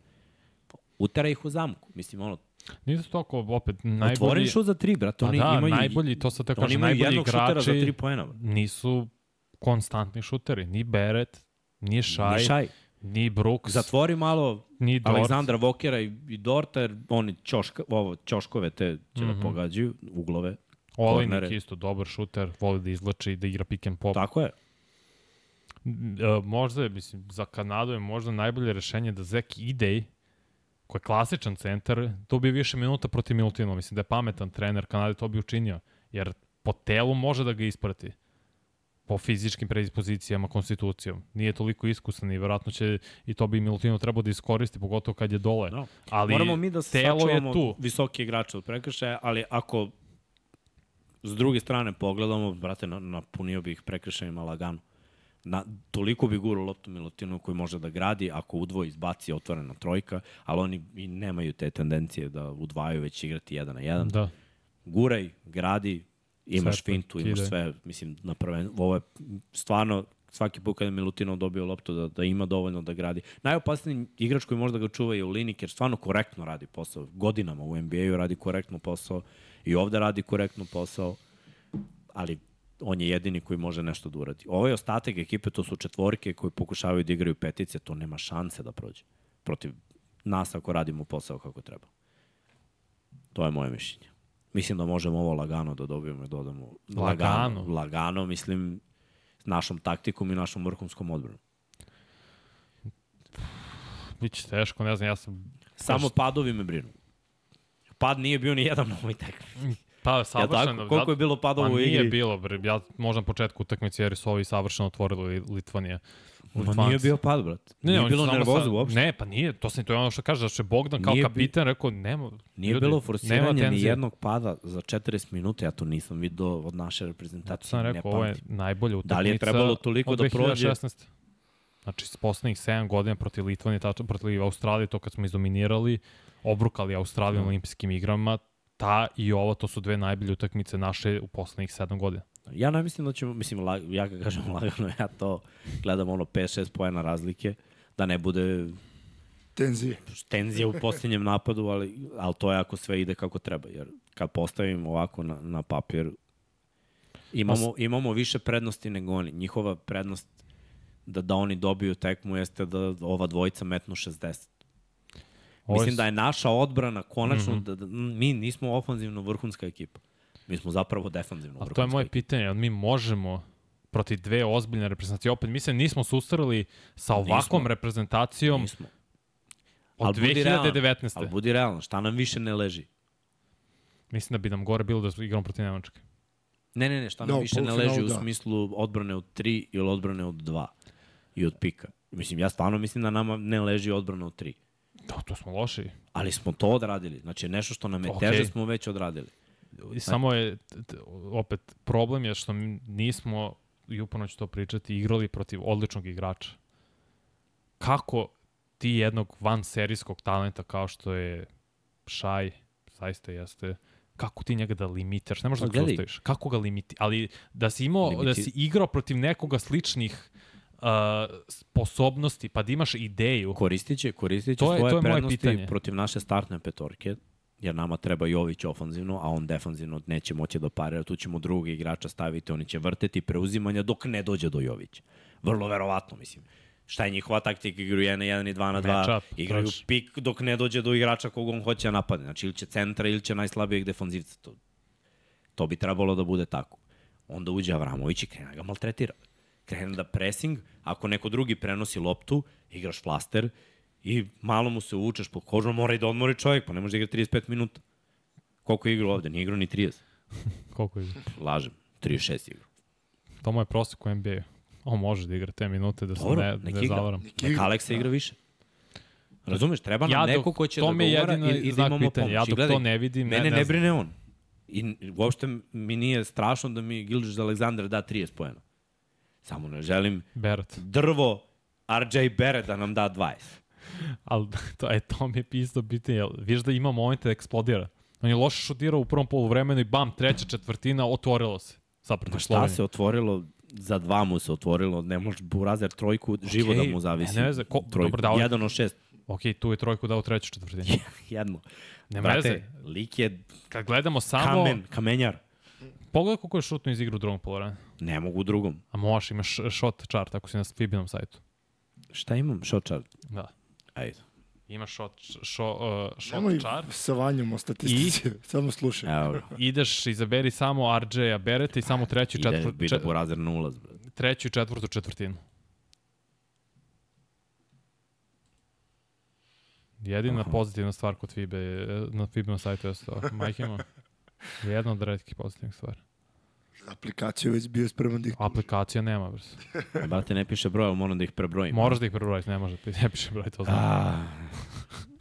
Utera ih u zamku. Mislim, ono, Nisu toliko opet najbolji... Otvoren šut za tri, brate. Pa oni da, imaju, najbolji, to se tako kaže, najbolji igrači za tri poena, nisu konstantni šuteri. Ni Beret, ni Šaj, ni, šaj. ni Brooks. Zatvori malo ni Dort. Aleksandra Vokera i, i Dorta, jer oni čoška, ovo, čoškove te će mm -hmm. da mhm. pogađaju, uglove. Olinik isto dobar šuter, voli da izlači, da igra pick and pop. Tako je. Uh, možda je, mislim, za Kanadu je možda najbolje rešenje da Zek Idej, koji je klasičan centar, dobije više minuta protiv Milutinova. Mislim da je pametan trener Kanade to bi učinio, jer po telu može da ga isprati po fizičkim predispozicijama, konstitucijom. Nije toliko iskusan i verovatno će i to bi Milutino trebao da iskoristi, pogotovo kad je dole. No. Ali Moramo mi da telo je sačuvamo tu. visoki igrače od prekršaja, ali ako s druge strane pogledamo, brate, na, napunio bih prekršajima lagano. Na, toliko bi guru loptu Milutinu koji može da gradi, ako udvoji izbaci otvorena trojka, ali oni i nemaju te tendencije da udvajaju već igrati jedan na jedan. Da. Guraj, gradi, imaš Sve fintu, imaš kidaj. sve, mislim, na prven, ovo je stvarno svaki put kada Milutinov dobio loptu da, da ima dovoljno da gradi. Najopasniji igrač koji možda ga čuva je u Linik, jer stvarno korektno radi posao. Godinama u NBA-u radi korektno posao i ovde radi korektno posao, ali on je jedini koji može nešto da uradi. Ovo je ostatak ekipe, to su četvorke koji pokušavaju da igraju petice, to nema šanse da prođe protiv nas ako radimo posao kako treba. To je moje mišljenje. Mislim da možemo ovo lagano da dobijemo i dodamo. Lagano? Lagano, mislim, s našom taktikom i našom vrhunskom odbranom. Biće teško, ne znam, ja sam... Samo padovi me brinu. Pad nije bio ni jedan na ovoj tekmi. Pa, Ja savršeno. tako? Koliko je bilo padova Pa u igri? nije bilo. Ja možda na početku utakmice jer su ovi savršeno otvorili Litvanije. Ma nije bio pad, brat. Ne, nije bilo sa- uopšte. Ne, pa nije, to sam to je ono što kaže, da će Bogdan kao Nije bi- kapitan rekao, nema, Nije ljudi, bilo nema forsiranja ni jednog pada za 40 minuta, ja to nisam vidio od naše reprezentacije. Sam ne rekao, ovo je najbolja utakmica Da li je trebalo toliko da prođe? 2016. Znači, s poslednjih 7 godina protiv Litvanije, tačno protiv Australije, to kad smo izdominirali, obrukali Australiju na olimpijskim igrama, ta i ova, to su dve najbolje utakmice naše u poslednjih 7 godina. Ja ne mislim da ćemo, mislim, lag, ja ga kažem [LAUGHS] lagano, ja to gledam ono 5-6 pojena razlike, da ne bude Tenzije. tenzije u posljednjem napadu, ali, ali to je ako sve ide kako treba, jer kad postavim ovako na, na papir, imamo, imamo više prednosti nego oni. Njihova prednost da, da oni dobiju tekmu jeste da ova dvojica metnu 60. Ovo Mislim da je naša odbrana konačno, mm -hmm. da, da, mi nismo ofanzivno vrhunska ekipa. Mi smo zapravo defanzivno A vrhunska to je moje pitanje, mi možemo protiv dve ozbiljne reprezentacije, opet mislim nismo susreli sa ovakvom Nismo. reprezentacijom Nismo. od Ali budi realan, 2019. Ali budi realno, šta nam više ne leži? Mislim da bi nam gore bilo da igramo protiv Nemačke. Ne, ne, ne, šta nam u više ne leži u da. smislu odbrane od 3 ili odbrane od 2 i od pika. Mislim, ja stvarno mislim da nama ne leži odbrana od 3. Da, to smo loši. Ali smo to odradili. Znači, nešto što nam je Okej. teže smo već odradili. I samo je, opet, problem je što nismo, i uporno ću to pričati, igrali protiv odličnog igrača. Kako ti jednog van serijskog talenta kao što je Šaj, zaista jeste, kako ti njega da limitiraš, ne možeš Pa da ga zaustaviš. Kako ga limiti? Ali da si imao, Limiti- da si igrao protiv nekoga sličnih uh, sposobnosti, pa da imaš ideju, Koristit će, koristit će To je- svoje to je prednosti protiv naše startne petorke, jer nama treba Jović ofanzivno, a on defanzivno neće moći da parira. Tu ćemo drugog igrača staviti, oni će vrteti preuzimanja dok ne dođe do Jovića. Vrlo verovatno, mislim. Šta je njihova taktika? Igraju 1 na 1 i 2 na 2. Matchup, Igraju baš. pik dok ne dođe do igrača kog on hoće da napadne. Znači, ili će centra ili će najslabijeg defanzivca. To, to bi trebalo da bude tako. Onda uđe Avramović i krene ga maltretira. Krene da pressing, ako neko drugi prenosi loptu, igraš flaster i malo mu se uvučeš po kožu, mora i da odmori čovjek, pa ne može da igra 35 minuta. Koliko je igrao ovde? Nije igrao ni 30. [LAUGHS] koliko je, Lažem, 36 igrao. to mu je prosek u NBA. On može da igra te minute da se Dobro, ne, nek ne igra. zavaram. Neka Aleksa igra više. Razumeš, treba nam Ja dok- neko ko će da jedino i, i da imamo pitanja. pomoć. Ja dok gledaj, to ne vidim, ne- mene ne ne znam. brine on. I uopšte mi nije strašno da mi Gilgis Aleksandar da 30 pojena. Samo ne želim Berat. drvo RJ Bere da nam da 20. Ali to, je, to mi je isto pitanje. Viš da ima momente da eksplodira. On je loše šutirao u prvom poluvremenu i bam, treća četvrtina, otvorilo se. Sad Ma protiv šta se otvorilo, za dva mu se otvorilo, ne može Burazer trojku, živo da mu zavisi. ne veze, ko- trojku. dobro, dao je- Jedan od šest. Ok, tu je trojku dao u trećoj četvrtini. [LAUGHS] Jedno. Nema Brate, lik je Kad gledamo samo, kamen, kamenjar. pogledaj koliko je šutno iz igru u drugom poluvremenu. Ne mogu u drugom. A možeš, imaš shot chart ako si na Fibinom sajtu. Šta imam? Shot chart. Da. Ajde. Ima shot, šo, uh, shot Nemoj čar. sa vanjom o statistici, I, [LAUGHS] samo slušaj. Evo. Ideš, izaberi samo RJ-a Bereta i samo treću i četvrtu... Ide, bida porazer na ulaz. Bro. Treću i četvrtu četvrtinu. Jedina Aha. pozitivna stvar kod FIBE, na FIBE na sajtu je to, majkima. [LAUGHS] Jedna od redkih pozitivnih stvari. Aplikaciju već bio spreman da ih... Aplikacija nema, brz. Brate, ne piše broj, ali moram da ih prebrojim. Moraš da ih prebrojiš, ne može, ne piše broj, to znam. A,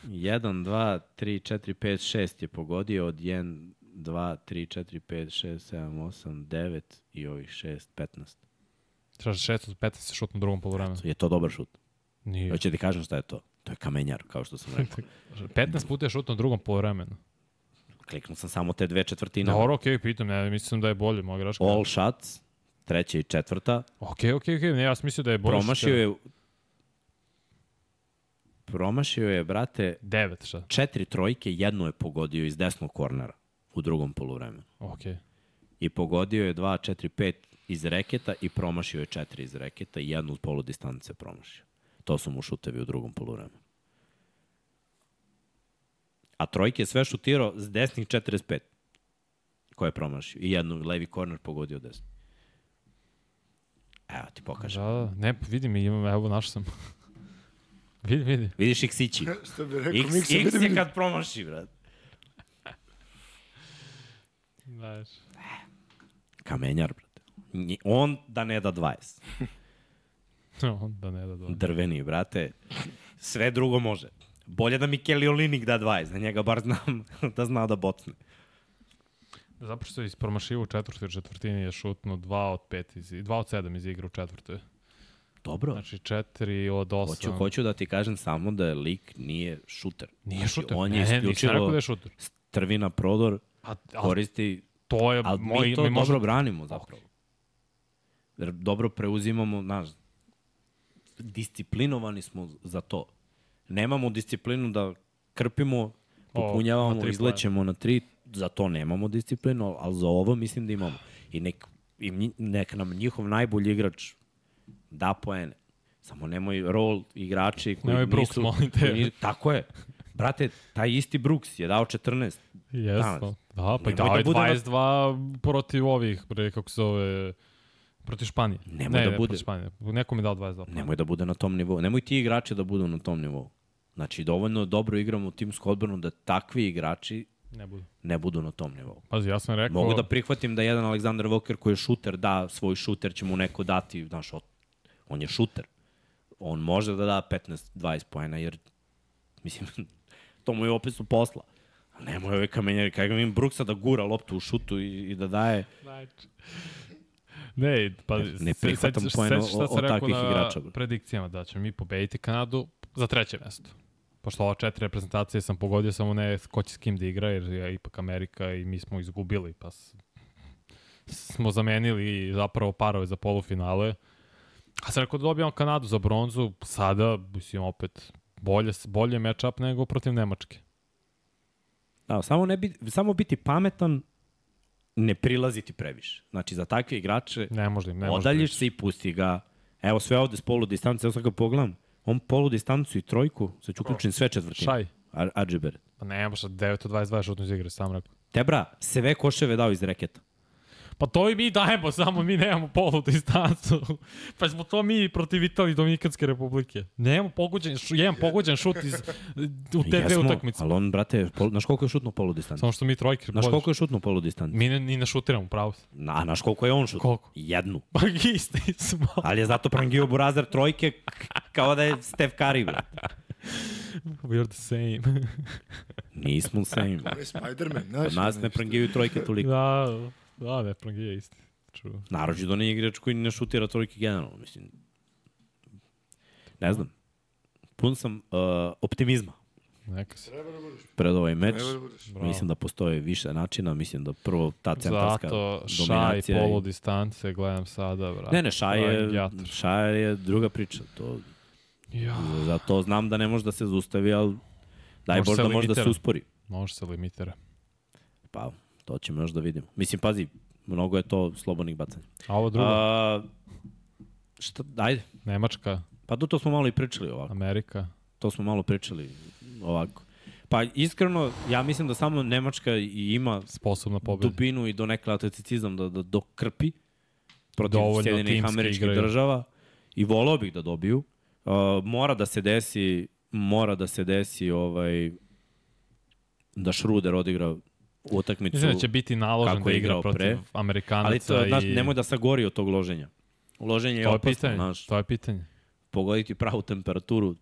1, 2, 3, 4, 5, 6 je pogodio od 1, 2, 3, 4, 5, 6, 7, 8, 9 i ovih 6, 15. Trebaš 6 od 15 se šut na drugom polovremenu. Je to dobar šut? Nije. Hoće ti kažem šta je to? To je kamenjar, kao što sam [LAUGHS] rekao. 15 puta je šut na drugom polovremenu. Kliknuo sam samo te dve četvrtine. Dobro, okej, pitam, ja mislim da je bolje, mogu graška. All shots, treća i četvrta. Okej, okej, okej, ne, ja sam mislio da je bolje. Promašio je... Promašio je, brate, 9, šta? četiri trojke, jednu je pogodio iz desnog kornera u drugom poluvremenu. Okej. I pogodio je 2, 4, 5 iz reketa i promašio je četiri iz reketa i jednu od polu distance promašio. To su mu šutevi u drugom poluvremenu. A trojke je sve šutirao s desnih 45 koje je promašio. I jednu levi korner pogodio desno. Evo ti pokažem. Da, da, ne, vidim, imam, evo, našao sam. [LAUGHS] vidi, vidi. Vidiš X-ići. [LAUGHS] Što bi rekao, X, Miksa, X vidim je kad promaši, brat. Znaš. Kamenjar, brate. Nji- On da ne da 20. [LAUGHS] da ne da dobro. Drveni, brate. Sve drugo može. Bolje da mi Kelly Olinik da 20, da njega bar znam [LAUGHS] da zna da bocne. Zapravo što je ispromašivo u četvrtoj četvrtini je šutno 2 od 5 iz, 2 od 7 iz igre u četvrtoj. Dobro. Znači 4 od 8. Hoću, hoću da ti kažem samo da lik nije šuter. Nije Znači, šuter. On je ne, isključivo da je šuter. prodor, A, a koristi, to je ali moj, mi to mi možda- dobro branimo zapravo. Jer dobro preuzimamo, znaš, disciplinovani smo za to. Nemamo disciplinu da krpimo, popunjavamo, na tri izlećemo na tri, za to nemamo disciplinu, ali za ovo mislim da imamo. I nek, i nek nam njihov najbolji igrač da poene. Samo nemoj rol igrači koji Nemoj Brooks, nisu... molim te. nisu- tako je. Brate, taj isti Brooks je dao 14. Jesmo. Da, pa Nemoj i dao da je na- 22 protiv ovih, bre, kako se zove, protiv Španije. Nemoj ne, da ne, bude. Španije. Nekom je dao 22. Nemoj da bude na tom nivou. Nemoj ti igrači da budu na tom nivou. Znači, dovoljno dobro igramo u timsku odbranu da takvi igrači Ne bude. ne budu na tom nivou. Pazi, ja sam rekao... Mogu da prihvatim da jedan Aleksandar Walker koji je šuter da svoj šuter će mu neko dati, znaš, on je šuter. On može da da 15-20 poena jer, [LAUGHS] mislim, to mu je opet su posla. A nemoj ove kamenjari, kada im Brooksa da gura loptu u šutu i, i da daje, Znači. Ne, pa Ne prihvatam poen o- sam od takvih igrača, bre. predikcijama da ćemo mi pobediti Kanadu za treće mesto. Pošto ova četiri reprezentacije sam pogodio samo ne ko će s kim da igra, jer je ipak Amerika i mi smo izgubili, pa s- smo zamenili zapravo parove za polufinale. A sam rekao da dobijamo Kanadu za bronzu, sada, mislim, opet bolje, bolje matchup nego protiv Nemačke. Da, samo, ne bi, samo biti pametan, ne prilaziti previše. Znači, za takve igrače Ne može im, ne odaljiš prići. se i pusti ga. Evo sve ovde s polu distance, evo sad ga pogledam. On polu distancu i trojku, sad ću uključim sve četvrtine. Šaj. Ar Adžiber. Pa ne, baš 9 od 22 šutno iz igre, sam rekao. Tebra, sve koševe dao iz reketa. Pa to i mi dajemo, samo mi nemamo polu distancu. Pa smo to mi protiv Italije i Dominikanske republike. Nemamo pogođen, šu, jedan pogođen šut iz, u te dve utakmice. ali on, brate, pol, znaš koliko je šutno polu distancu? Samo što mi trojke podiš. koliko je šutno polu distancu? Mi ne, ni ne šutiramo, pravo si. Na, a znaš koliko je on šutno? Koliko? Jednu. Pa isti smo. Ali je zato prangio Burazer trojke kao da je Steph Curry, brate. We're the same. Nismo same. Je Spider-Man, znaš. nas ne prangijaju trojke toliko. da, da, ne, prangije isti. True. Narođe da nije igrač koji ne šutira trojke generalno, mislim. Ne znam. Pun sam uh, optimizma Neka se. Treba da budeš. pred ovaj meč. Da. Bravo. Mislim da postoje više načina, mislim da prvo ta centarska Zato šaj dominacija. polu i- distance, gledam sada, brate. Ne, ne, Šaj je. Šaj je druga priča. To, Ja, zato znam da ne može da se zaustavi, ali daj Bož da može da se uspori. može se limitira. Pa, to ćemo još da vidimo. Mislim, pazi, mnogo je to slobodnih bacanja. A ovo drugo, A, šta, ajde. Nemačka, Pa to, to smo malo i pričali ovako. Amerika. To smo malo pričali ovako. Pa iskreno, ja mislim da samo Nemačka i ima sposobna pobeda. dubinu i do nekla atleticizam da, da dokrpi protiv Dovoljno Sjedinih američkih igraju. država i volao bih da dobiju. Uh, mora da se desi mora da se desi ovaj da Šruder odigra utakmicu. Mislim da će biti naložen kako da igra igrao protiv pre. Amerikanaca Ali to, znaš, i... nemoj da sagori od tog loženja. Loženje je To je opasno, pitanje, znaš, to je pitanje. pogoditi pravu temperaturu,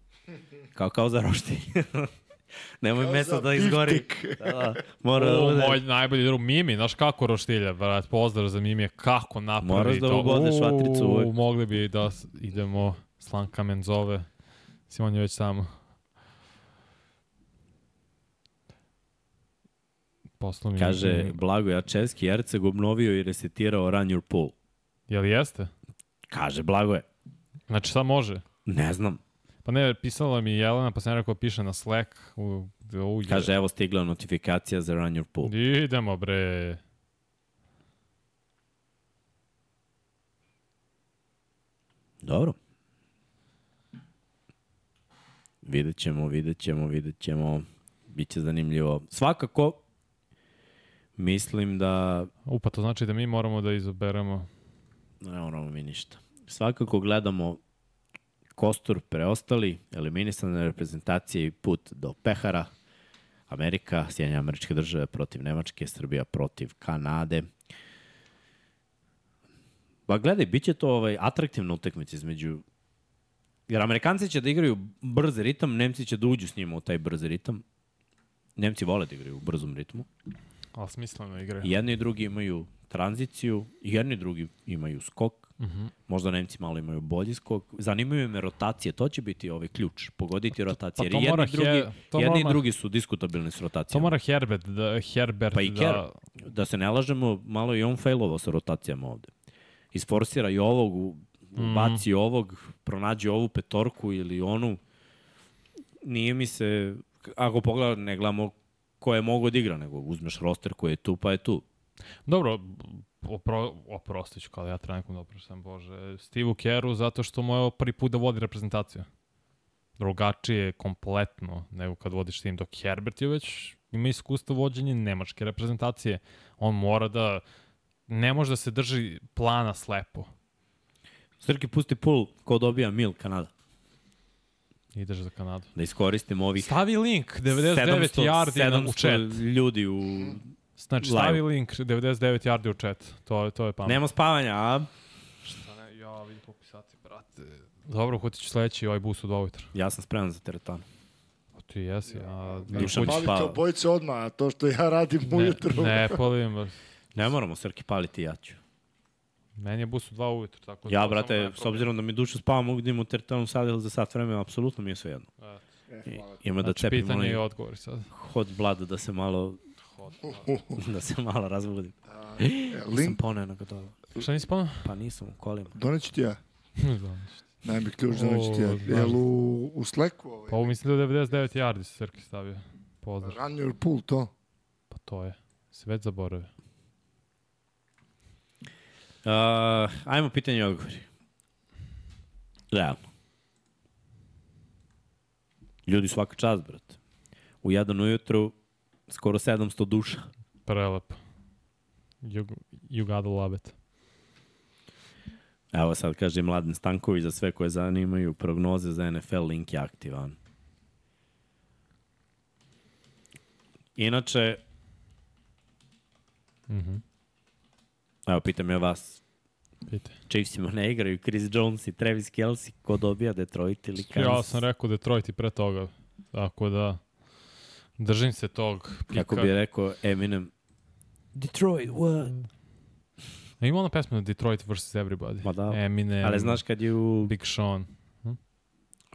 kao, kao za roštilj. [LAUGHS] nemoj za da izgori. Da, da, mora da O, bude. moj najbolji drug Mimi, znaš kako roštilja, brat, pozdrav za Mimi, kako napravi Moraš da to. ubodeš U, vatricu uvek. Mogli bi da idemo, Slanka Menzove, Simon je već tamo. Poslu mi Kaže, Blago Jačevski, Erceg obnovio i resetirao Run Your Pool. Jel jeste? Kaže, Blago je. Znači sad može. Ne znam. Pa ne, pisala mi Jelena, pa sam rekao piše na Slack. U, u, Kaže, evo stigla notifikacija za Run Your Pool. Idemo bre. Dobro. Vidjet ćemo, vidjet ćemo, vidjet ćemo. Biće zanimljivo. Svakako, mislim da U, pa to znači da mi moramo da izaberemo. ne moramo mi ništa. Svakako gledamo kostur preostali, eliminisane reprezentacije i put do pehara. Amerika, Sjedinje američke države protiv Nemačke, Srbija protiv Kanade. Ba gledaj, bit će to ovaj, atraktivna utakmica između... Jer Amerikanci će da igraju brz ritam, Nemci će da uđu s njima u taj brz ritam. Nemci vole da igraju u brzom ritmu. Ali smisleno igre. I jedni i drugi imaju tranziciju, i jedni i drugi imaju skok. Uh Mhm. -huh. Možda Nemci malo imaju bolji skok. Zanimaju me rotacije, to će biti ovaj ključ, pogoditi rotacije. pa to Jer jedni, drugi, to jedni i mora- drugi su diskutabilni s To rotacijama. mora Herbert da, Herbert Pa i da... Ker, da se ne lažemo, malo i on failovao sa rotacijama ovde. Isforsira i ovog, Mhm. baci ovog, pronađe ovu petorku ili onu. Nije mi se, ako pogledam, ne gledamo ko je mogo da igra, nego uzmeš roster koji je tu, pa je tu. Dobro, opro, oprostit ću kao ja treba nekom da oproštam, Bože. Steve Keru zato što mu je prvi put da vodi reprezentaciju. Drugačije kompletno nego kad vodiš tim, dok Herbert je već ima iskustvo vođenja nemačke reprezentacije. On mora da ne može da se drži plana slepo. Srki pusti pul ko dobija mil Kanada. Ideš za Kanadu. Da iskoristimo ovih Stavi link 99 yardi na- u 700 chat. ljudi u... Znači, live. stavi link 99 yardi u chat. To, je- to je pametno. Nema spavanja, a? Šta ne, ja vidim koliko sati, brate. Dobro, hoću ću sledeći ovaj bus u 2 ujutro. Ja sam spreman za teretanu. Ti jesi, a... Dušan hoćeš- spava. Pavite obojice odmah, a to što ja radim ujutru. Ne, ne palim. Ne moramo Srki paliti, ja ću. Meni je bus u 2 ujutro, tako da... Ja, brate, s obzirom da mi dušu spava, mogu da imam u teretanu sad ili za sat vremena, apsolutno mi je sve jedno. problem. E, I, hvala. ima da Znači, cepim pitanje i odgovori sad. hot blood da se malo, Hod. [LAUGHS] da se malo razbudim. E, Nisam Link, poneo na gotovo. Šta nisi spomenu? Pa nisam u kolima. doneću ti ja. Ne znam ništa. Najmi ključ doneću ti ja. Jel u, u Slacku ovaj? Pa ovo mislim da je 99 yardi se Srki stavio. Pozdrav. Run your pool, to. Pa to je. Se već zaboravio. Uh, ajmo pitanje i odgovori. Realno. Ljudi svaka čast, brate. U jedan ujutru skoro 700 duša. Prelepo. You, you gotta love it. Evo sad kaže Mladen Stanković za sve koje zanimaju prognoze za NFL, link je aktivan. Inače, Mhm. Evo pitam ja vas, Pite. Chiefsima ne igraju Chris Jones i Travis Kelsey, ko dobija Detroit ili Kansas? Ja sam rekao Detroit i pre toga. Tako da držim se tog pika. Kako bi rekao Eminem, Detroit, what? A ima ona pesma Detroit vs. Everybody. Ma da. Eminem, Ali znaš kad je u Big Sean.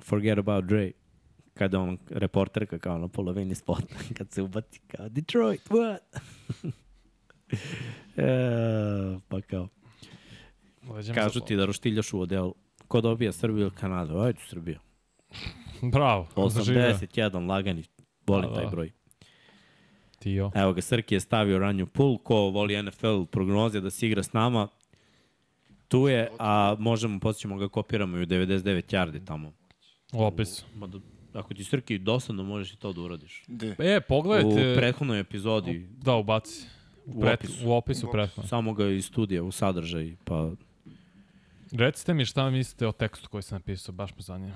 Forget About Dre, kada on reporterka kao na polovini spota, [LAUGHS] kad se ubaci kao Detroit, what? [LAUGHS] e, pa kao, Leđem kažu ti da roštiljaš u odelu. Ko dobija Srbiju ili Kanadu? Ajde Srbija. [LAUGHS] Bravo. [LAUGHS] zaživeo. 81, lagani. Volim Da, taj broj. Tio. Evo ga, Srki je stavio ranju pul. Ko voli NFL prognoze da se igra s nama, tu je, a možemo, posjećemo ga kopiramo i u 99 yardi tamo. U opisu. Ma da, ako ti Srki dosadno, možeš i to da uradiš. Gde? E, U pogledajte. prethodnoj epizodi, Da, ubaci. U, U pret, opisu. u opisu U prethodno. samo ga iz studija, u sadržaj, pa Recite mi šta mislite o tekstu koji sam napisao, baš me zanima.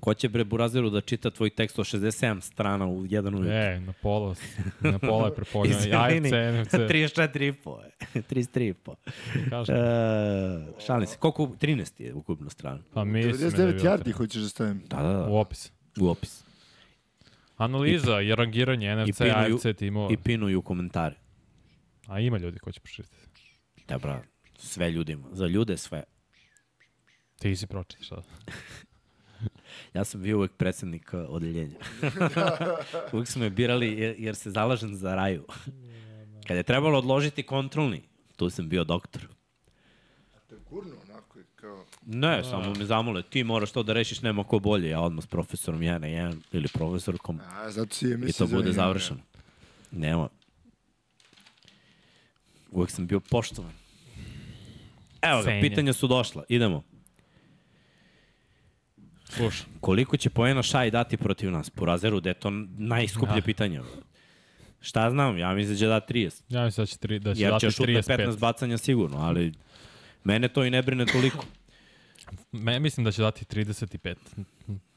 Ko će bre Burazeru da čita tvoj tekst od 67 strana u jedan uvijek? E, na pola, na pola je. AFC, NFC. 34,5 je. [LAUGHS] 33,5. Kažem. E, šalim se. Koliko? 13 je ukupno strana. Pa mislim da je 99 bilo yardi tre- hoćeš da stavim. Da, da, da. U opis. U opis. Analiza i rangiranje NFC, AFC timova. I pinuju komentare. A ima ljudi koji će pročitati. Da, bra, sve ljudima. Za ljude sve. Ti si pročiti šta? [LAUGHS] Ja sam bio uvek predsednik uh, odeljenja. [LAUGHS] [LAUGHS] uvek su me birali jer, jer se zalažem za raju. Kad je trebalo odložiti kontrolni, tu sam bio doktor. Te gurno onako kao... Ne, samo me zamole, ti moraš to da rešiš, nema ko bolje. Ja odmah s profesorom 1 na 1 ili profesorkom A, zato si je i misli to bude završeno. Nema. Uvek sam bio poštovan. Evo ga, pitanja su došla. Idemo. Slušaj. Koliko će poena Šaj dati protiv nas? Po razeru, da je to najskuplje Da. pitanje. Šta znam, ja mislim da će da 30. Ja mislim da će, tri, da će Jer dati će šutne 35. 15 bacanja sigurno, ali mene to i ne brine toliko. Me, mislim da će dati 35.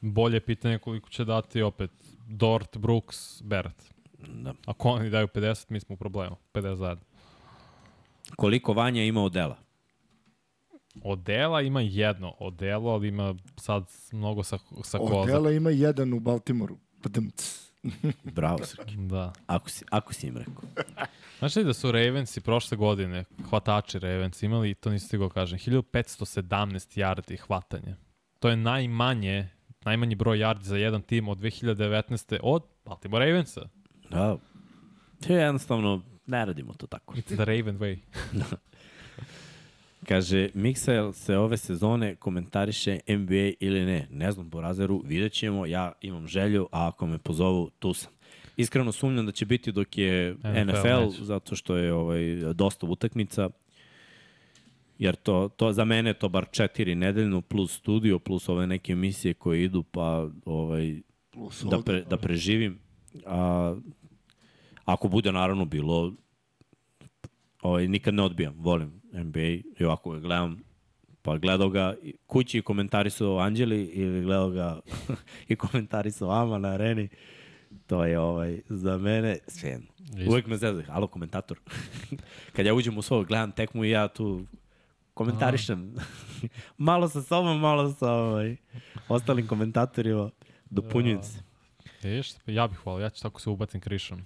Bolje je pitanje koliko će dati opet Dort, Brooks, Barrett. Da. Ako oni daju 50, mi smo u problemu. 50 zajedno. Koliko Vanja ima odela? Odela ima jedno odelo, ali ima sad mnogo sa, sa koza. Odela ima jedan u Baltimoru. Padumc. [LAUGHS] Bravo, Srki. Da. Ako si, ako si im rekao. [LAUGHS] Znaš li da su Ravensi prošle godine, hvatači Ravens, imali, to nisi stigao kažem, 1517 yardi hvatanje. To je najmanje, najmanji broj yardi za jedan tim od 2019. od Baltimore Ravensa. Da. To je jednostavno, ne radimo to tako. It's the Raven way. [LAUGHS] Kaže, Mixel se ove sezone komentariše NBA ili ne. Ne znam po razeru, vidjet ćemo. Ja imam želju, a ako me pozovu, tu sam. Iskreno sumnjam da će biti dok je NFL, NFL zato što je ovaj, dosta utakmica. Jer to, to za mene je to bar četiri nedeljno plus studio, plus ove neke emisije koje idu, pa ovaj, Plus da, pre, da preživim. A, ako bude naravno bilo, ovaj, nikad ne odbijam, volim NBA i ovako ga gledam, pa gledao ga i kući i komentarisao Anđeli ili gledao ga [LAUGHS] i komentarisao Ama na areni, to je ovaj, za mene sve jedno. Isto. Uvijek me zezaju, alo komentator. [LAUGHS] Kad ja uđem u svoj, gledam tekmu i ja tu komentarišem. [LAUGHS] malo sa sobom, malo sa ovaj, ostalim komentatorima. Dopunjujem se. Vidiš, ja bih hvala, ja ću tako se ubacim krišom.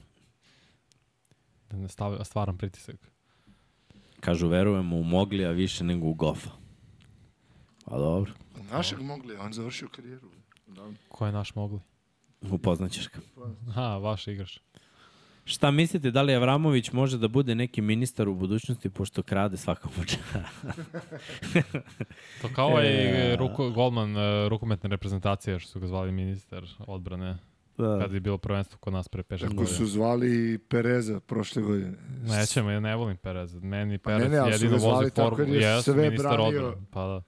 Da ne stavim, stvaram pritisak. Kažu, verujemo u Mogli, a više nego u Gofa. Pa dobro, Našeg mogli, on završio karijeru. Da. Ko je naš mogli? upoznaćeš ga. Aha, vaš igrač. Šta mislite, da li Avramović može da bude neki ministar u budućnosti, pošto krade svaka poča? [LAUGHS] To kao je E. i ruko, golman uh, rukometne reprezentacije, što su ga zvali ministar odbrane, da. kad je bilo prvenstvo kod nas pre 5 Tako godina. su zvali Pereza prošle godine. Nećemo, ja ne volim Perez. Meni Pa ne, Perez ne, ali su jedino vozi formu. je Jes, sve ministar branio. odbrane. Pa da.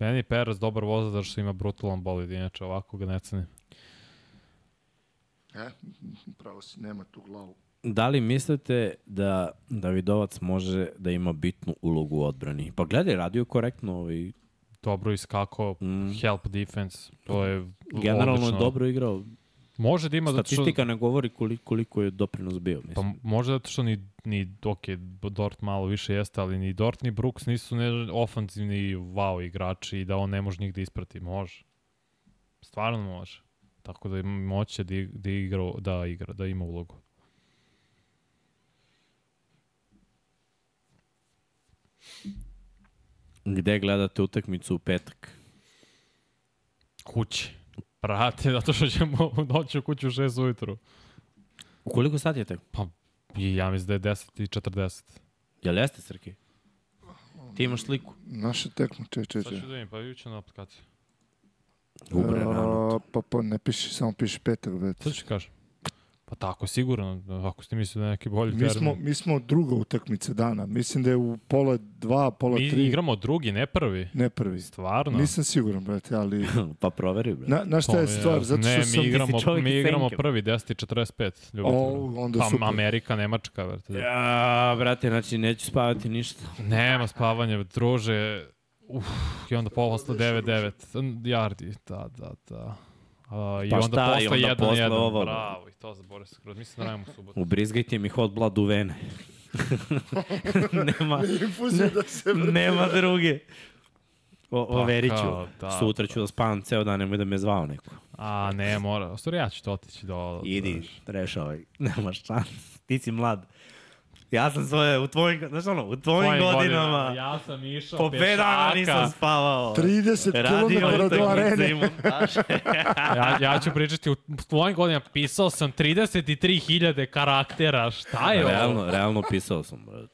Meni Perez dobar vozač zato što ima brutalan bolid, inače ovako ga ne cenim. E, pravo si, nema tu glavu. Da li mislite da Davidovac može da ima bitnu ulogu u odbrani? Pa gledaj, radio korektno ovaj, Dobro iskako, Mm. help defense, to je generalno odlično. je dobro igrao. Može da ima zato što... Statistika ne govori koliko, koliko je doprinos bio, Pa mislim. m- može zato što ni, ni ok, Dort malo više jeste, ali ni Dort ni Brooks nisu ne, ofanzivni wow igrači i da on ne može njih da isprati. Može. Stvarno može. Tako da ima moće da, da, igra, da igra, da ima ulogu. Gde gledate utakmicu u petak? Kući. Prate, [LAUGHS] zato što ćemo doći u kuću u 6 ujutru. U koliko sati je tek? Pa, ja mislim da je 10 i 40. Jel jeste, Srki? Ti imaš sliku? Naša tekma, če, če, Sad če. ću da vidim, pa juče na aplikaciji. Ubre, rano. A, pa, pa ne piši, samo piši petak, već. Sad ću kažem. Pa tako, sigurno, ako ste mislili da je neki bolji Mi termin. smo, mi smo druga utakmica dana. Mislim da je u pola dva, pola Mi tri. igramo drugi, ne prvi. Ne prvi. Stvarno? Nisam siguran, brate, ali... [LAUGHS] pa proveri, bre. Na, na šta je To stvar? Zato što ne, sam... mi igramo, mi igramo prvi, 10.45. Ljubitelj. O, onda pa, super. Amerika, Nemačka, vrte. Ja, brate, znači neću spavati ništa. Nema spavanja, druže. Uf, i onda posle 9-9 yardi, da, da, da. Uh, I Pa onda šta, i posle onda 1-1, posle ovo, bravo, i to zaboravio se skroz, mislim da radimo u subotu. Ubrizgajte mi hot blood u vene. [LAUGHS] nema, [LAUGHS] Infuziju da se [LAUGHS] nema druge. O, Pa overit ću. kao, da, Sutra ću da spavam ceo dan, nemoj da me zvao neko. A, ne, mora. U stvari, ja ću to otići do... Idi, rešavaj. Nemaš šans. Ti si mlad. Ja sam svoje, u tvojim, znaš ono, u tvojim Kojim godinama, Ja sam išao po pet dana nisam spavao. 30 Radio km do arene. [LAUGHS] ja, ja ću pričati, u tvojim godinama pisao sam 33.000 karaktera, šta je ovo? realno, realno pisao sam, bre.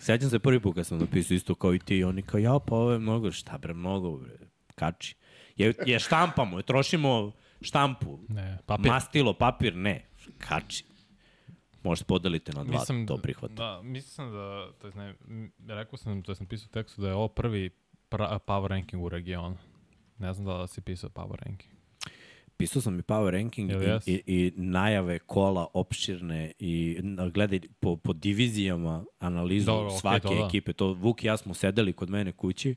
Sjećam se prvi put kad sam napisao isto kao i ti, i oni kao, ja, pa ovo je mnogo, šta bre, mnogo, bre, kači. Je, je štampamo, je trošimo štampu, Ne, papir. mastilo, papir, ne, kači. Možete podelite na dva, Mislim, to prihvatam. Da, mislim sam da, to jest ne, rekao sam, to sam pisao u tekstu da je ovo prvi pra, power ranking u regionu. Ne znam da li si pisao power ranking. Pisao sam i power ranking Jel i, jes? i, i najave kola opširne i gledaj po, po divizijama analizu Dobro, svake to da. ekipe. To Vuk i ja smo sedeli kod mene kući,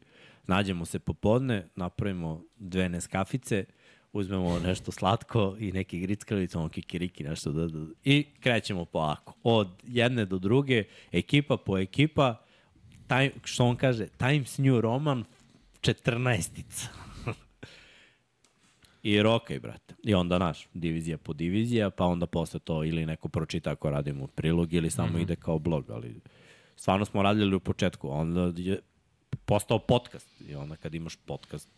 nađemo se popodne, napravimo dve neskafice, uzmemo nešto slatko i neki grickavice, ono kikiriki, nešto da, da, i krećemo polako. Od jedne do druge, ekipa po ekipa, time, što on kaže, Times New Roman 14 [LAUGHS] I rokaj, brate. I onda, naš, divizija po divizija, pa onda posle to ili neko pročita ako radimo prilog ili samo mm -hmm. ide kao blog, ali stvarno smo radili u početku, onda je postao podcast i onda kad imaš podcast,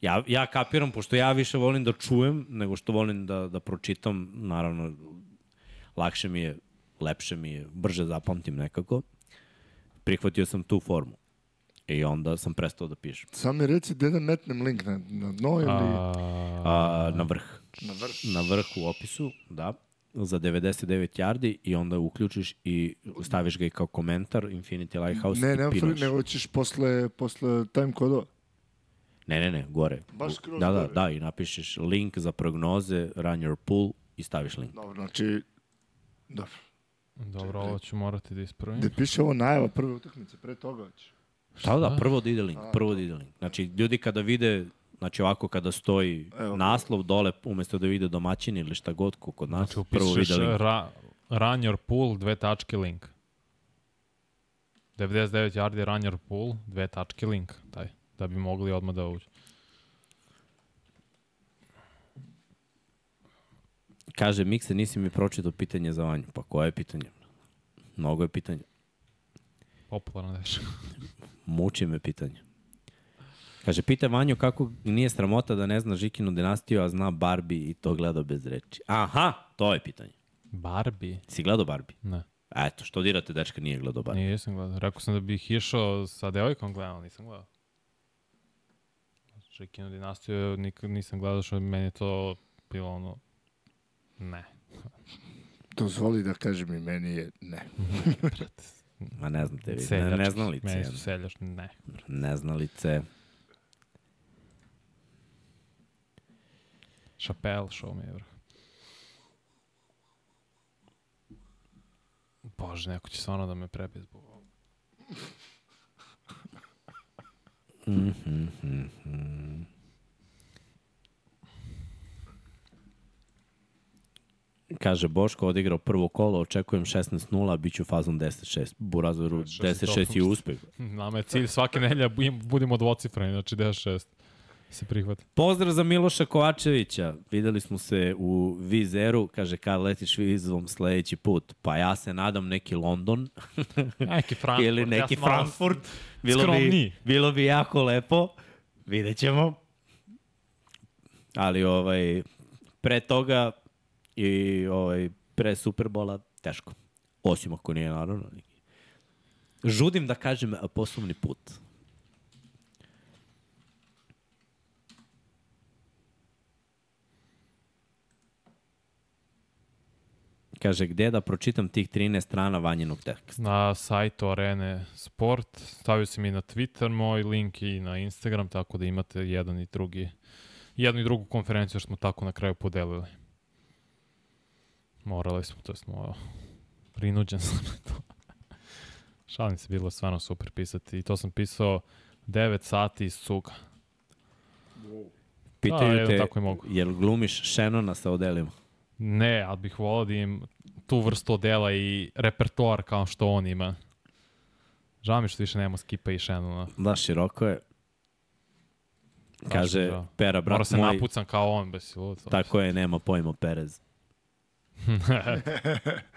ja, ja kapiram, pošto ja više volim da čujem nego što volim da, da pročitam, naravno, lakše mi je, lepše mi je, brže zapamtim nekako, prihvatio sam tu formu. I onda sam prestao da pišem. Sam mi reci gde da metnem link na, na dno ili... A, A, na vrh. Na vrh. Na vrh u opisu, da, za 99 yardi i onda uključiš i staviš ga i kao komentar Infinity Lighthouse Ne, i nema fali, pinaš. nego ćeš posle, posle time kodova. Ne, ne, ne, gore. Baš skroz da, da, gore. da, i napišeš link za prognoze, run your pool i staviš link. Dobro, znači... Dobro. dobro, ovo ću morati da ispravim. Gde piše ovo najava prve utakmice, pre toga već. Da, da, prvo da ide link, prvo da ide link. Znači, ljudi kada vide, znači ovako kada stoji Evo. naslov dole, umesto da vide domaćin ili šta god ko kod nas, Znači, prvo vide link. ra, run your pool, dve tačke link. 99 yardi run your pool, dve tačke link, taj, da bi mogli odmah da uđu. Kaže, Mikse, nisi mi pročitao pitanje za Vanju. Pa koje je pitanje? Mnogo je pitanja. Popularno deš. [LAUGHS] Muči me pitanje. Kaže, pita Vanju kako nije sramota da ne zna Žikinu dinastiju, a zna Barbie i to gleda bez reči. Aha, to je pitanje. Barbie? Si gledao Barbie? Ne, Eto, što dirate, dečka nije gledao Barbie. nisam gledao. Rekao sam da bih išao sa devojkom gledao, nisam gledao. Čekinu dinastiju nikad nisam gledao što meni je to bilo ono... Ne. Dozvoli da kažem i meni je ne. [LAUGHS] Ma ne znate vi, ne, Seljački. neznalice. Meni su seljaš, ne. Neznalice. Chappelle show mi je vrh. Bože, neko će stvarno da me prebije zbog ovoga. Kaže, Boško odigrao prvo kolo, očekujem 16-0, bit ću fazom 10-6. Burazoru, 10-6 je uspeh. Nama je cilj svake nedelje bu- budemo dvocifreni, znači 10-6 se prihvata. Pozdrav za Miloša Kovačevića. Videli smo se u Vizeru. Kaže, kad letiš vizom sledeći put? Pa ja se nadam neki London [LAUGHS] Neki Frankfurt. ili neki ja Frankfurt. Bilo bi, skromniji. bilo bi jako lepo. Vidjet ćemo. Ali ovaj, pre toga i ovaj, pre Superbola teško. Osim ako nije naravno. Žudim da kažem poslovni put. Kaže, gde da pročitam tih 13 strana vanjenog teksta? Na sajtu Arene Sport, stavio sam i na Twitter moj link i na Instagram, tako da imate jedan i drugi, jednu i drugu konferenciju što smo tako na kraju podelili. Morali smo, to smo prinuđen sam na to. [LAUGHS] Šalim se, bilo je stvarno super pisati i to sam pisao 9 sati iz cuga. Pitaju evo, te, tako i mogu. jel glumiš Shannona sa odelima? Ne, ali bih volao da im tu vrstu odela i repertoar kao što on ima. Žao mi što više nema Skipa i Shannona. Da, široko je. Kaže, žao. Pera, Mora brat se moj, napucam kao on, bez si lud. tako je, nema pojma Perez. [LAUGHS] [LAUGHS]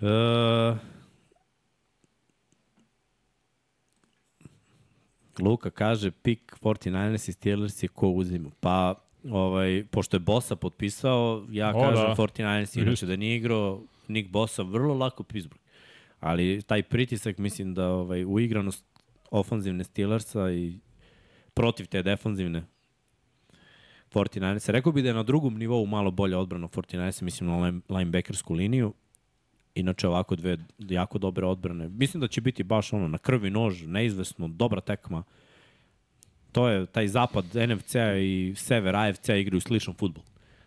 E, Luka kaže, pik 49ers i Steelers je ko uzima. Pa, ovaj, pošto je Bosa potpisao, ja O, kažem da. 49ers, inače da nije igrao Nick Bosa, vrlo lako Pittsburgh. Ali taj pritisak, mislim da ovaj, uigranost ofanzivne Steelersa i protiv te defanzivne 49ers. Rekao bi da je na drugom nivou malo bolja odbrana 49ers, mislim na line- linebackersku liniju. Inače ovako dve jako dobre odbrane. Mislim da će biti baš ono na krvi nož, neizvesno, dobra tekma. To je taj zapad NFC-a i sever AFC-a igraju sličan futbol.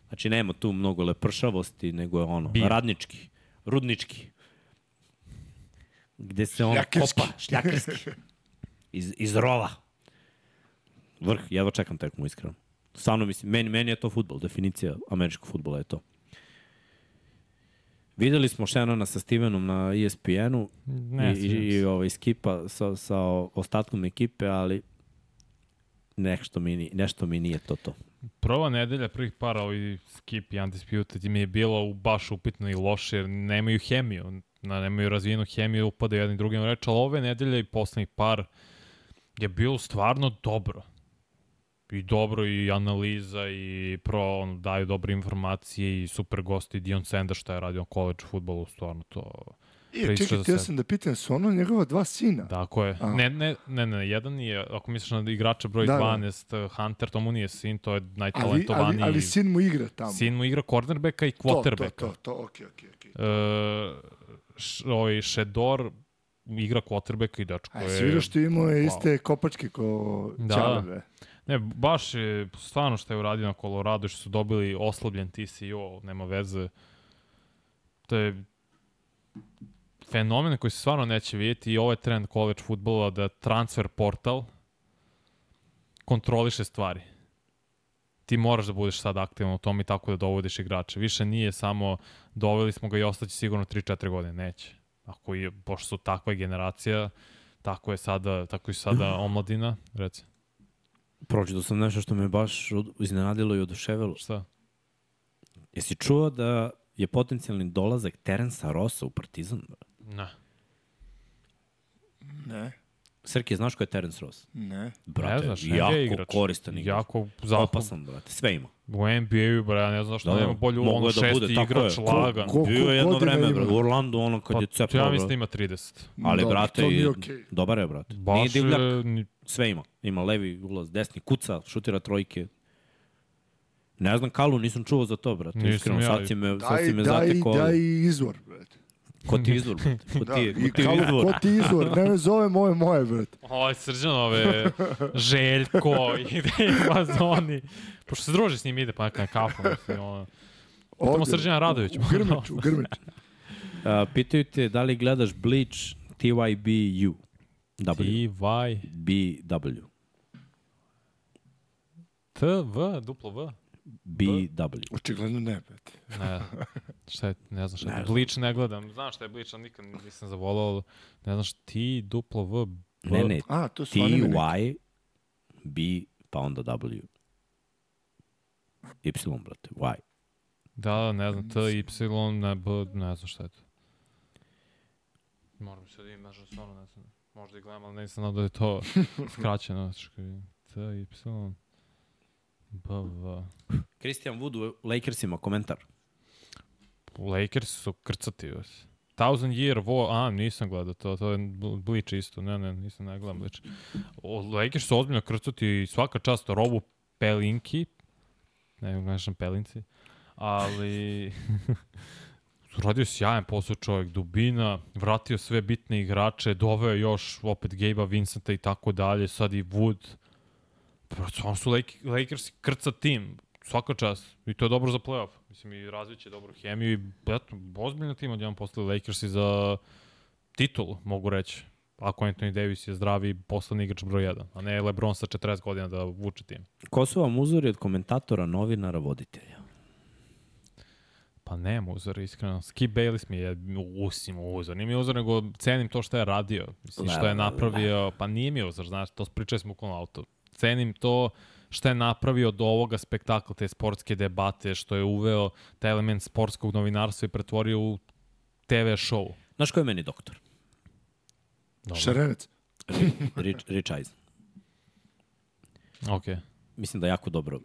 Znači nema tu mnogo lepršavosti, nego je ono, Bi- radnički, rudnički. Gde se on Šljakerski. kopa, šljakerski. Iz, iz rova. Vrh, jedva čekam tekmu, iskreno. Stvarno mislim, meni, meni je to futbol, definicija američkog futbola je to. Videli smo Shannona sa Stevenom na ESPN-u i, i, i ovaj, Skipa sa, sa ostatkom ekipe, ali nešto mi, nešto mi nije to to. Prva nedelja, prvih para ovi Skip i Undisputed im je bilo baš upitno i loše, jer nemaju hemiju, na, nemaju razvijenu hemiju, upadaju jedni drugim reč, ali ove nedelje i poslednjih par je bilo stvarno dobro. I dobro i analiza i pro, on, daju dobre informacije i super gosti Dion Sanders šta je radio na college futbolu, stvarno to... E, Priča čekaj, htio sebe. sam da pitam, su ono njegova dva sina? Tako je. A. Ne, ne, ne, ne, jedan je, ako misliš na igrača broj Da, da, da. 12, Hunter, to mu nije sin, to je Ali, najtalentovaniji. ali, ali sin mu igra tamo. Sin mu igra cornerbacka i to, to, quarterbacka. to, to, okej, okej, okej. E, š, ovaj Shedor igra quarterbacka i dečko A je... jesi vidio što imao je iste kopačke ko Da. Ne, baš je stvarno što je uradio na Colorado, što su dobili oslabljen TCO, nema veze. To je fenomen koji se stvarno neće vidjeti i ovo je trend college futbola da transfer portal kontroliše stvari. Ti moraš da budeš sad aktivan u tom i tako da dovodiš igrače. Više nije samo doveli smo ga i ostaće sigurno 3-4 godine. Neće. Ako je, pošto su takva generacija, tako je sada, tako je sada [CLEARS THROAT] omladina, reci. Pročito sam nešto što me baš iznenadilo i oduševilo. Šta? Jesi čuo da je potencijalni dolazak Terensa Rosa u Partizan? Ne. Ne, Srki, znaš ko je Terence Ross? ne. Brate, ne znaš, jako igrač. koristan igrač. Jako zakup. Opasan, brate, sve ima. U NBA-u, bre, ja ne znam što Da, da, da. nema bolju ono da šesti bude, igrač, je. lagan. Ko- Bio je jedno vreme, brate, u Orlandu, ono kad Pa, je cepao, ja mislim da brate. ima 30. Ali, Dobro, brate, je i- okej. dobar je, brate. Nije Baš, divljak, e, ni- sve ima. Ima levi ulaz, desni, kuca, šutira trojke. Ne znam, Kalu, nisam čuo za to, brate. Nisam Iskreno, ja. sad si me, sad Daj, si me daj, zatekao. daj izvor, brate. Ko ti izvor, brate? Ko Da, ti, i ko ti kao, izvor? ko ti izvor? Ne me zove moje moje, brate. Ovaj Srđanove, Željko, [LAUGHS] ide ima zoni. Pošto se druži s njim, ide pa neka na kafu. Mislim, ono. Pitamo Srđana Radovića. U, Grmiću, u Grmiću. A, pitaju te da li gledaš Bleach TYBU. W. T-Y, BW. T-V, duplo V. BW. Očigledno ne, brate. Ne, šta je, ne znam šta Ne je. znam. Bleach ne gledam. Znam šta je Bleach, ali nikad nisam zavolao. Ne znam šta, T, duplo V. V. Ne, ne, A, to su neki. TY, B, pa onda W. Y, brate, Y. Da, ne znam, T, Y, ne, B, ne znam šta je to. Moram se da im, možda stvarno ne znam. Možda i gledam, ali nisam znao da je to [LAUGHS] skraćeno. Znači. T, Y, B, V. Christian Wood u Lakersima, komentar. Lakers su krcati. Vas. Thousand Year War, a, nisam gledao to, to je Bl- Bleach isto, ne, ne, nisam ne gledam Bleach. O, Lakers su ozbiljno krcati svaka čast Robu Pelinki, ne gledaš Pelinci, ali [LAUGHS] radio sjajan posao čovjek, dubina, vratio sve bitne igrače, doveo još opet Gabe-a Vincenta i tako dalje, sad i Wood. Brate, Oni su Lake, Lakers krca tim, svaka čast. I to je dobro za playoff. Mislim, i razviće dobru hemiju i eto, ozbiljno tim odjedan postali Lakersi za titulu, mogu reći. Ako Anthony Davis je zdravi poslednji igrač broj 1, a ne LeBron sa 40 godina da vuče tim. Ko su vam uzori od komentatora, novinara, voditelja? Pa nema uzor, iskreno. Skip Bayless mi je usim uzor. Nije mi uzor, nego cenim to što je radio. Mislim, što je napravio, pa nije mi uzor, znaš, to pričali smo u auto. Cenim to što je napravio od ovoga spektakla, te sportske debate, što je uveo taj element sportskog novinarstva i pretvorio u TV show. Znaš ko je meni doktor? Dobro. Šarenac. Rich, Rich Eisen. Ok. Mislim da jako dobro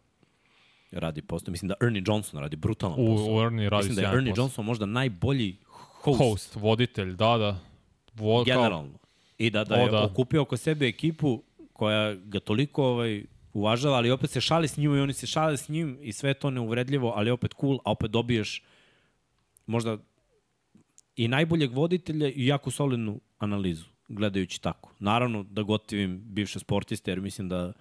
radi posao. Mislim da Ernie Johnson radi brutalan U, posao. u Ernie radi Mislim da je Ernie posao. Johnson možda najbolji host, Host, voditelj, da, da. Vo, kao, generalno. I da, da O, je da. okupio oko sebe ekipu koja ga toliko ovaj, uvažava, ali opet se šali s njim i oni se šale s njim i sve to neuvredljivo, ali opet cool, a opet dobiješ možda i najboljeg voditelja i jako solidnu analizu, gledajući tako. Naravno da gotivim bivše sportiste, jer mislim da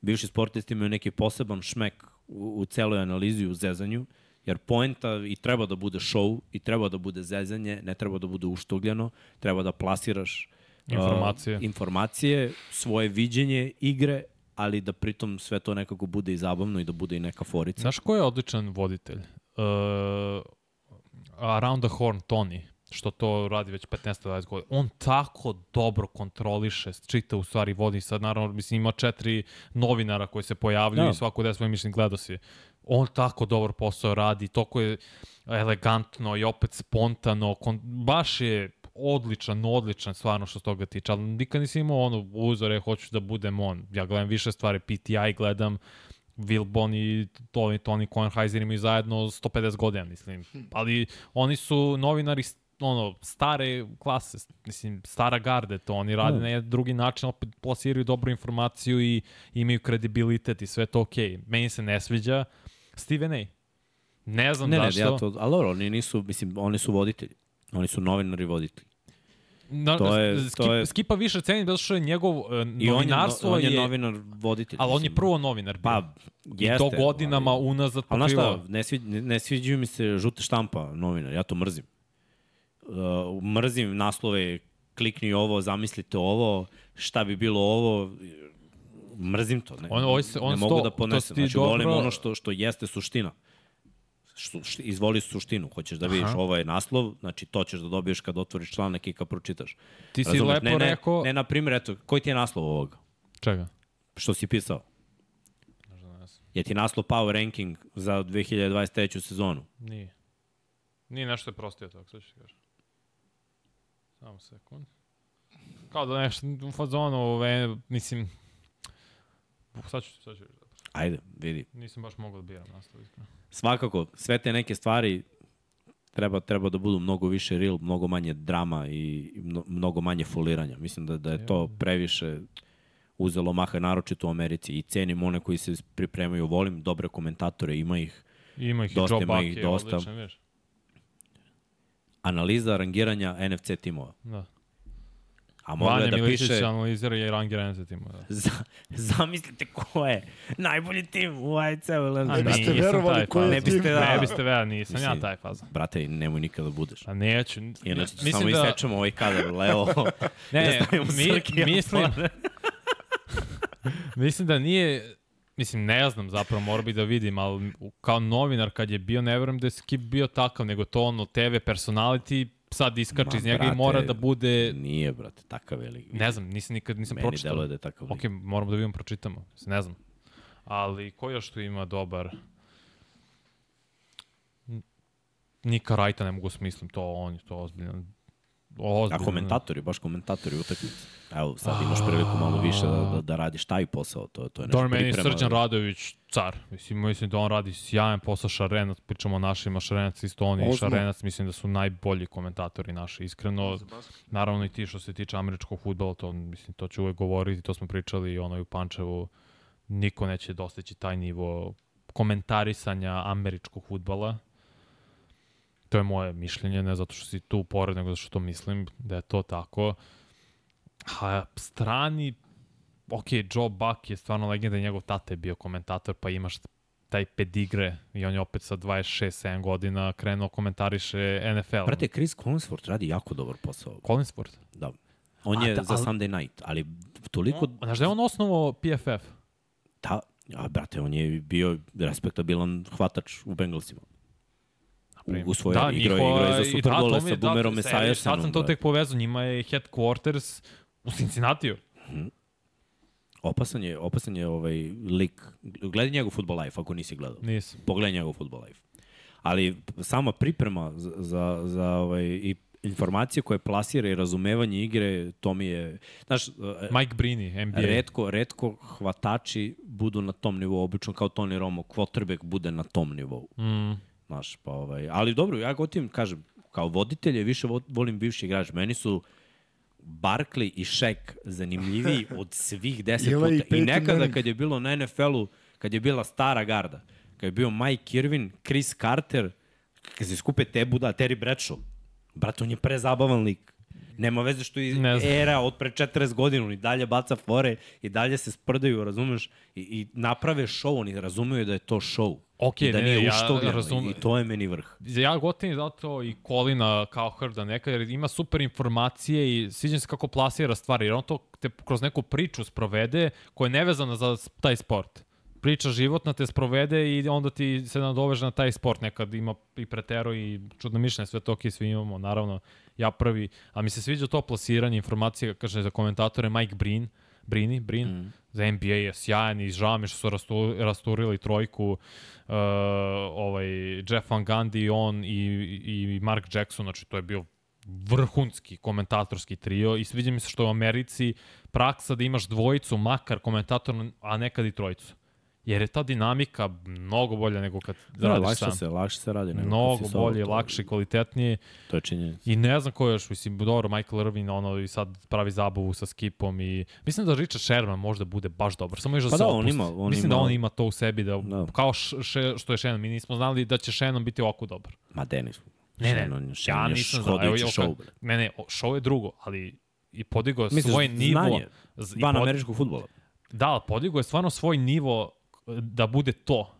bivši sportisti imaju neki poseban šmek u, u celoj analizi, u zezanju, jer poenta i treba da bude show, i treba da bude zezanje, ne treba da bude uštugljeno, treba da plasiraš uh, Informacije. informacije, svoje viđenje igre, ali da pritom sve to nekako bude i zabavno i da bude i neka forica. Znaš ko je odličan voditelj? Uh, Around the Horn Tony, što to radi već 15-20 godina. On tako dobro kontroliše, čita u stvari vodi. Sad naravno, mislim, ima četiri novinara koji se pojavljuju Da. i svako da svoje mišljenje gledao si. On tako dobar posao radi, toko je elegantno i opet spontano. Kon, baš je odličan, odličan stvarno što se toga tiče, ali nikad nisam imao ono uzore, hoću da budem on. Ja gledam više stvari, PTI gledam, Wilbon i Tony, Tony Kornheiser imaju zajedno 150 godina, mislim. Ali oni su novinari ono, stare klase, mislim, stara garde, to oni rade Da. na jedan drugi način, opet plasiraju dobru informaciju i imaju kredibilitet i sve to okej. Okay. Meni se ne sviđa Steven A. Ne znam ne, ne, zašto. ja to, ali dobro, oni nisu, mislim, oni su voditelji. Oni su novinari i voditelji. Na, To je- skip, to je- Skipa više cenim zato što je njegov uh, I on je, no- on je, je, novinar voditelj. ali on je prvo novinar. Pa, I jeste. to godinama ali- unazad Ali znaš šta, ne, svi, ne, ne sviđaju mi se žute štampa novinar, ja to mrzim. Uh, mrzim naslove, klikni ovo, zamislite ovo, šta bi bilo ovo, mrzim to. Ne, On- ovo se- on ne mogu sto- da ponesem. Znači, volim dobro- ono što, što jeste suština. Izvoli suštinu. Hoćeš da vidiš Aha. ovo je naslov, znači to ćeš da dobiješ kad otvoriš članak i kad pročitaš. Ti si Razumeš? lepo ne, ne, rekao... Ne, na primjer, eto, koji ti je naslov ovoga? Čega? Što si pisao? Je ti naslov Power Ranking za 2023. sezonu? Nije. Nije nešto je prostio tako, sad ću ti kažem. Samo sekund. Kao da nešto u fazonu, ove, mislim... Sad ću, sad ću, Ajde, vidi. nisam baš mogao da biram naslov, iskreno. Svakako, sve te neke stvari treba, treba da budu mnogo više real, mnogo manje drama i i mno, mnogo manje foliranja. Mislim da, da je to previše uzelo maha, naročito u Americi. I cenim one koji se pripremaju, volim dobre komentatore, ima ih. Ima ih Dosta i Joe Buck je dosta. odličan, viš. Analiza rangiranja NFC timova. Da. A mogla Vanja da Miličić piše... analizira i Ranger Enze timu. Da. Za, zamislite ko je najbolji tim u AFC-u. A Ne biste verovali koji je. Ne biste tim. da- Ne biste verovali, nisam ja Mislim, taj faza. Brate, nemoj nikada da budeš. A neću. Inače, Mislim samo da- isečemo ovaj kadar, Leo. [LAUGHS] [LAUGHS] Ne, da mi, mislim, [LAUGHS] mislim da nije, mislim, ne znam zapravo, mora bi da vidim, ali kao novinar kad je bio, ne verujem da je Skip bio takav, nego to ono TV personality sad iskače Ma, iz njega brate, i mora da bude, Nije, brate, takav veliki. ne znam, nisam nikad, nisam Meni pročitao. deluje da je takav lik. Ok, moramo da vidimo, pročitamo, ne znam. Ali ko još tu ima dobar? Nika Rajta ne mogu smislim, to on je to ozbiljno. A Ozbiljno. komentatori, baš komentatori utakmice. Evo, sad imaš priliku malo više da, da, da radiš taj posao, to, to je nešto Dobro, meni priprema. Srđan Radović car. Mislim, mislim da on radi sjajan posao Šarenac, pričamo o našima, Šarenac isto on i. Šarenac, mislim da su najbolji komentatori naši, iskreno. Naravno i ti što se tiče američkog futbola, to, mislim, to ću uvek govoriti, to smo pričali i ono i u Pančevu, niko neće dostići taj nivo komentarisanja američkog futbola. To je moje mišljenje, ne zato što si tu pored, nego zato što mislim da je to tako. A strani ok, Joe Buck je stvarno legenda, njegov tata je bio komentator, pa imaš taj pedigre i on je opet sa 26-7 godina krenuo komentariše NFL. Brate, Chris Collinsworth radi jako dobar posao. Collinsworth. Da. On A je da, za ali- Sunday night, ali toliko... On, znaš da je on osnovao PFF? Da, a brate, on je bio respektabilan hvatač u Bengalsima. U, svojoj da, igrao, njihova- je za i Super da, Bowl sa je- da, Boomerom sad- Sad sam to tek povezao, njima je headquarters u Cincinnatiju. Opasan je, opasan je ovaj lik. Gledaj njegov Football Life, ako nisi gledao. Nisam. Pogledaj njegov Football Life. Ali sama priprema za, za, za ovaj, i informacije koje plasira i razumevanje igre, to mi je... Znaš, Mike Brini, NBA. redko, redko hvatači budu na tom nivou, obično kao Tony Romo, quarterback bude na tom nivou. Mm. Znaš, pa ovaj, ali dobro, ja gotivim, kažem, kao voditelje više vo- volim bivši igrač. Meni su Barkley i Shaq zanimljiviji [LAUGHS] od svih deset puta. i I nekada kad je bilo na NFL-u, kad je bila stara garda, kad je bio Mike Irvin, Chris Carter, kad se skupe te buda, Terry Bradshaw, brate, on je prezabavan lik. Nema veze što je era od pre 40 godina, on i dalje baca fore i dalje se sprdaju, razumeš, i, i naprave show, oni razumeju da je to show. Ok, I da ne, nije ja uštogljeno razumem. i to je meni vrh. Ja gotivim zato i Kolina kao Hrda neka, jer ima super informacije i sviđam se kako plasira stvari, jer on to te kroz neku priču sprovede koja je nevezana za taj sport. Priča životna te sprovede i onda ti se nadoveže na taj sport. Nekad ima i pretero i čudno mišljenje, sve to ok, svi imamo, naravno, ja prvi. A mi se sviđa to plasiranje informacije, kaže za komentatore Mike Brin, Brini, Brin, mm. za NBA je sjajan i žao mi što su rastu, rasturili trojku uh, ovaj, Jeff Van Gundy, on i, i Mark Jackson, znači to je bio vrhunski komentatorski trio i sviđa mi se što je u Americi praksa da imaš dvojicu, makar komentator, a nekad i trojicu. Jer je ta dinamika mnogo bolja nego kad Da, radiš lakše sam. se, lakše se radi. nego Mnogo bolje, to- lakše, kvalitetnije. To je činjenica. I ne znam ko je još, mislim, dobro, Michael Irvin, ono, i sad pravi zabavu sa skipom i mislim da Richard Sherman možda bude baš dobar, samo još da Pa se da, on ima- on mislim da ima- on ima to u sebi, da, Da. kao š, še, što je Shannon, mi nismo znali da će Shannon biti ovako dobar. Ma Denis. Ne, ne, Shannon, ja Shannon je nisam znao. Evo, show. bre. Ne, ne, show je drugo, ali i podigao svoj nivo. znanje? Van pod- američkog futbola. Da, podigao je stvarno svoj nivo da bude to.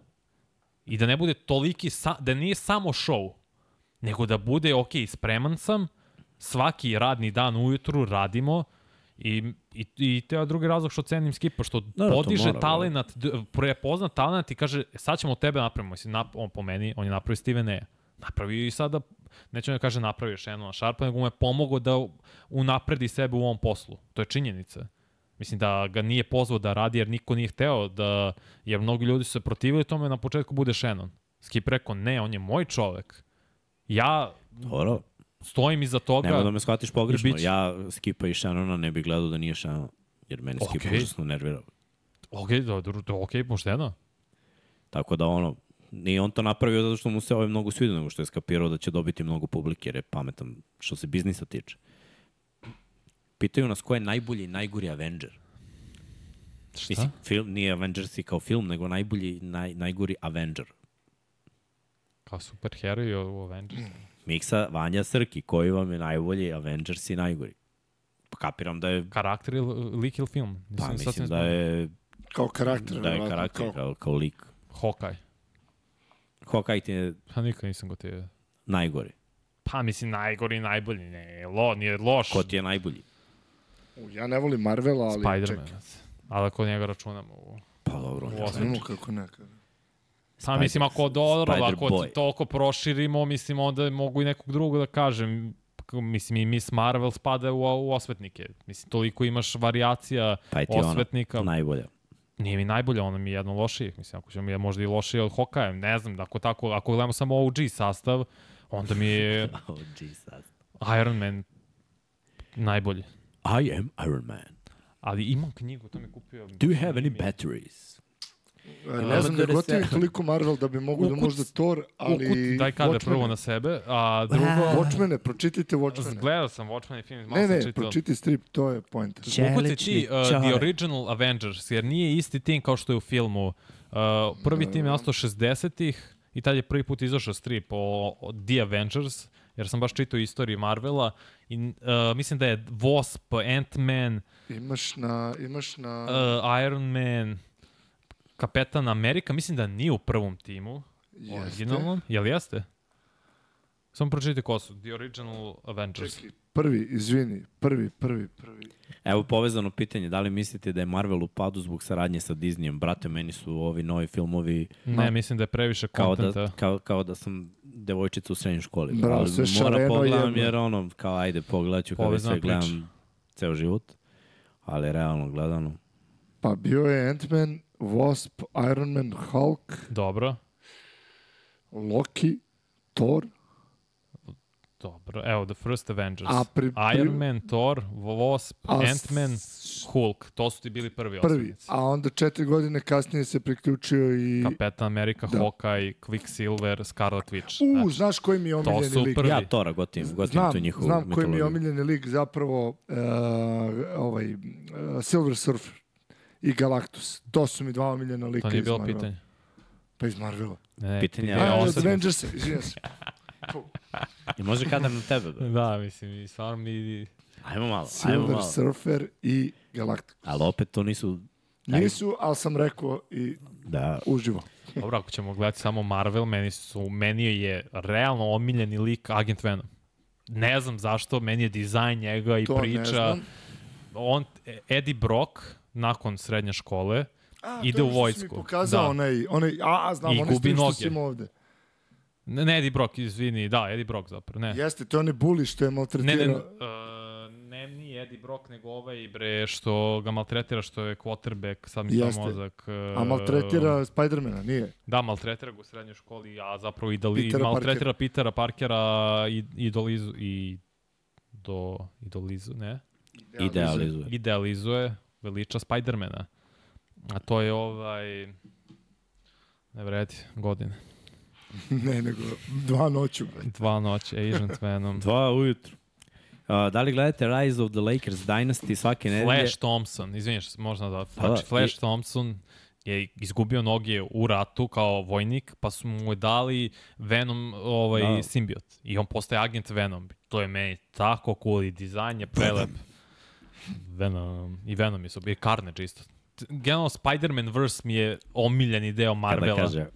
I da ne bude toliki, sa, da nije samo show, nego da bude, ok, spreman sam, svaki radni dan ujutru radimo, I, i, i te je drugi razlog što cenim Skipa, što da, to podiže mora, talent, d- prepozna talent i kaže, "E, sad ćemo tebe napravimo. Mislim, nap, on po meni, on je napravio Steven A. Napravio i sada, neću da kaže napravio još jedno Sharpa, nego mu je pomogao da unapredi sebe u ovom poslu. To je činjenica. Mislim da ga nije pozvao da radi jer niko nije hteo da, jer mnogi ljudi su se protivili tome na početku bude Shannon. Skip rekao, ne, on je moj čovek. Ja Dobro. stojim iza toga. Nema da me shvatiš pogrešno. će- Ja Skipa i Shannona ne bih gledao da nije Shannon. Jer mene Skip Okej. užasno nervira. Ok, da, da, da, ok, pošteno. Tako da ono, nije on to napravio zato što mu se ovaj mnogo svidio, nego što je skapirao da će dobiti mnogo publike, jer je pametan što se biznisa tiče. Pitaju nas ko je najbolji i najgori Avenger. Šta? Mislim, film, nije Avengersi kao film, nego najbolji, naj, najgori Avenger. Kao superheroj u Avengers. Miksa Vanja Srki, koji vam je najbolji Avengers i najgori? Pa kapiram da je, Karakter ili lik ili film? pa Nisam mislim da je, Kao karakter. da je karakter kao- kao, kao lik. Hawkeye. Hawkeye ti je Pa nikad nisam go te... najgori. Pa mislim najgori i najbolji. Ne, lo, nije loš. Ko ti je najbolji? U, Ja ne volim Marvela, ali Spider-Man. čekaj. Ali ako njega računamo u... Pa dobro, osam. Znamo kako nekada. Pa mislim, ako dobro, Spider ako Boy. toliko proširimo, mislim, onda mogu i nekog drugog da kažem. Mislim, i Miss Marvel spada u, u osvetnike. Mislim, toliko imaš variacija Pa je ti ono, osvetnika. najbolja. Nije mi najbolje, ono mi je jedno lošije. Mislim, ako ćemo mi je možda i lošije od Hawkeye, ne znam, ako tako, ako gledamo samo OG sastav, onda mi je [LAUGHS] Oh, Jesus. Iron Man najbolji. I am Iron Man. Ali imam knjigu, to mi kupio. Do you have any batteries? E, Ne znam, ne gotivim toliko Marvel da bi mogu da možda Thor, ali... Ukut, daj kadar Watchmen- prvo na sebe, a drugo... Watchmene, pročitajte Watchmene. Gledao sam Watchmen i film, malo Ne, sam ne, čitao. pročitaj strip, to je point. Ukuci ti uh, The Original Avengers, jer nije isti tim kao što je u filmu. Uh, prvi tim je nastao 60-ih i tad je prvi put izašao strip o, o The Avengers, jer sam baš čitao istoriju Marvela i uh, mislim da je Wasp, Ant-Man, Imaš na... Imaš na... uh, Iron Man, Kapetan Amerika, mislim da nije u prvom timu, Jeste. originalnom. Jel jeste? Samo pročitajte ko su. The Original Avengers. Čekaj, prvi, izvini, prvi, prvi, prvi. Evo povezano pitanje, da li mislite da je Marvel u padu zbog saradnje sa Disneyem? Brate, meni su ovi novi filmovi Ne, mislim da je previše kao kontenta. da, kao, kao da sam devojčica u srednjoj školi. Bravo, Ali sve Mora pogledam jer ono, kao ajde pogledat ću kada sve gledam priča. ceo život. Ali realno gledano. Pa bio je Ant-Man, Wasp, Iron Man, Hulk, Dobro. Loki, Thor, Dobro. Evo, The First Avengers. A pri- pri- Iron Man, Thor, Wasp, A Ant-Man, Hulk. To su ti bili prvi prvi. osnovnici. A onda četiri godine kasnije se priključio i... Kapetan Amerika, Da. Hawkeye, Quicksilver, Scarlet Witch. U, Znači, znaš koji mi je To omiljeni su lik? prvi. Ja Tora gotim, gotim Znam, tu njihovu znam koji mi je omiljeni lik zapravo uh, ovaj, uh, Silver Surfer i Galactus. To su mi dva omiljena lika to nije bilo pitanje. Pa iz Marvela. Ne, Pitanje je- pitanje A, je. Avengersa, [LAUGHS] izvinjam se. I može kadar na tebe, bre. Da, mislim, i stvarno mi... Ajmo malo, ajmo Silver malo. Surfer i Galactus. Ali opet to nisu... Nisu, ali sam rekao i Da, uživo. Dobro, ako ćemo gledati samo Marvel, meni, su, meni je realno omiljeni lik Agent Venom. Ne znam zašto, meni je dizajn njega i To ne priča. znam. On, Eddie Brock, nakon srednje škole, A, Ide to u je što si vojsku. Mi pokazao Da. onaj, onaj, a, znam, I onaj gubi noge. ovde. Ne, ne Eddie Brock, izvini, da, Eddie Brock zapravo, ne. Jeste, to je onaj buli što je Ne, maltretirao. ne, uh, ne, nije Eddie Brock, nego ovaj bre što ga maltretira, što je quarterback, sad mi Jeste. mozak. Uh, A maltretira Spidermana, nije. Da, maltretira ga u srednjoj školi, a zapravo i, da li, Petera maltretira Petera Parkera i, i dolizu, i do, idolizu, ne? idealizuje. Idealizuje, veliča Spidermana. A to je ovaj... Ne vredi, godine. Ne, nego dva noću. bre. Dva noći, Agent Venom. Dva ujutru. Uh, da li gledate Rise of the Lakers Dynasty svake nedelje? Flash Thompson, izviniš, možda da. Pa da, Znači, Flash i- Thompson je izgubio noge u ratu kao vojnik, pa su mu dali Venom ovaj, Da. da. simbiot. I on postaje agent Venom. To je meni tako cool i dizajn je prelep. Venom. I Venom je su. I Carnage isto. Generalno, Spider-Man verse mi je omiljeni deo Kada Marvela. kaže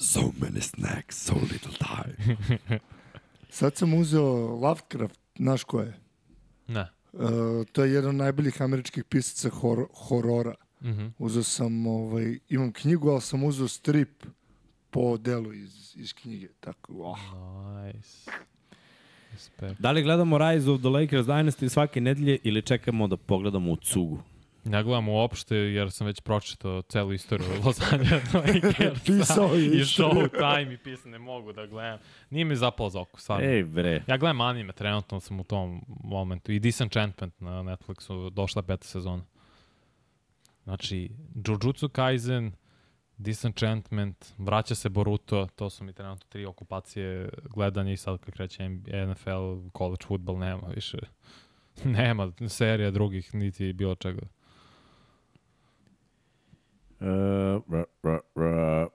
So many snacks, so little time. [LAUGHS] Sad sam uzeo Lovecraft, znaš ko je? Ne. Uh, to je jedan od najboljih američkih pisaca hor horora. Mhm. Uzeo sam, ovaj, imam knjigu, ali sam uzeo strip po delu iz, iz knjige. Tako, oh. Nice. Respekt. Da li gledamo Rise of the Lakers Dynasty svake nedelje ili čekamo da pogledamo u cugu? Ne gledam uopšte jer sam već pročitao celu istoriju [LAUGHS] Los Angeles. [LAUGHS] Pisao je I istoriju. Showtime i pisao, ne mogu da gledam. Nije mi zapalo za oko, stvarno. Ej bre, Ja gledam anime, trenutno sam u tom momentu. I Disenchantment na Netflixu, došla peta sezona. Znači, Jujutsu Kaisen, Disenchantment, vraća se Boruto, to su mi trenutno tri okupacije gledanja i sad kad kreće NFL, college football, nema više. [LAUGHS] Nema serija drugih, niti bilo čega. Uh, ra.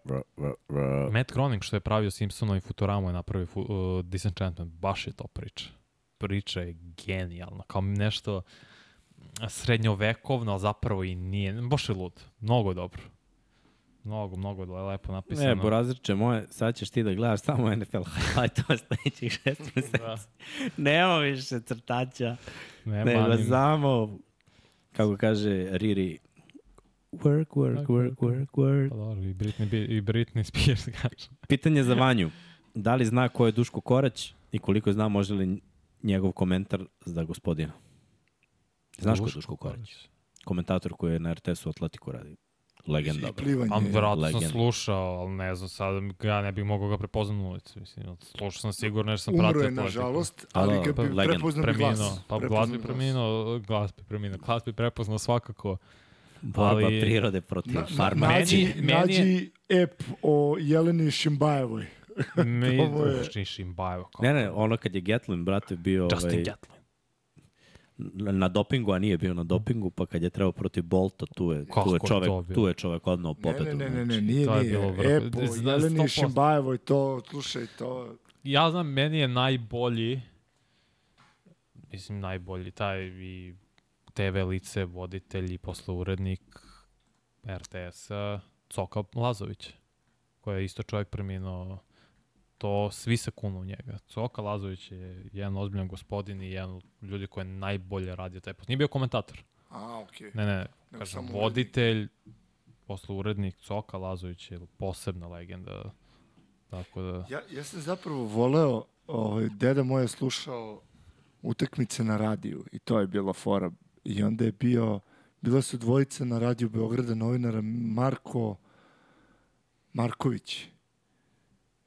Matt Groening što je pravio Simpsona i Futurama je napravio uh, Disenchantment, baš je to priča. Priča je genijalna, kao nešto srednjovekovno, a zapravo i nije. Baš je lud, mnogo dobro. Mnogo, mnogo je lepo napisano. Ne, Borazirče moje, sad ćeš ti da gledaš samo NFL highlightova [LAUGHS] sledećih šest meseci. Da, Nema više crtaća, nema nego anime. samo, kako kaže Riri, work, work, work, work, work. Pa dobro, i Britney, i Britney Spears [LAUGHS] kaže. Pitanje za Vanju. Da li zna ko je Duško Korać i koliko zna može li njegov komentar za gospodina? Znaš ko je Duško Korać? Komentator koji je na RTS-u Atletiku radi. Legenda. I bre. plivanje. Pa verovatno sam slušao, ali ne znam, sad ja ne bih mogao ga prepoznati na ulici. Mislim, slušao sam sigurno jer sam Umro pratio je, Atletico. nažalost, ali da, ga pa, bi legend. prepoznao bi Preminuo. glas. Pa glas bi preminuo, glas bi preminuo. Glas bi prepoznao svakako. Borba ali- prirode protiv Na, farma. Meni- nađi, meni je- nađi ep o Jeleni Šimbajevoj. [LAUGHS] Ovo je- Uš, nisi im bajo. Ne, ne, ono kad je Gatlin, brate, bio Justin ovaj, Gatlin. na dopingu, a nije bio na dopingu, pa kad je trebao protiv Bolta, tu je, Kako tu je je čovek, tu je čovek odnao Ne, pobedu. ne, ne, ne, znači. ne, nije, To je nije. bilo vrh- Ep o Zna- Jeleni 100%. Šimbajevoj, to, slušaj, to... Ja znam, meni je najbolji, mislim najbolji, taj i TV lice, voditelj i posle urednik, RTS-a Coka Lazović, koji je isto čovjek preminuo to svi se kunu u njega. Coka Lazović je jedan ozbiljan gospodin i jedan od ljudi koji je najbolje radio taj posao. Nije bio komentator. A, okej. Ne, ne, Nego kažem, voditelj, posle urednik Coka Lazović je posebna legenda. Tako da, Ja, ja sam zapravo voleo, ovaj, deda moj je slušao utakmice na radiju i to je bila fora. I onda je bio, bila su dvojice na radiju Beograda novinara, Marko Marković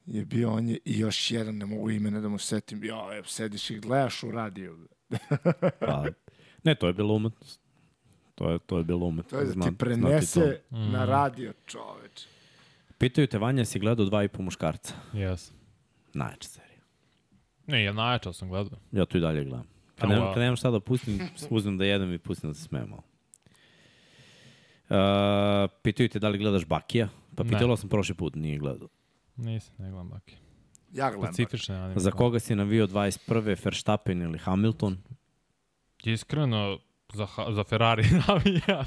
je bio, on je, i još jedan, ne mogu imena da mu setim, jo, evo, sediš i gledaš u radiju. [LAUGHS] Pa, ne, to je bilo umetnost. To je, to je bilo umetnost. To je da ti prenese to. Mm. na radio, čoveč. Pitaju te, Vanja, si gledao dva i po muškarca? jes. Najjača serija. Ne, ja najjačao sam gledao. Ja tu i dalje gledam. Kad, A, nemam, wow. kad nemam šta da pustim, uzmem da jedem i pustim da se smijem malo. Uh, pitaju te da li gledaš Bakija? Pa Ne. pitalo sam prošli put, nije gledao. Nisam, ne gledam baki. Ja gledam. Specifične anime. Za koga si navio 21. Verstappen ili Hamilton? Iskreno, za, za Ferrari [LAUGHS] navijam.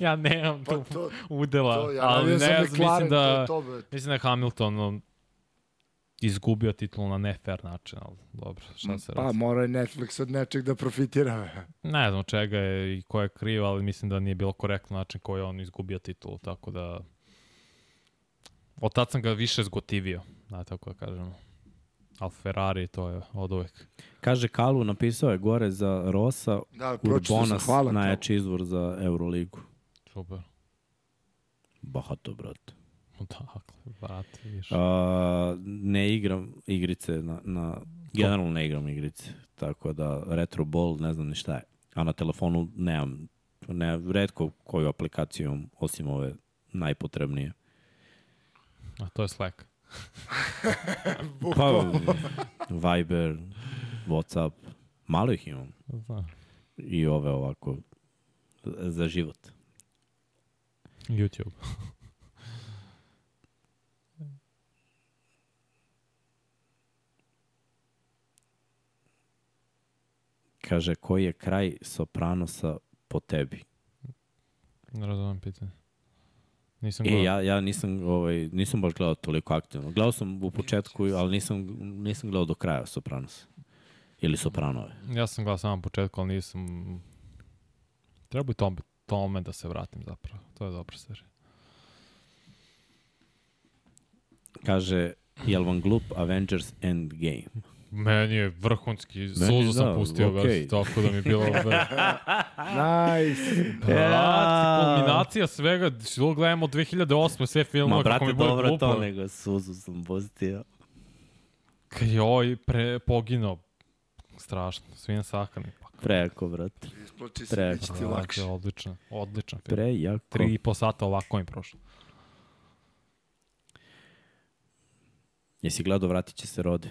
ja nemam Pa tu to, udela, to, ja ali ne znam, McLaren, mislim da, to to, mislim da je Hamilton on, izgubio titulu na nefair način, ali dobro, šta se Pa radi. mora je Netflix od nečeg da profitira. [LAUGHS] Ne znam od čega je i ko je kriv, ali mislim da nije bilo korektno način koji je on izgubio titulu, tako da od tad sam ga više zgotivio, da tako da kažem. Ali Ferrari to je od uvek. Kaže Kalu, napisao je gore za Rosa, Da, Urbonas, hvala. najjači izvor za Euroligu. Super. Bahato, brate. [LAUGHS] Dakle, brate, više. A, ne igram igrice, na, na, generalno ne igram igrice, tako da retro ball ne znam ni šta je. A na telefonu nemam, ne, redko koju aplikaciju, osim ove najpotrebnije. A to je Slack. [LAUGHS] Pa, Viber, Whatsapp, malo ih imam. Znam. I ove ovako, za život. YouTube. [LAUGHS] Kaže, koji je kraj Sopranosa po tebi? Ne razumem pitanje. Nisam E, gledao. ja, ja nisam, ovaj, nisam baš gledao toliko aktivno. Gledao sam u početku, ali nisam, nisam gledao do kraja Sopranos. Ili Sopranove. Ja sam gledao samo početku, ali nisam... Treba bi tome, tome da se vratim zapravo. To je dobra serija. Kaže, jel vam glup Avengers Endgame? Meni je vrhunski, Meni suzu sam da, pustio okej. ga, tako da mi je bilo... [LAUGHS] Nice. Brate, kulminacija svega, što gledamo 2008. sve Ma, filmove kako brate, mi bude dobro glupo. to, nego suzu sam pustio. Ovaj pre, poginuo, strašno, svijen sakrani. Pa, Prejako, brate. Isplači se, neće ti lakše. odličan, odličan film. Prejako. Tri i po sata ovako im prošlo. Jesi gledao Vratit će se rode?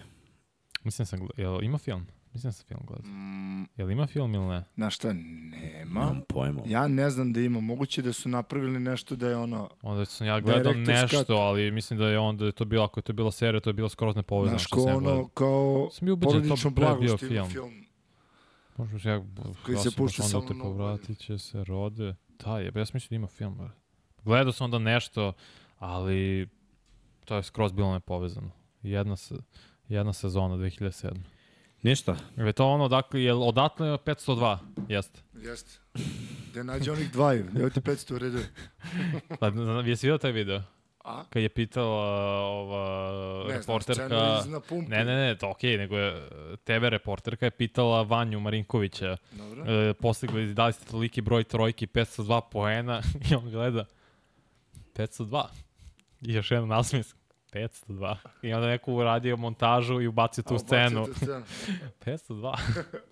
Mislim sam, gleda- jel ima film? Mislim da sam film gledao. Mm, Jel ima film ili ne? na šta, nema. Nemam pojma. Ja ne znam da ima. Moguće da su napravili nešto da je ono... Onda sam ja gledao nešto, cut. ali mislim da je onda je to bilo, ako je to bila serija, to je bilo skroz nepovezano Znaš, što sam ja ono, gledao. kao Sam bio ubeđen da to bio što ima film. film. Možda se ja, Koji se sam pušta samo te povratit će se rode. Da, je, ja sam mislio da ima film. Gledao sam onda nešto, ali to je skroz bilo nepovezano. Jedna, se, jedna sezona 2007. Ništa. Je to ono, dakle, je odatle 502? Jeste. Jeste. Da nađe onih dvaju. Evo ti 500 u redu. [LAUGHS] Pa, jesi vidio taj video? A? Kad je pitala ova Ne znam, reporterka... pumpu. Ne, ne, ne, to okej, nego je TV reporterka je pitala Vanju Marinkovića, Dobro. e, postigli, dali ste toliki broj trojki, 502 poena, [LAUGHS] i on gleda, 502. I još jedan nasmis, 502. I onda neko uradio montažu i ubacio tu A, scenu. ubacite scenu. 502.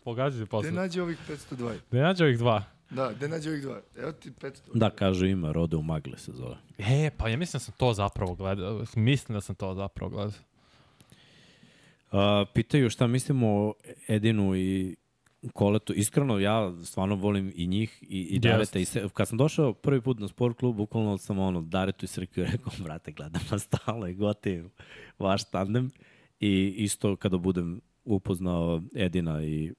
Pogađa se Gde posle. nađe ovih 502? Da nađe ovih dva. Da, gde nađe ovih dva? Evo ti 500. Da, kažu ima, rode u magle se zove. E, pa ja mislim da sam to zapravo gledao. Mislim da sam to zapravo gledao. Uh, pitaju šta mislimo o Edinu i Koletu. Iskreno, ja stvarno volim i njih i, i. Dareta. I se, kad sam došao prvi put na sport klub, bukvalno sam ono, Daretu i Srkiju rekao, [LAUGHS] brate, gledam vas stalo i gotivim vaš tandem. I isto kada budem upoznao Edina i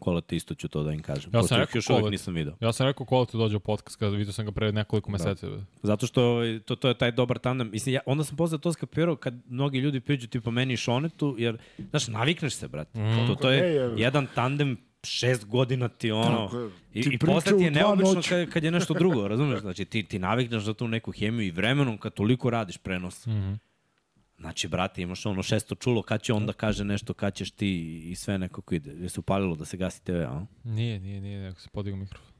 kola te isto ću to da im kažem. Ja sam rekao još uvijek Kolet. nisam video. Ja sam rekao kola ti dođe u podcast kada vidio sam ga pre nekoliko meseci. Da. Zato što ovaj, to, to je taj dobar tandem. Mislim, ja, onda sam posle to skapirao kad mnogi ljudi priđu tipa meni i Šonetu, jer, znaš, navikneš se, brate. Mm. To, to je Ne, je. jedan tandem šest godina ti ono... Tako. I, Ti i priča posle ti je neobično kad, kad je nešto drugo, [LAUGHS] razumeš? Znači, ti, ti navikneš za tu neku hemiju i vremenom kad toliko radiš prenos. Mm -hmm. Znači, brate, imaš ono šesto čulo, kad će on da kaže nešto, kad ćeš ti i sve nekako ide. Je se upalilo da se gasi TV, a? Nije, nije, nije, nego se podigao mikrofon.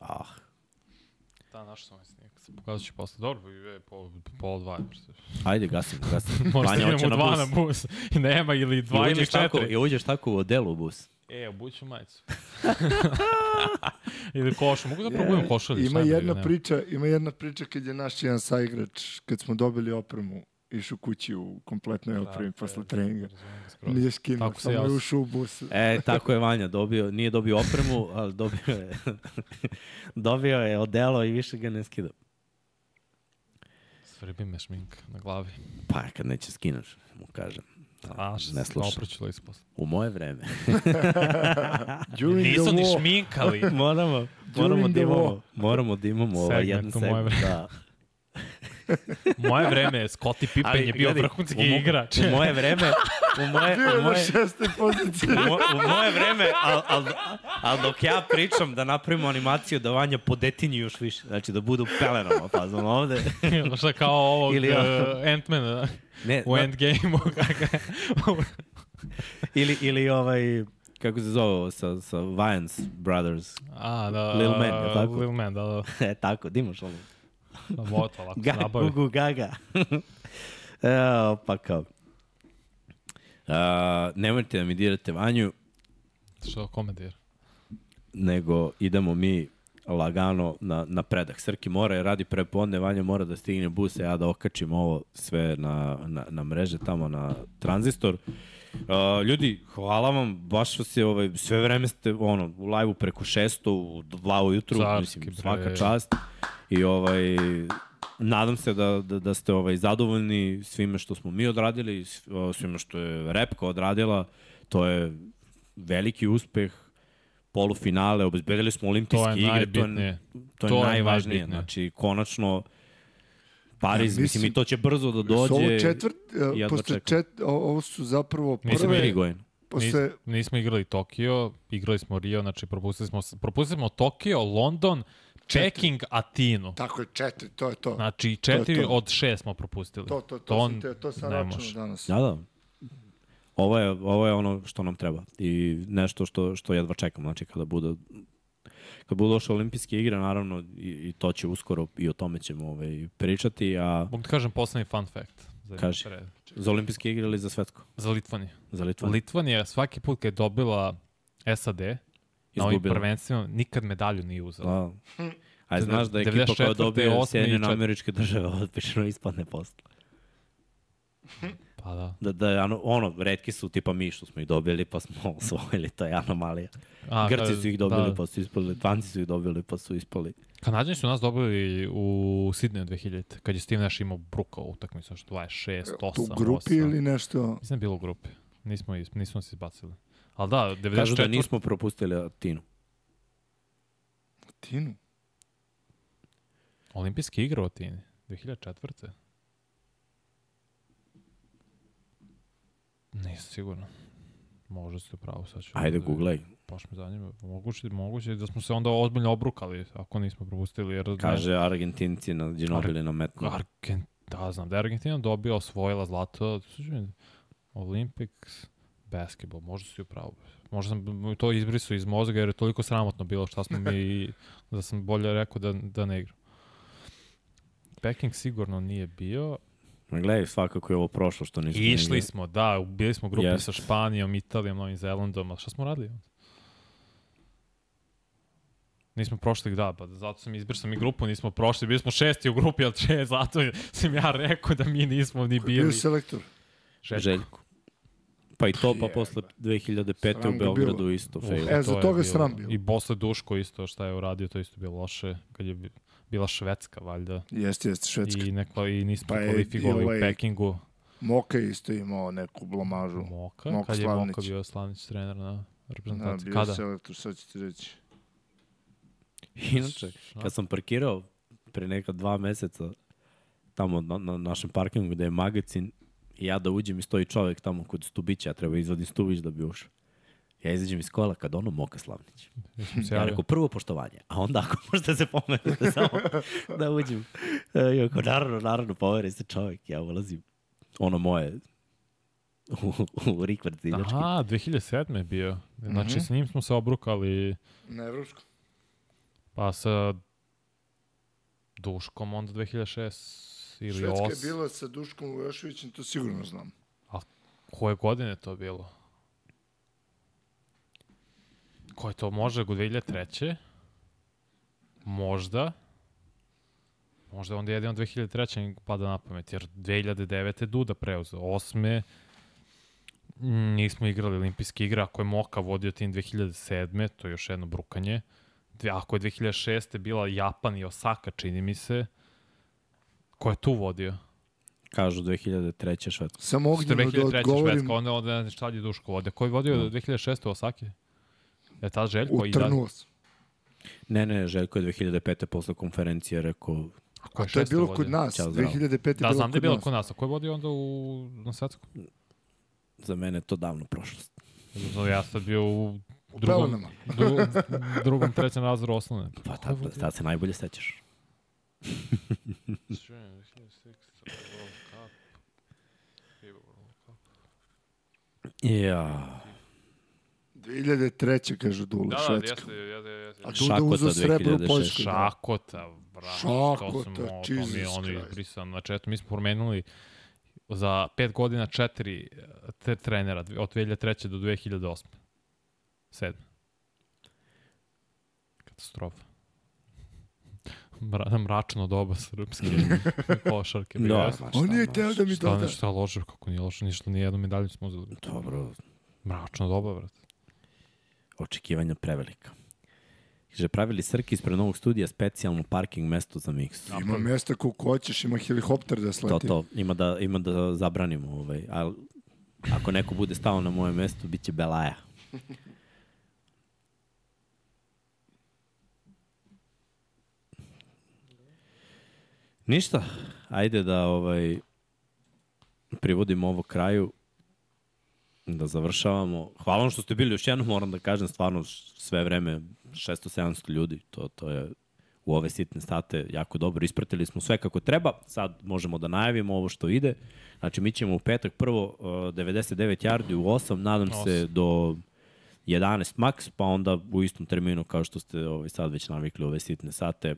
Ah, Da, našao sam ovaj snik. Se pokazat ću posle. Dobro, je po, po dva. ajde, gasim, gasim. [LAUGHS] Možda Vanja idemo na dva bus. na bus. I [LAUGHS] nema, ili I dva ili uđeš tako, četiri. I uđeš tako u odelu u bus. E, obuću majicu. [LAUGHS] ili košu. Mogu da probujem košulju. Ima briga, jedna priča, ima jedna priča kad je naš jedan saigrač, kad smo dobili opremu, išao kući u kompletnoj opremi Tako je, posle treninga. Nije skinuo, Tako se samo ja je ušao u bus. E, tako je Vanja, dobio, nije dobio opremu, ali dobio je, [LAUGHS] dobio je odelo i više ga ne skida. Svrbi me šminka na glavi. Pa kad neće skineš, mu kažem. A, ne se sluša. opraćilo isposle. U moje vreme. [LAUGHS] Nisu ni šminkali. [LAUGHS] moramo, moramo da imamo, moramo da imamo ovaj jedan segment. Da. Moje vreme, Scottie Pippen je bio gledaj, vrhunski u mo- igrač. U moje vreme, u [LAUGHS] moje, Bio je u na moje, šestoj poziciji. u, mo, u moje vreme, ali al, al dok ja pričam da napravimo animaciju da Vanja podetinju još više, znači da budu pelenama, pa znam ovde. [LAUGHS] Šta kao ovog Ili uh, ono- Ant-mana Ne, u na- Endgame-u. [LAUGHS] ili, ili ovaj, kako se zove ovo, sa, sa Vance Brothers. A, da. Lil Man, je tako? Lil Man, da, da. E, tako, da ono. Da, moto, lako se Ga, nabavi. gugu, gaga. [LAUGHS] Evo, pa kao. Uh, nemojte da mi dirate Vanju, Što komentir? nego idemo mi lagano na, na predah. Srki mora je radi prepodne, Vanja mora da stigne bus, a ja da okačim ovo sve na, na, na mreže tamo na tranzistor. Uh, ljudi, hvala vam, baš vas je ovaj, sve vreme ste ono, u live-u preko 600, u 2 ujutru, Carski, mislim, svaka čast. I ovaj, nadam se da, da, da ste ovaj, zadovoljni svime što smo mi odradili, svime što je Repka odradila. To je veliki uspeh polufinale, obezbedili smo To olimpijske je igre, to je, to je To je najvažnije. najbitnije. Znači, konačno, Pariz, Ja, mislim, mislim- i to će brzo da Su ovo dođe. četvrt, jedva posle čet, o- ovo su zapravo Prve... prve, Gojen. posle, Nis, nismo igrali Tokio, igrali smo Rio, znači propustili smo, propustili smo Tokio, London, Peking, Atinu. tako je četiri, to je to. Znači, četiri to. od šest smo propustili. To, to, to, To sam, te, to sam računao danas. Da, da. Ovo je, ovo je ono što nam treba i nešto što, što jedva čekam. Znači, kada bude kad budu došle olimpijske igre, naravno, i, i to će uskoro, i o tome ćemo ovaj, pričati, a Mogu ti kažem poslednji fun fact. Za, Kaži. pre- za olimpijske igre ili za svetsko? za Litvaniju. Za Litvan? Litvanija svaki put kad je dobila SAD na ovim Izgubila. prvenstvima, nikad medalju nije uzela. Da. [LAUGHS] A znaš da je ekipa 94., koja dobije 8. Sjedinjene čet- američke države odpišeno ispadne posle. [LAUGHS] Pa da. Da, da, ono, ono, redki su tipa mi što smo ih dobili pa smo [LAUGHS] osvojili, to je anomalija. A, Grci su ih dobili da. pa su ispali, Litvanci su ih dobili pa su ispali. Kanadjani su nas dobili u Sidneju 2000, kad je Steve Nash imao bruka u utakmicu, što 26, 8, U grupi 8. ili nešto? Mislim bilo u grupi. Nismo, is- nismo se izbacili. Ali da, 94. Kažu da nismo propustili Atinu. Tinu. Olimpijske igre u Atini, 2004. Nisam sigurno. Možda ste pravo, sad ću... Ajde, da- googlaj. Baš me zanima. Moguće, moguće da smo se onda ozbiljno obrukali ako nismo propustili. Jer Kaže Argentinci na Ginobili na metnu. Argent, da, znam da je Argentina dobila, osvojila zlato. Olympics basketball, možda si upravo. Možda sam to izbrisao iz mozga jer je toliko sramotno bilo šta smo mi, [LAUGHS] da sam bolje rekao da, da ne igram. Peking sigurno nije bio. Ma Gledaj, svakako je ovo prošlo što nismo išli smo, da, bili smo u grupi Jest. sa Španijom, Italijom, Novim Zelandom, a šta smo radili? Nismo prošli, da, pa zato sam izbrisao mi grupu, nismo prošli, bili smo šesti u grupi, ali če, [LAUGHS] zato sam ja rekao da mi nismo ni Ko je bio bili. selektor? Željko. Željko. Pa i to, pa posle 2005. Sram u Beogradu bilo. isto fail. E, za to je toga bilo- sram bio. I posle Duško isto šta je uradio, to isto bilo loše, kad je bi- bila Švedska, valjda. Jeste, jeste, Švedska. I, neko, i nismo Pa je kvalifikovali ovaj- u Pekingu. Moka je isto imao neku blamažu. Moka, Moka kad je Slavnić. Moka bio Slavnić trener, da. Da, reprezentacije. bio Kada? selektor, sad ću ti reći. Inače, kad sam parkirao pre neka dva meseca tamo na, na našem parkingu gde je magazin i ja da uđem i stoji čovek tamo kod stubića, ja treba izvadim stubić da bi ušao. Ja izađem iz kola kad ono Moka Slavnić. Ja rekao prvo poštovanje, a onda ako [LAUGHS] možete se pomenete samo da uđem. E, I ako naravno, naravno, poveri se čovek, ja ulazim. Ono moje u, u rikvart ciljački. Aha, 2007. je bio. Znači, Mhm. sa njim smo se obrukali, Na evropskom. pa sa Duškom onda 2006 ili Švedska je 8. bila sa Duškom Vujoševićem, to sigurno znam. Koje godine je to bilo? Koje to može, go 2003. Možda. Možda onda jedino 2003. mi pada na pamet, jer 2009. je Duda preuzeo. Osme mm, nismo igrali olimpijske igre, ako je Moka vodio tim 2007. To je još jedno brukanje. Ako je 2006. bila Japan i Osaka, čini mi se, ko je tu vodio? Kažu 2003. švedska. Samo ognjeno da 2003. odgovorim Švedska, onda, onda ne znam šta je Duško vodio. Ko je vodio Da. 2006. u Osaki? Je ta Željko? u i da. Ne, ne, Željko je 2005. posle konferencije rekao a ko A to je bilo vodio? kod nas, Ćao, zdravo. 2005. je Da, bilo znam da je kod bilo nas. kod nas. A ko je vodio onda u, na svetskom? za mene je to davno prošlost. Zato ja sad bio u U drugom, Pelenama. dru, drugom, trećem razredu osnovne. Pa tad, tad se najbolje sećaš. [LAUGHS] Ja. 2003. kažu Dule, Da, da, Švedska. jeste, jeste, jeste. A Duda Šakota uzeo srebro u 2006. Poljskoj. da. Šakota, brate, Šakota, to smo, to mi je Jesus ono Christ. izbrisano. Znači, eto, mi smo promenili za pet godina četiri te trenera, od 2003. do 2008. Sedme. Katastrofa. Mra, mračno doba srpske [LAUGHS] košarke. Da, Da, On šta, nije znaš. teo da mi doda. ne, šta loše, kako nije loše, ništa, ni jednu medalju smo uzeli. Dobro, Mračno doba, brate. očekivanja prevelika. Kaže, pravili Srki ispred novog studija specijalno parking mesto za miks. Ima mesta koliko hoćeš, ima helikopter da To, sleti. to, ima da, ima da zabranimo. Ovaj. Ali ako neko bude stao na moje mesto, bit će Belaja. Ništa, ajde da ovaj privodimo ovo kraju, da završavamo. Hvala vam što ste bili još jednom, moram da kažem, stvarno sve vreme 600-700 ljudi, to, to je u ove sitne sate jako dobro. Ispratili smo sve kako treba, sad možemo da najavimo ovo što ide. Znači, mi ćemo u petak prvo uh, 99 yardi u 8, nadam se Osam. do 11 max, pa onda u istom terminu kao što ste ovaj, sad već navikli u ove sitne sate,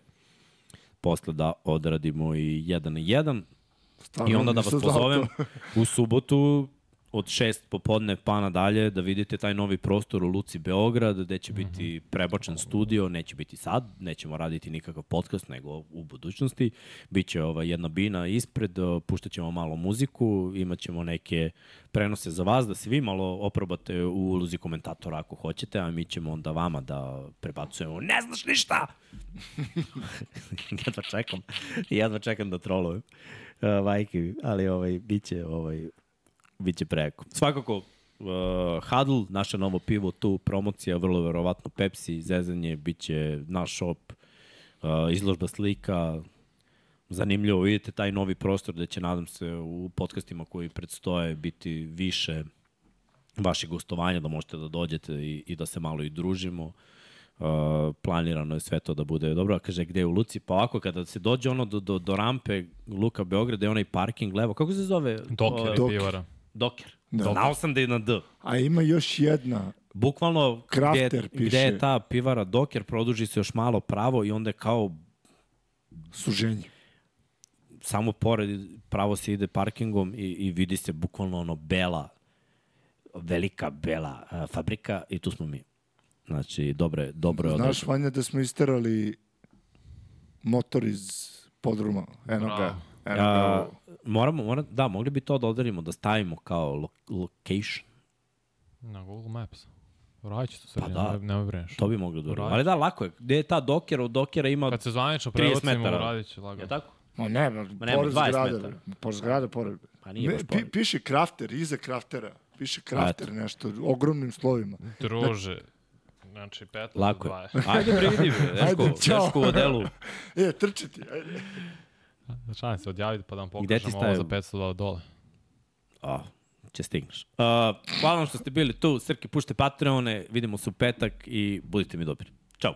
posle da odradimo i 1 na 1. Stvarno I onda da vas pozovem u subotu od 6 popodne pa nadalje da vidite taj novi prostor u Luci Beograd gde će biti prebačen studio, neće biti sad, nećemo raditi nikakav podcast nego u budućnosti. Biće ova jedna bina ispred, puštaćemo malo muziku, imat ćemo neke prenose za vas da se vi malo oprobate u ulozi komentatora ako hoćete, a mi ćemo onda vama da prebacujemo ne znaš ništa! [LAUGHS] jedva čekam, jedva čekam da trolujem. Uh, majke mi, ali ovaj, biće, ovaj, biće preko. Svakako, uh, Huddle, naše novo pivo tu, promocija, vrlo verovatno Pepsi, zezanje, biće naš shop, uh, izložba slika, zanimljivo, vidite taj novi prostor gde će, nadam se, u podcastima koji predstoje biti više vaših gostovanja, da možete da dođete i, i da se malo i družimo. Uh, planirano je sve to da bude dobro. A kaže, gde je u Luci? Pa ovako, kada se dođe ono do, do, do rampe Luka Beograd, je onaj parking levo. Kako se zove? Doker Doker. pivara. Doker. Da. Znao sam da je na D. A ima još jedna. Bukvalno, Crafter gde, piše. gde je ta pivara Doker, produži se još malo pravo i onda je kao Suženje. samo pored pravo se ide parkingom i, i vidi se bukvalno ono bela, velika bela uh, fabrika i tu smo mi. Znači, dobro je, dobro je Znaš, odrađeno. Vanja, da smo isterali motor iz podruma. Eno ga. A, moramo, mora, da, mogli bi to da odarimo, da stavimo kao lo, location. Na Google Maps. Radit to sve, Pa da. da. ne, ne brineš. To bi mogli da uradimo. Ali da, lako je. Gde je ta dokera? Od dokera ima... Kad se zvanično 30 prebacimo, metara. radit će lagano. Je tako? Ma ne, ma, nema, pored 20 zgrade. metara. bre. Pored zgrade, pored. Pa nije Ne, baš pi, pored. piše krafter, iza kraftera. piše krafter nešto, ogromnim slovima. Druže. Znači, 15 Lako je. 20. Ajde, prividi, bre, Deško, Ajde, ćao. Deško u odelu. [LAUGHS] E, trčiti, ajde. Šalim se odjaviti pa da vam pokažem ovo za stavim? 500 dolara dole. A, će stigneš. Uh, hvala vam što ste bili tu. Srki, pušte Patreone, vidimo se u petak i budite mi dobri. Ćao.